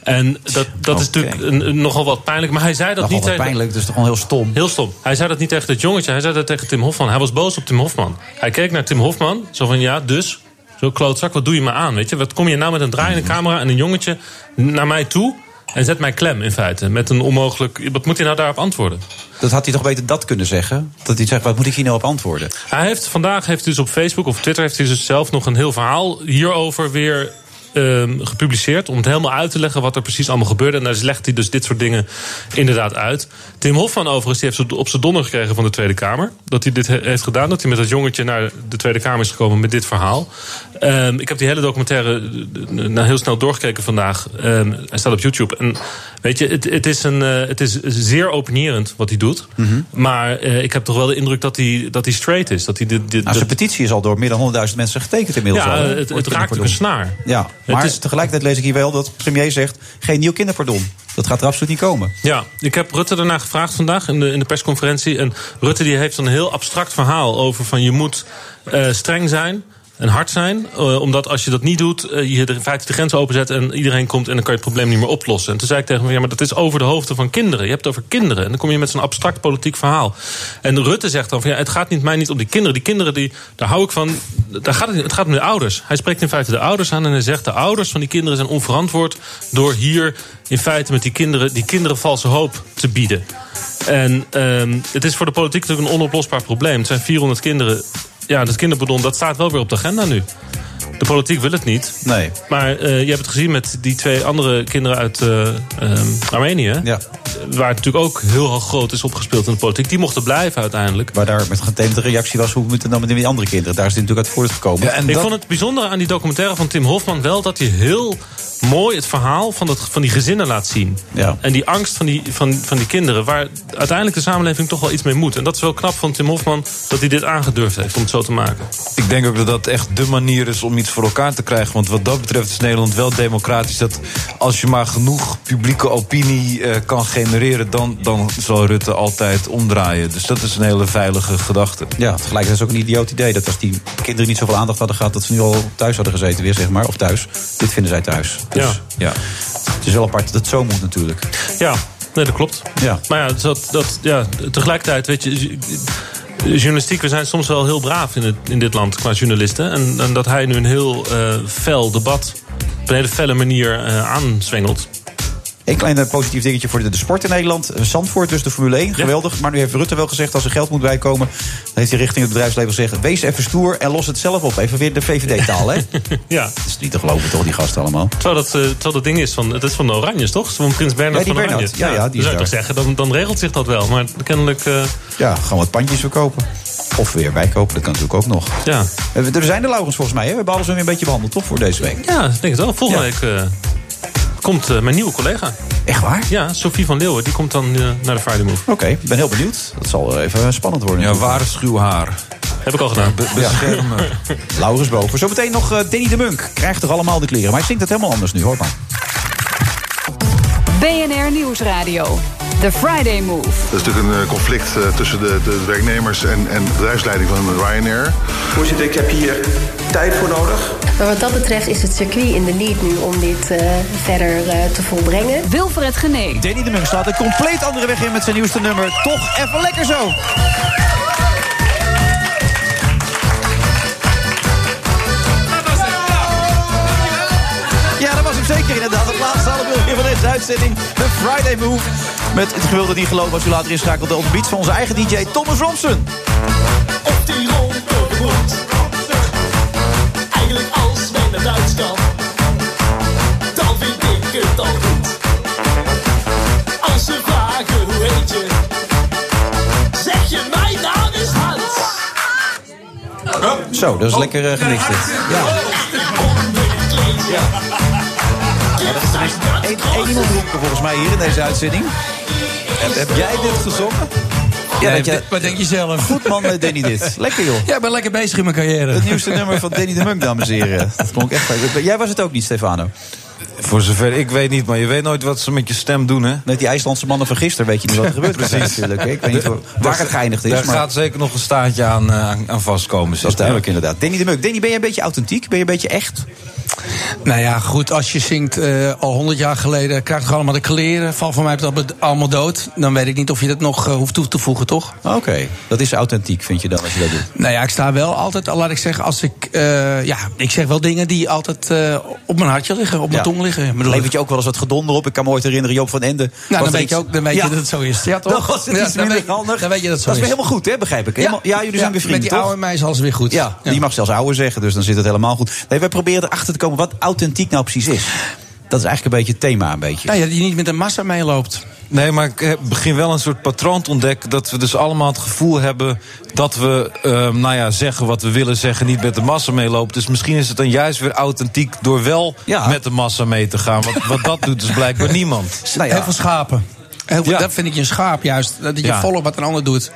En dat, dat is natuurlijk een- nogal wat pijnlijk. Maar hij zei dat Nogal niet tegen... pijnlijk, dus toch gewoon heel stom. Heel stom. Hij zei dat niet tegen het jongetje, hij zei dat tegen Tim Hofman. Hij was boos op Tim Hofman. Hij keek naar Tim Hofman, zo van ja, dus. Zo klootzak, wat doe je me aan? Weet je? Wat kom je nou met een draaiende camera en een jongetje naar mij toe en zet mij klem in feite? Met een onmogelijk. Wat moet hij nou daarop antwoorden? Dat had hij toch beter dat kunnen zeggen? Dat hij zegt, wat moet ik hier nou op antwoorden? Hij heeft vandaag heeft dus op Facebook of Twitter heeft hij dus zelf nog een heel verhaal hierover weer ehm, gepubliceerd. Om het helemaal uit te leggen wat er precies allemaal gebeurde. En daar legt hij dus dit soort dingen inderdaad uit. Tim Hofman overigens die heeft op zijn donder gekregen van de Tweede Kamer. Dat hij dit he- heeft gedaan. Dat hij met dat jongetje naar de Tweede Kamer is gekomen met dit verhaal. Ehm, ik heb die hele documentaire eh, nou, heel snel doorgekeken vandaag. Ehm, hij staat op YouTube. En weet je, het, het, is, een, eh, het is zeer opinierend wat hij doet. Maar eh, ik heb toch wel de indruk dat hij, dat hij straight is. Dat hij dit, dit, Nou, zijn petitie is al door meer dan 100.000 mensen getekend inmiddels. Ja, al, het- het raakt ook een snaar. Ja, Het maar is- tegelijkertijd lees ik hier wel dat de premier zegt... geen nieuw kinderpardon. Dat gaat er absoluut niet komen. Ja, ik heb Rutte daarna gevraagd vandaag in de, in de persconferentie. En Rutte die heeft een heel abstract verhaal over van je moet eh, streng zijn. En hard zijn, eh, omdat als je dat niet doet, eh, je in feite de grens openzet en iedereen komt en dan kan je het probleem niet meer oplossen. En toen zei ik tegen hem: ja, maar dat is over de hoofden van kinderen. Je hebt het over kinderen. En dan kom je met zo'n abstract politiek verhaal. En Rutte zegt dan: van, ja, het gaat niet, mij niet om die kinderen. Die kinderen, die, daar hou ik van. Daar gaat het, het gaat om de ouders. Hij spreekt in feite de ouders aan en hij zegt: de ouders van die kinderen zijn onverantwoord door hier in feite met die kinderen, die kinderen valse hoop te bieden. En ehm, het is voor de politiek natuurlijk een onoplosbaar probleem. Het zijn 400 kinderen. Ja, dat kinderpardon, dat staat wel weer op de agenda nu. De politiek wil het niet. Nee. Maar eh, je hebt het gezien met die twee andere kinderen uit eh, ehm, Armenië. Ja. Waar het natuurlijk ook heel groot is opgespeeld in de politiek. Die mochten blijven uiteindelijk. Waar daar met de reactie was... hoe moet het dan met die andere kinderen? Daar is het natuurlijk uit voortgekomen. ik vond het bijzondere aan die documentaire van Tim Hofman wel dat hij heel mooi het verhaal van, dat, van die gezinnen laat zien. Ja. En die angst van die, van, van die kinderen, waar uiteindelijk de samenleving toch wel iets mee moet. En dat is wel knap van Tim Hofman dat hij dit aangedurfd heeft om het zo te maken. Ik denk ook dat dat echt de manier is om iets voor elkaar te krijgen. Want wat dat betreft is Nederland wel democratisch. Dat als je maar genoeg publieke opinie eh, kan genereren... Dan, dan zal Rutte altijd omdraaien. Dus dat is een hele veilige gedachte. Ja, tegelijkertijd is het ook een idioot idee... dat als die kinderen niet zoveel aandacht hadden gehad... dat ze nu al thuis hadden gezeten weer, zeg maar. Of thuis. Dit vinden zij thuis. Dus, Ja. ja. Het is wel apart dat het zo moet natuurlijk. Ja, nee, dat klopt. Ja. Maar ja, dat, dat, ja, tegelijkertijd, weet je. Journalistiek, we zijn soms wel heel braaf in, in dit land qua journalisten. En, en dat hij nu een heel eh fel debat op een hele felle manier eh aanzwengelt. Een klein eh, positief dingetje voor de, de sport in Nederland. Eh, Zandvoort, dus de Formule 1, geweldig. Maar nu heeft Rutte wel gezegd, als er geld moet bijkomen... dan heeft hij richting het bedrijfsleven gezegd... wees even stoer en los het zelf op. Even weer de VVD-taal, hè? *laughs* Ja. Dat is niet te geloven, toch, die gasten allemaal. Terwijl dat, terwijl dat ding is van, het is van de Oranjes, toch? Van Prins Bernhard Ja, van Oranje. Ja, ja, die zou daar. toch zeggen, dan, dan regelt zich dat wel. Maar kennelijk... eh, Ja, gewoon wat pandjes verkopen. Of weer bijkopen, dat kan natuurlijk ook nog. Ja. Er zijn de Laurens volgens mij, hè? We hebben alles weer een beetje behandeld, toch, voor deze week? Ja, ik denk het wel. Volgende week komt eh, mijn nieuwe collega. Echt waar? Ja, Sophie van Leeuwen. Die komt dan eh, naar de Friday Move. Oké, ik ben heel benieuwd. Dat zal even spannend worden. Ja, waarschuw haar. Heb ik al gedaan. beschermen. *laughs* Laurens boven. Zometeen nog eh, Danny de Munk. Krijgt toch allemaal de kleren. Maar hij zingt het helemaal anders nu, hoor maar. BNR Nieuwsradio. The Friday Move. Dat is natuurlijk een eh, conflict eh, tussen de, de werknemers en, en de bedrijfsleiding van Ryanair. Voorzitter, ik heb hier tijd voor nodig. Maar wat dat betreft is het circuit in de lead nu om dit eh, verder eh, te volbrengen. Wilfred Genee. Danny de Munk slaat een compleet andere weg in met zijn nieuwste nummer. Toch even lekker zo. Ja, dat was hem zeker inderdaad. Het laatste half uur van deze uitzending. De Friday Move. Met het gewilde niet geloven als u later inschakelt op de beats van onze eigen DJ Thomas Robson. Op die ronde moet. Eigenlijk als men naar Duits kan, dan vind ik het al goed. Als ze vragen hoe heet je, zeg je mijn naam is Hans. Zo, dat is lekker uh, gemixt dit. Ja. Ja, dat is één, één volgens mij hier in deze uitzending. Heb jij dit gezongen? Ja, Nee, wat denk je zelf? Goed man, eh, Danny dit. *laughs* Lekker joh. Ja, ik ben lekker bezig in mijn carrière. Het nieuwste nummer van Danny de Munk, dames en heren. *laughs* Dat klonk echt leuk. Jij was het ook niet, Stefano? Voor zover ik weet niet, maar je weet nooit wat ze met je stem doen, hè? Met die IJslandse mannen van gisteren weet je niet wat er gebeurt. Precies. natuurlijk. Ik weet niet waar- waar het geëindigd is. Daar maar gaat zeker nog een staartje aan, eh, aan, aan vastkomen. dat is duidelijk inderdaad. Danny de Munk. Danny, ben je een beetje authentiek? Ben je een beetje echt? Nou ja, goed, als je zingt eh, al honderd jaar geleden... krijg je allemaal de kleren, val van mij allemaal dood... dan weet ik niet of je dat nog eh, hoeft toe te voegen, toch? Oké, dat is authentiek, vind je dan, als je dat doet? Nou ja, ik sta wel altijd, al laat ik zeggen, als ik... eh, ja, ik zeg wel dingen die altijd op mijn hartje liggen, op mijn Ja. tong liggen. Ik bedoel, Levert je ook wel eens wat gedonder op? Ik kan me ooit herinneren, Joop van Ende. Nou, dan weet iets- je ook dan weet Ja. je dat het zo is. Ja, *laughs* toch? Dan was het Ja, dan weet- handig. Dan weet je dat zo Dat is weer helemaal goed, hè, begrijp ik. Helemaal, ja, jullie zijn weer vrienden, Met die toch? oude meisje is alles weer goed. Ja, die mag zelfs ouder zeggen, dus dan zit het helemaal goed. Nee, wij proberen erachter te komen wat authentiek nou precies is. Dat is eigenlijk een beetje het thema, een beetje. Nou ja, die niet met een massa meeloopt. Nee, maar ik heb- begin wel een soort patroon te ontdekken. Dat we dus allemaal het gevoel hebben dat we ehm, nou ja, zeggen wat we willen zeggen, niet met de massa meelopen. Dus misschien is het dan juist weer authentiek door wel met de massa mee te gaan. Want wat dat doet, is blijkbaar *laughs* niemand. Heel veel schapen. Heel veel, Dat vind ik je een schaap juist. Dat je Ja. volgt wat een ander doet.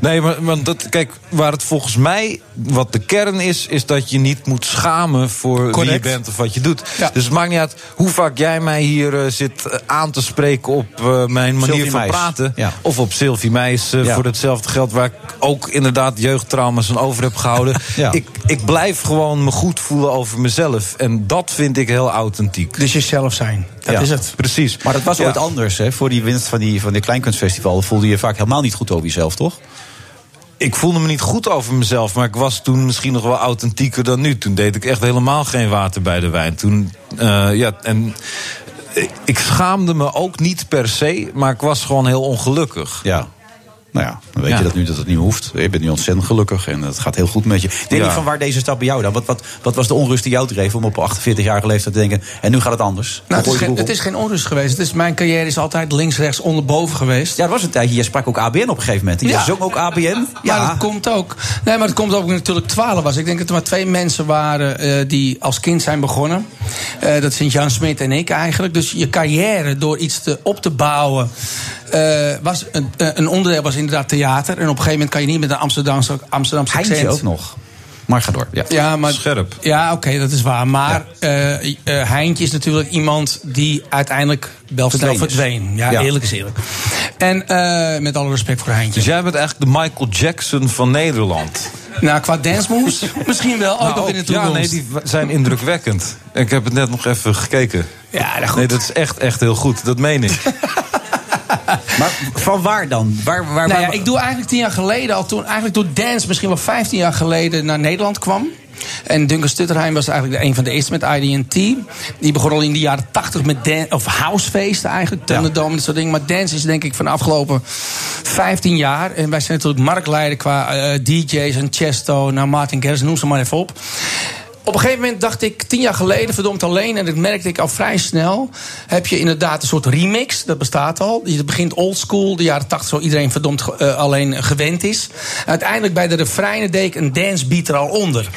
Nee, maar, want dat, kijk, waar het volgens mij, wat de kern is, is dat je niet moet schamen voor wie je bent of wat je doet. Dus het maakt niet uit hoe vaak jij mij hier eh, zit eh, aan te spreken op eh, mijn manier Sylvie van praten. Ja. Of op Sylvie Meijs Ja. voor hetzelfde geld, waar ik ook inderdaad jeugdtrauma's aan over heb gehouden. *laughs* Ik, ik blijf gewoon me goed voelen over mezelf. En dat vind ik heel authentiek. Dus jezelf zijn. Dat Ja. is het. Precies. Maar dat was ooit anders, hè? Voor die winst van die, van die Kleinkunstfestival voelde je je vaak helemaal niet goed over jezelf, toch? ik voelde me niet goed over mezelf, maar ik was toen misschien nog wel authentieker dan nu. Toen deed ik echt helemaal geen water bij de wijn. Toen, eh, ja, en ik schaamde me ook niet per se, maar ik was gewoon heel ongelukkig. Ja. Nou ja, dan weet Ja. je dat nu dat het niet hoeft. Je bent nu ontzettend gelukkig en het gaat heel goed met je. Denk Ja. je van waar deze stap bij jou dan? Wat, wat, wat was de onrust die jou dreef om op 48-jarige leeftijd te denken... en nu gaat het anders? Nou, het, is geen, het is geen onrust geweest. Het is, mijn carrière is altijd links, rechts, onderboven geweest. Ja, er was een tijdje. Je sprak ook ABN op een gegeven moment. Je Ja. zong ook ABN. *laughs* Ja, dat komt ook. Nee, maar dat komt ook natuurlijk 12 was. Ik denk dat er maar twee mensen waren eh, die als kind zijn begonnen. Eh, dat zijn Jan Smit en ik eigenlijk. Dus je carrière door iets te, op te bouwen. Eh, was een, eh, een onderdeel was inderdaad theater. En op een gegeven moment kan je niet met een Amsterdamse, Amsterdamse Heintje accent. ook nog. Maar ga door. Ja, Ja, maar, Scherp. Ja, oké, dat is waar. Maar eh eh, Heintje is natuurlijk iemand die uiteindelijk wel is. verdween. Ja, Ja. eerlijk is eerlijk. En eh, met alle respect voor Heintje. Dus jij bent eigenlijk de Michael Jackson van Nederland. Nou, qua dance moves *laughs* misschien wel, ook Nou, nog in de toekomst. ja, nee, die zijn indrukwekkend. Ik heb het net nog even gekeken. Ja, nou goed. Nee, dat is echt, echt heel goed. Dat meen ik. *laughs* *laughs* Maar van waar dan? Waar, waar, Nou ja, ik doe eigenlijk tien jaar geleden al toen, eigenlijk toen dance misschien wel 15 jaar geleden naar Nederland kwam. En Duncan Stutterheim was eigenlijk de, een van de eerste met IDT. Die begon al in de jaren 80 met of housefeesten eigenlijk, Thunderdome en dat soort dingen. Maar dance is denk ik van de afgelopen 15 jaar. En wij zijn natuurlijk marktleider qua eh, DJ's en Chesto, nou Martin Garrix, noem ze maar even op. Op een gegeven moment dacht ik, tien jaar geleden, verdomd alleen, en dat merkte ik al vrij snel. Heb je inderdaad een soort remix, dat bestaat al. Je begint oldschool, de jaren tachtig, zo iedereen verdomd eh, alleen gewend is. Uiteindelijk bij de refreinen deed ik een dance beat er al onder.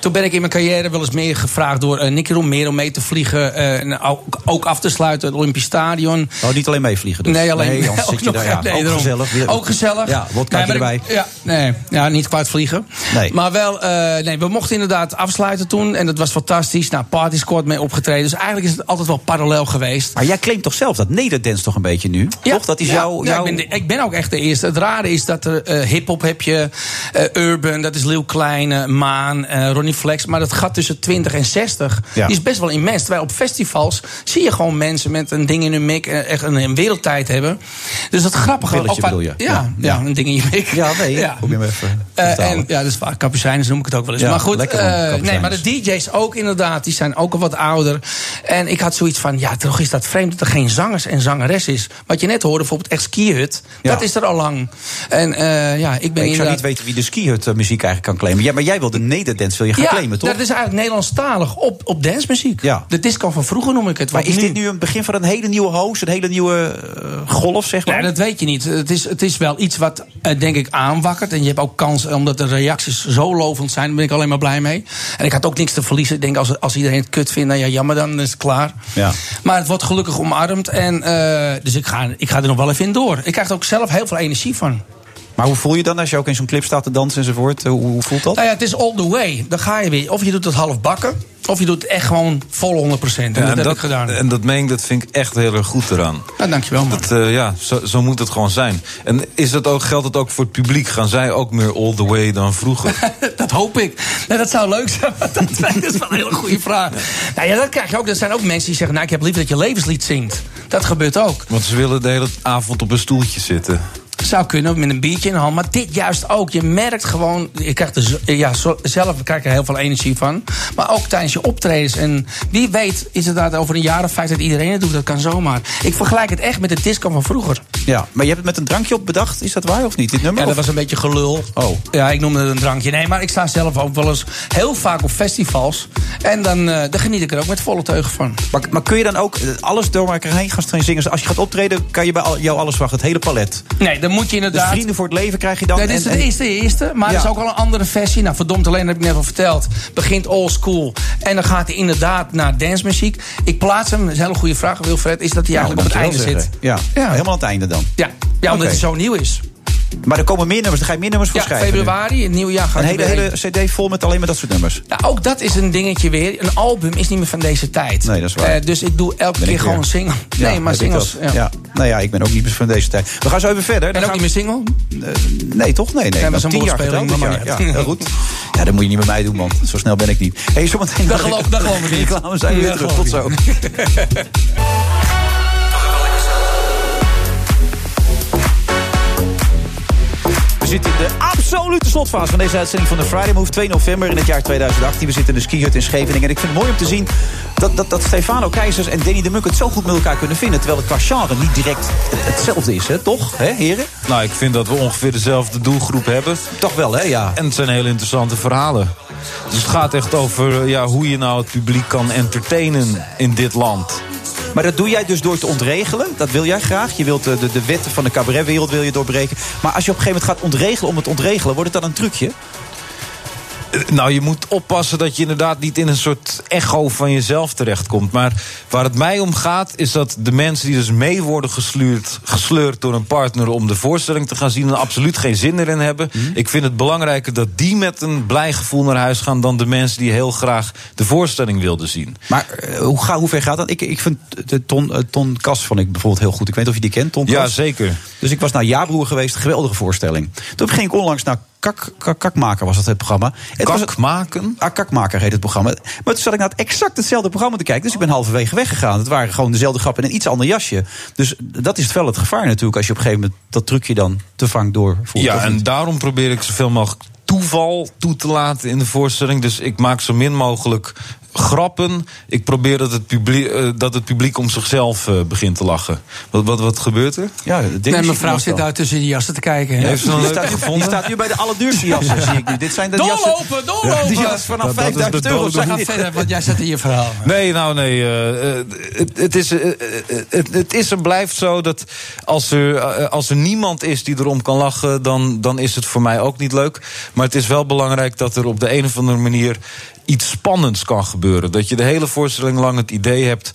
Toen ben ik in mijn carrière wel eens meer gevraagd door eh, Nicky Romero mee te vliegen. eh, en ook, ook af te sluiten, het Olympisch Stadion. Oh, niet alleen meevliegen dus. Nee, alleen Nee, *laughs* ook zit je nog- daar, ja. nee, Ook daarom. gezellig. Weer- Ook gezellig. Ja, wodkaatje Nee, maar erbij. ik- Ja, nee, ja, niet kwaad vliegen. Nee. Maar wel, nee, we mochten inderdaad afsluiten toen. En dat was fantastisch. Nou, Party Squad mee opgetreden. Dus eigenlijk is het altijd wel parallel geweest. Maar jij claimt toch zelf dat Nederdance toch een beetje nu? toch? Dat is Ja, jouw... ja, ik, ben de- ik ben ook echt de eerste. Het rare is dat er eh hip-hop heb je, eh, urban, dat is Leeuw Kleine, Maan, eh, Ronnie Flex. Maar dat gat tussen 20 en 60 Ja. die is best wel immens. Terwijl op festivals zie je gewoon mensen met een ding in hun mik, echt een, een wereldtijd hebben. Dus dat grappige. Ook waar- bedoel je? Ja, Ja. ja, een ding in je mik. Ja, nee, Ja. probeer me even en ja, dat is waar. Kapucijnes noem ik het ook wel eens. Ja, maar goed, nee, maar de DJ's ook inderdaad. Die zijn ook al wat ouder. En ik had zoiets van, ja, toch is dat vreemd dat er geen zangers en zangeres is. Wat je net hoorde, bijvoorbeeld echt skihut. Ja. Dat is er al lang. En eh, ja, ik ben ik zou niet weten wie de skihut eh, muziek eigenlijk kan claimen. Ja, maar jij wil de Nederdance wil je gaan ja, claimen, toch? dat is eigenlijk Nederlandstalig op, op dancemuziek. Ja. De disco van vroeger noem ik het. Maar is dit nu een begin van een hele nieuwe host? Een hele nieuwe eh, golf, zeg maar? Ja, dat weet je niet. Het is, het is wel iets wat, denk ik, aanwakkert. En je hebt ook kans, omdat de reacties zo lovend zijn, daar ben ik alleen maar blij mee. En ik had ook niks te verliezen. Ik denk, als, als iedereen het kut vindt, nou ja, jammer, dan is het klaar. Ja. Maar het wordt gelukkig omarmd. En, eh, dus ik ga, ik ga er nog wel even in door. Ik krijg er ook zelf heel veel energie van. Maar hoe voel je dan als je ook in zo'n clip staat te dansen enzovoort? Hoe, hoe voelt dat? Nou ja, het is all the way. Dan ga je weer. Of je doet het half bakken. Of je doet het echt gewoon vol 100 procent. En Ja, dat en heb ik gedaan. En dat meen ik, dat vind ik echt heel erg goed eraan. Nou, dankjewel man. Dat, eh, ja, zo, zo moet het gewoon zijn. En is dat ook, geldt het ook voor het publiek? Gaan zij ook meer all the way dan vroeger? *laughs* Dat hoop ik. Nou, dat zou leuk zijn. Dat, dat *laughs* is wel een hele goede vraag. Nou ja, dat krijg je ook. Er zijn ook mensen die zeggen... nou, ik heb liever dat je levenslied zingt. Dat gebeurt ook. Want ze willen de hele avond op een stoeltje zitten. Zou kunnen, met een biertje in de hand. Maar dit juist ook. Je merkt gewoon... Je krijgt er, ja, zelf krijg er heel veel energie van. Maar ook tijdens je optredens. En wie weet is het dat over een jaar of vijf dat iedereen het doet. Dat kan zomaar. Ik vergelijk het echt met de disco van vroeger. Ja, maar je hebt het met een drankje op bedacht. Is dat waar of niet, dit nummer? Ja, dat Of- was een beetje gelul. Oh. Ja, ik noemde het een drankje. Nee, maar ik sta zelf ook wel eens heel vaak op festivals. En dan, eh, dan geniet ik er ook met volle teugen van. Maar, maar kun je dan ook eh, alles door elkaar heen gaan zingen? Dus als je gaat optreden, kan je bij al- jou alles wachten. Het hele palet. Nee, dan moet je inderdaad... Dus vrienden voor het leven krijg je dan. Nee, dit is en- de en- eerste, de eerste. Maar Ja. er is ook al een andere versie. Nou, verdomd alleen, dat heb ik net al verteld. Begint old school. En dan gaat hij inderdaad naar dancemuziek. Ik plaats hem, dat is een hele goede vraag, Wilfred. Is dat hij Nou, eigenlijk op het einde zit. zeggen. Ja. helemaal aan het einde dan. Ja, ja omdat Oké. hij zo nieuw is. Maar er komen meer nummers, daar ga je meer nummers voor Ja, schrijven. februari, het nieuwe jaar gaat Een hele, hele cd vol met alleen maar dat soort nummers. Ja, ook dat is een dingetje weer. Een album is niet meer van deze tijd. Nee, dat is waar. Eh, dus ik doe elke Ben keer gewoon weer. een single. Ja, nee, maar singles. Ja. Ja. Nou ja, ik ben ook niet meer van deze tijd. We gaan zo even verder. En Dan ook gaan niet meer single? we- Nee, toch? Nee, nee. Is een tien jaar Ja, heel goed. Ja, dat moet je niet met mij doen, man. Zo snel ben ik niet. Hey, zometeen Dat geloof- ik *laughs* niet. Reclame zijn we weer terug. Tot zo. *laughs* zitten in de absolute slotfase van deze uitzending van de Friday Move. 2 november in het jaar 2018. We zitten in de skihut in Scheveningen. En ik vind het mooi om te zien dat, dat, dat Stefano Keizers en Danny de Munk het zo goed met elkaar kunnen vinden. Terwijl het qua genre niet direct het- hetzelfde is, hè? toch? Hè, heren? Nou, ik vind dat we ongeveer dezelfde doelgroep hebben. Toch wel, hè? Ja. En het zijn hele interessante verhalen. Dus het gaat echt over ja, hoe je nou het publiek kan entertainen in dit land. Maar dat doe jij dus door te ontregelen. Dat wil jij graag. Je wilt de, de, de wetten van de cabaretwereld wil je doorbreken. Maar als je op een gegeven moment gaat ontregelen om het ontregelen, wordt het dan een trucje? Nou, je moet oppassen dat je inderdaad niet in een soort echo van jezelf terechtkomt. Maar waar het mij om gaat, is dat de mensen die dus mee worden gesleurd, gesleurd door een partner om de voorstelling te gaan zien, er absoluut geen zin erin hebben. Ik vind het belangrijker dat die met een blij gevoel naar huis gaan dan de mensen die heel graag de voorstelling wilden zien. Maar eh, hoe, ga, hoe ver gaat dat? Ik, ik vind de Ton, eh, Ton Kas vond ik bijvoorbeeld heel goed. Ik weet niet of je die kent, Ton Kas. Ja, zeker. Dus ik was naar Jabroer geweest, geweldige voorstelling. Toen ging ik onlangs naar Kak, Kak, Kakmaker, was dat het programma. Het was het- Kakmaken? Ah, Kakmaker heet het programma. Maar toen zat ik naar het exact hetzelfde programma te kijken. Dus ik ben halverwege weggegaan. Het waren gewoon dezelfde grappen in een iets ander jasje. Dus dat is wel het gevaar natuurlijk... als je op een gegeven moment dat trucje dan te vang doorvoert. Ja, en daarom probeer ik zoveel mogelijk toeval toe te laten in de voorstelling. Dus ik maak zo min mogelijk grappen. Ik probeer dat het publiek, eh, dat het publiek om zichzelf eh, begint te lachen. Wat, wat, wat gebeurt er? Ja, Nee, mevrouw zit daar tussen die jassen te kijken. hè? Heeft ze een Die leuke staat, die gevonden? staat nu bij de allerduurste *laughs* jassen, zie ik nu. Dit zijn de jassen... Doorlopen, doorlopen! Die jassen vanaf Dat- dat is de 5000 euro. dode zijn Ga dit. verder, want jij zet in je verhaal. Nee, nou nee. eh, het, het, is, het, het is en blijft zo dat als er, als er niemand is die erom kan lachen, dan, dan is het voor mij ook niet leuk. Maar het is wel belangrijk dat er op de een of andere manier iets spannends kan gebeuren. Dat je de hele voorstelling lang het idee hebt.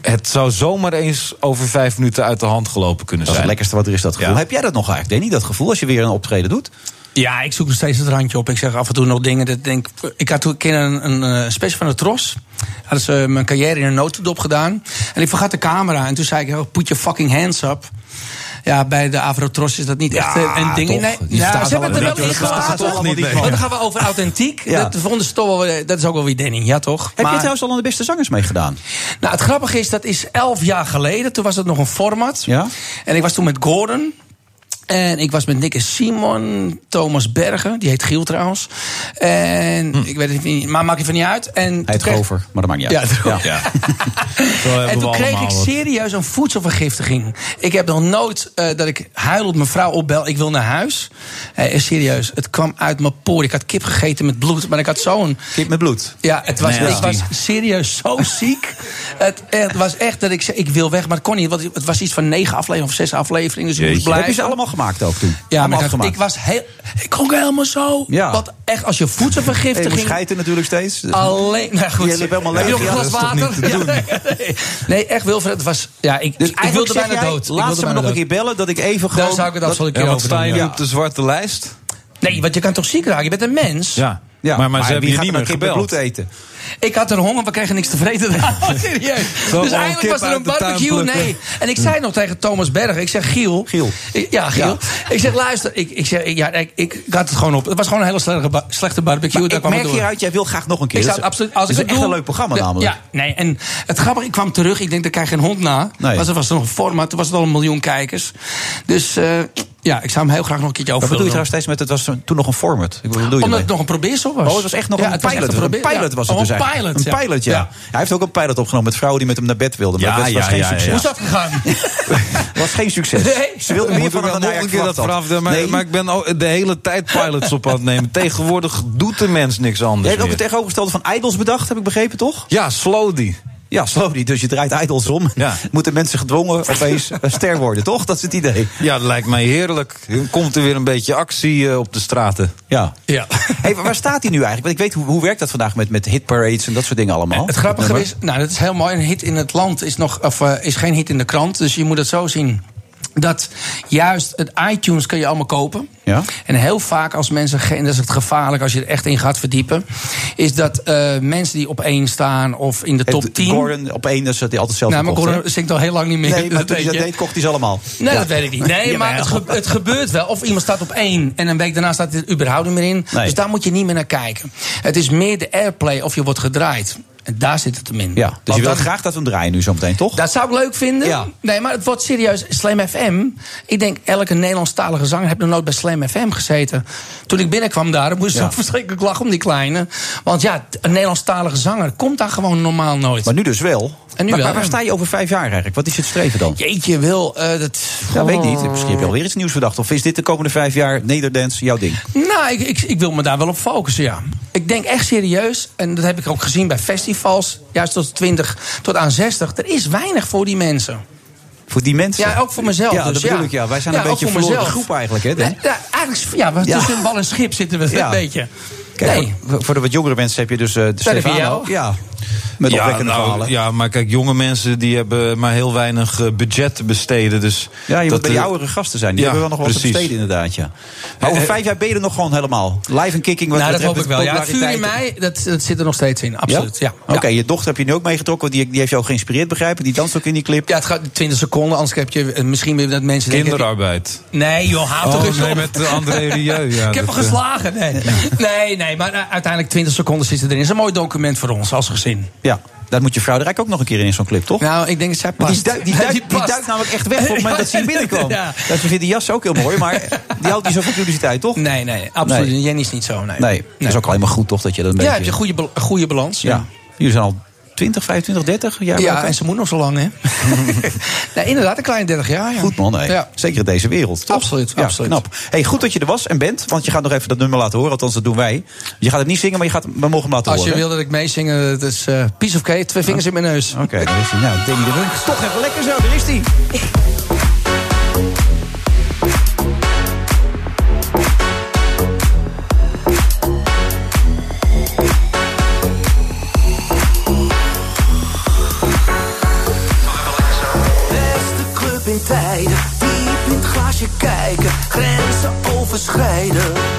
Het zou zomaar eens over vijf minuten uit de hand gelopen kunnen Dat is zijn. het lekkerste wat er is, dat gevoel. Ja. Heb jij dat nog eigenlijk, Danny, dat gevoel... als je weer een optreden doet? Ja, ik zoek nog steeds het randje op. Ik zeg af en toe nog dingen. Dat ik denk, ik had toen een keer een, een eh, special van de Tros. Hadden ze mijn carrière in een notendop gedaan. En ik vergat de camera. En toen zei ik, oh, put your fucking hands up. Ja, bij de Avrotros is dat niet echt eh, een ding. toch. Nee, Die ja, staat ze hebben het wel er wel in mee. Want dan gaan we over authentiek. Ja. Dat vonden ze toch wel, weer- dat is ook wel weer Danny, ja toch? Heb je trouwens al aan de beste zangers meegedaan? Nou, het grappige is, dat is elf jaar geleden. Toen was het nog een format. Ja? En ik was toen met Gordon. En ik was met Nick en Simon, Thomas Bergen, die heet Giel trouwens. En ik weet het niet, maar maakt even niet uit. En Hij heet kreeg- Gover, maar dat maakt niet Ja, uit. het- Ja. *laughs* Zo hebben En toen kreeg ik serieus een voedselvergiftiging. Ik heb nog nooit eh, dat ik huilend mijn vrouw opbel. Ik wil naar huis. Eh, serieus, het kwam uit mijn poor. Ik had kip gegeten met bloed, maar ik had zo'n... Kip met bloed. Ja, het was, Nee, ik was ja. serieus zo ziek. Het, het was echt dat ik zei, ik wil weg, maar het kon niet. Want het was iets van negen afleveringen of zes afleveringen. Dus ik moest Jeetje. blijven. Heb je ze allemaal afgemaakt ook toen. Ja, maar ik, afgemaakt. ik was heel. Ik kon helemaal zo. Ja. Want echt, als je Hey, je voedselvergiftiging. moet schijten natuurlijk steeds. Alleen. Nou goed. Je liep helemaal leeg. Heb een glas water? niet te doen? Ja, nee. nee, echt Wilfred. Het was. Ja, ik, Dus ik eigenlijk wilde zeg bijna jij, dood. Ik Laat wilde ze me nog een keer bellen dat ik even gewoon... Daar zou ik het dat- absoluut keer over sta je op de zwarte lijst? Nee, want je kan toch ziek raken? Je bent een mens. Ja. Ja, maar, maar ze hebben wie je gaat niet er meer gebeld. bloed eten? Ik had er honger, we kregen niks te vreten. *laughs* Oh, serieus. Zo dus eigenlijk was er een barbecue. Nee. En ik zei nog tegen Thomas Berg. Ik zeg, Giel. Giel. Ik- ja, Giel. Ja. Ik zeg, luister. Ik, ik, zeg, ja, ik, ik, ik had het gewoon op. Het was gewoon een hele slechte, ba- slechte barbecue. Maar ik merk door. hieruit, jij wil graag nog een keer. Ik zou het is- absoluut. Als dat ik is het echt doe- een leuk programma de- namelijk. Ja, nee. En het grappige, ik kwam terug. Ik denk, daar krijg je geen hond na. Nee. Was er was er nog een format. Toen was het al een miljoen kijkers. Dus eh, ja, ik zou hem heel graag nog een keertje Wat over bedoel je trouwens steeds met, het was toen nog een format? Ik bedoel, je Omdat ermee? het nog een probeersel was. Oh, het was echt nog Ja, een het pilot. een Een pilot ja. was het dus een eigenlijk. pilot, Een ja. pilot, ja. Ja. Hij heeft ook een pilot opgenomen met vrouwen die met hem naar bed wilden. Maar Ja, dat was ja, geen ja, ja. succes. Hoe is dat gegaan? was geen succes. Nee. Ze wilden meer van hem wel dan hij een keer dat had. verhaal. Maar, Nee. maar ik ben al de hele tijd pilots op aan het nemen. *laughs* Tegenwoordig doet de mens niks anders Jij hebt ook het tegenovergestelde van Idols bedacht, heb ik begrepen, toch? Ja, Slowdy. Ja, slowly. Dus je draait Idols om. Ja. *laughs* Moeten mensen gedwongen opeens een *laughs* ster worden, toch? Dat is het idee. Ja, dat lijkt mij heerlijk. Komt er weer een beetje actie eh, op de straten. Ja. Ja. *laughs* Hey, waar staat hij nu eigenlijk? Want ik weet, hoe, hoe werkt dat vandaag met, met hitparades en dat soort dingen allemaal? Het grappige is, nou, dat is heel mooi. Een hit in het land is, nog, of, eh, is geen hit in de krant. Dus je moet het zo zien. Dat juist het iTunes kun je allemaal kopen. Ja? En heel vaak als mensen, geen- dat is het gevaarlijk als je er echt in gaat verdiepen, is dat eh, mensen die op één staan of in de top Het- 10. Gordon op één, dat is hij altijd zelf nou, maar Gordon zingt al heel lang niet meer. Nee, maar *laughs* toen hij weet dat je. deed, kocht hij ze allemaal. Nee, Ja. dat weet ik niet. Nee, *laughs* maar het, ge- het gebeurt wel. Of iemand staat op één en een week daarna staat het überhaupt niet meer in. Nee. Dus daar moet je niet meer naar kijken. Het is meer de airplay of je wordt gedraaid. En daar zit het hem in. Ja, dus Want je wil dan- graag dat we hem draaien nu zometeen, toch? Dat zou ik leuk vinden. Ja. Nee, maar het wordt serieus. Slam FM. Ik denk, elke Nederlandstalige zanger heeft nog nooit bij Slam FM gezeten. Toen ik binnenkwam daar, moest ik Ja. zo *laughs* verschrikkelijk lachen om die kleine. Want ja, een Nederlandstalige zanger komt daar gewoon normaal nooit. Maar nu dus wel. En nu maar, wel, maar waar sta je over vijf jaar eigenlijk? Wat is het streven dan? Jeetje, wil eh, dat. Ja, weet ik niet. Misschien heb je alweer iets nieuws verdacht. Of is dit de komende vijf jaar Nederlands jouw ding? Nou, ik, ik, ik wil me daar wel op focussen, ja. Ik denk echt serieus, en dat heb ik ook gezien bij festivals, juist tot 20 tot aan 60. Er is weinig voor die mensen. Voor die mensen? Ja, ook voor mezelf. Ja, dus, dat bedoel ja. ik, ja. Wij zijn Ja, een beetje een voor verloren mezelf. groep eigenlijk, hè? Ja, eigenlijk, ja, we- tussen wal en schip zitten we een beetje. Kijk, nee. voor, de wat jongere mensen heb je dus eh, de Stefano. Ja, met ja, opwekkende nou, verhalen. ja, maar kijk, jonge mensen die hebben maar heel weinig eh, budget te besteden. Dus Ja, je moet dat, bij die eh, oudere gasten zijn. Die ja, hebben wel nog wat te besteden, inderdaad. Ja. Maar over vijf jaar ben je er nog gewoon helemaal. Live en kicking. Wat Nou, dat hoop ik wel. Ja, het vuur in mij, dat, dat zit er nog steeds in. Absoluut. Ja. Ja. Oké, je dochter heb je nu ook meegetrokken. Die, die heeft jou geïnspireerd, begrijpen? Die danst ook in die clip. Ja, het gaat 20 seconden, anders heb je eh, misschien weer dat mensen denken... Kinderarbeid. Nee, joh, toch Oh, nee, op. met André Rieu. Ja, *laughs* ik heb eh, geslagen. Nee, nee, nee maar uiteindelijk 20 seconden zit erin. Dat is een mooi document voor ons als gezin. Ja, daar moet je vrouw er eigenlijk ook nog een keer in in zo'n clip, toch? Nou, ik denk dat zij past. die, duikt, die, duikt, die, duikt namelijk echt weg op het moment dat *laughs* ze hier binnenkwam. Ja. Dat vindt die jas ook heel mooi, maar die houdt niet zo van publiciteit, toch? Nee, nee, absoluut. Nee. Jenny is niet zo. Nee. Nee, dat is ook alleen maar goed, toch? Dat je dat een Ja, beetje... heb je een goede, goede balans. Ja. Jullie zijn al 20, 25, 30 jaar Ja, en ze moet nog zo lang, hè? *laughs* nee, inderdaad, een kleine 30 jaar. Ja. Goed man. Ja. Zeker in deze wereld. Toch? Absoluut, ja, absoluut. Knap. Hey, goed dat je er was en bent, want je gaat nog even dat nummer laten horen. Althans, dat doen wij. Je gaat het niet zingen, maar je gaat, we mogen hem laten Als je horen. wil dat ik meezing, dat is eh piece of cake, twee vingers in mijn neus. Oké, daar is hij. Nou, Danny de Runk. Toch even lekker zo, daar is hij. Grenzen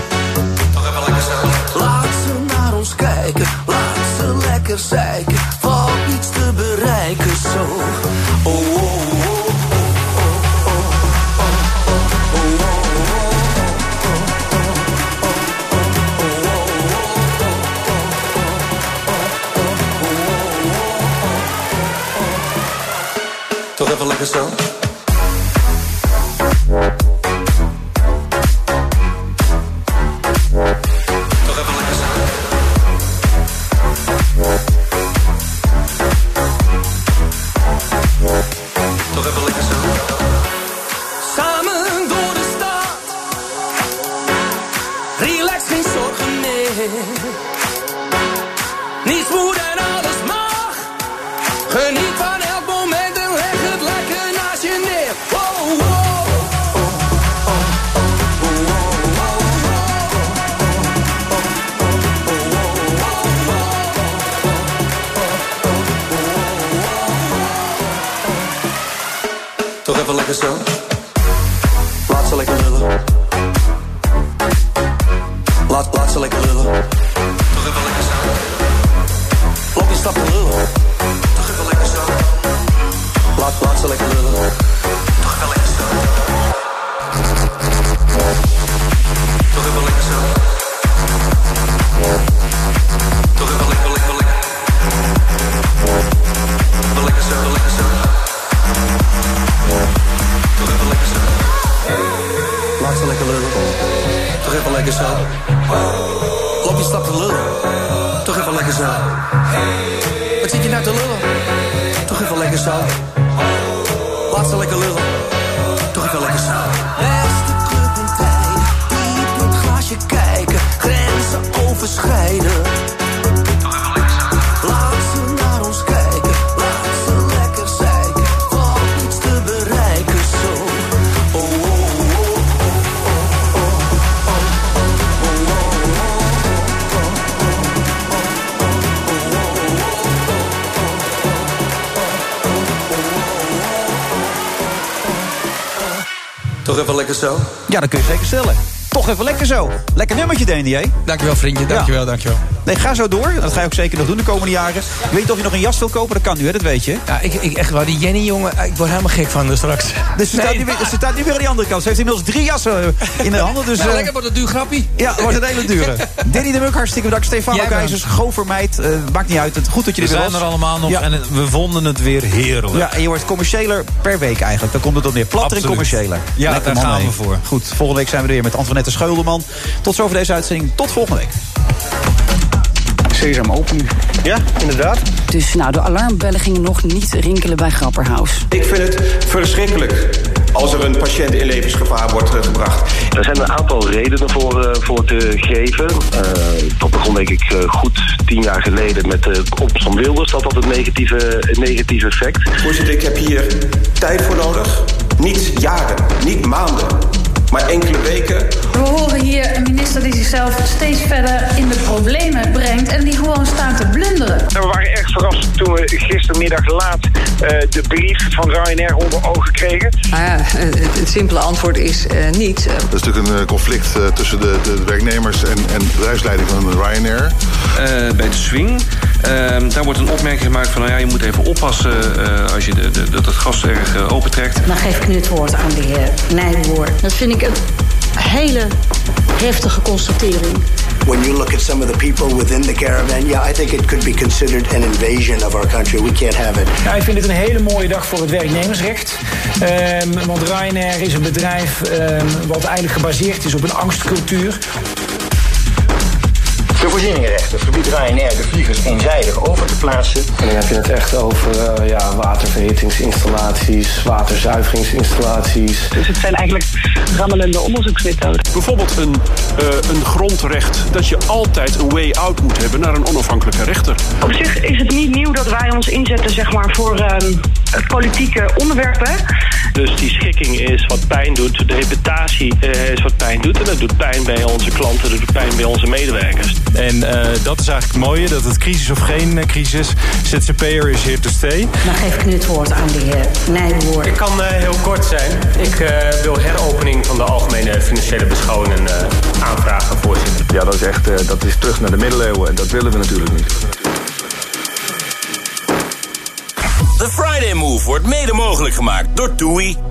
Toch even lekker zo? Ja, dat kun je zeker stellen. Toch even lekker zo. Lekker nummertje, DNJ. Dankjewel, vriendje. Dankjewel, dankjewel. Nee, ga zo door. Dat ga je ook zeker nog doen de komende jaren. Ik weet niet of je nog een jas wil kopen. Dat kan nu, hè? dat weet je. Ja, ik, ik echt wel. Die Jenny, jongen, ik word helemaal gek van haar straks. Dus ze, staat nu weer, ze staat nu weer aan die andere kant. Ze heeft inmiddels drie jassen in de handen. Dus, Nou, eh, lekker wordt het duur grappie. Ja, wordt het hele dure. *laughs* Danny de Muk, hartstikke bedankt. Stefano. Keizers, Govermeid. eh maakt niet uit. Het- Goed dat je We er weer zijn was. er allemaal nog Ja. en we vonden het weer heerlijk. Ja, en je wordt commerciëler per week eigenlijk. Dan komt het op neer. Platter en commerciëler. Ja, Lekker, daar man, gaan we voor. Goed, volgende week zijn we er weer met Antoinette Scheudelman. Tot zover deze uitzending. Tot volgende week. Sesam open. Ja, inderdaad. Dus nou, de alarmbellen gingen nog niet rinkelen bij Grapperhaus. Ik vind het verschrikkelijk als er een patiënt in levensgevaar wordt eh, gebracht. Er zijn een aantal redenen voor, eh, voor te geven. Eh, dat begon denk ik eh, goed tien jaar geleden met de opkomst van Wilders. Dat had een negatieve, een negatieve effect. Voorzitter, ik heb hier tijd voor nodig. Niet jaren, niet maanden, maar enkele weken. We horen hier een minister die zichzelf steeds verder in de problemen brengt en die gewoon staat te blunderen. Nou, we waren erg verrast toen we gistermiddag laat eh, de brief van Ryanair onder ogen kregen. Nou ja, het, het simpele antwoord is eh, niet. Dat is natuurlijk een eh, conflict eh, tussen de, de werknemers en, en de bedrijfsleiding van Ryanair. Eh, bij de swing. Ehm, daar wordt een opmerking gemaakt van... Nou ja, je moet even oppassen eh, als je de, de, dat het gas erg eh, opentrekt. Dan geef ik nu het woord aan de heer Nijboer. Dat vind ik een hele heftige constatering. When you look at some of the people within the caravan, yeah, I think it could be considered an invasion of our country. We can't have it. Ik vind het een hele mooie dag voor het werknemersrecht. Ehm, want Ryanair is een bedrijf ehm, wat eigenlijk gebaseerd is op een angstcultuur. Voorzieningenrechten verbiedt Ryanair de vliegers eenzijdig over te plaatsen. En dan heb je het echt over eh, ja, waterverhittingsinstallaties, waterzuiveringsinstallaties. Dus het zijn eigenlijk rammelende onderzoeksmethoden. Bijvoorbeeld een, eh, een grondrecht dat je altijd een way out moet hebben naar een onafhankelijke rechter. Op zich is het niet nieuw dat wij ons inzetten zeg maar, voor ehm, politieke onderwerpen. Dus die schikking is wat pijn doet. De reputatie eh, is wat pijn doet. En dat doet pijn bij onze klanten, dat doet pijn bij onze medewerkers. En eh, dat is eigenlijk het mooie, dat het crisis of geen eh, crisis, ZZP'er is here to stay. Dan geef ik nu het woord aan de heer Nijboer. Ik kan eh, heel kort zijn. Ik eh, wil heropening van de algemene financiële beschouwingen eh, aanvragen, voorzitter. Ja, dat is echt eh, dat is terug naar de middeleeuwen en dat willen we natuurlijk niet. The Friday Move wordt mede mogelijk gemaakt door TUI.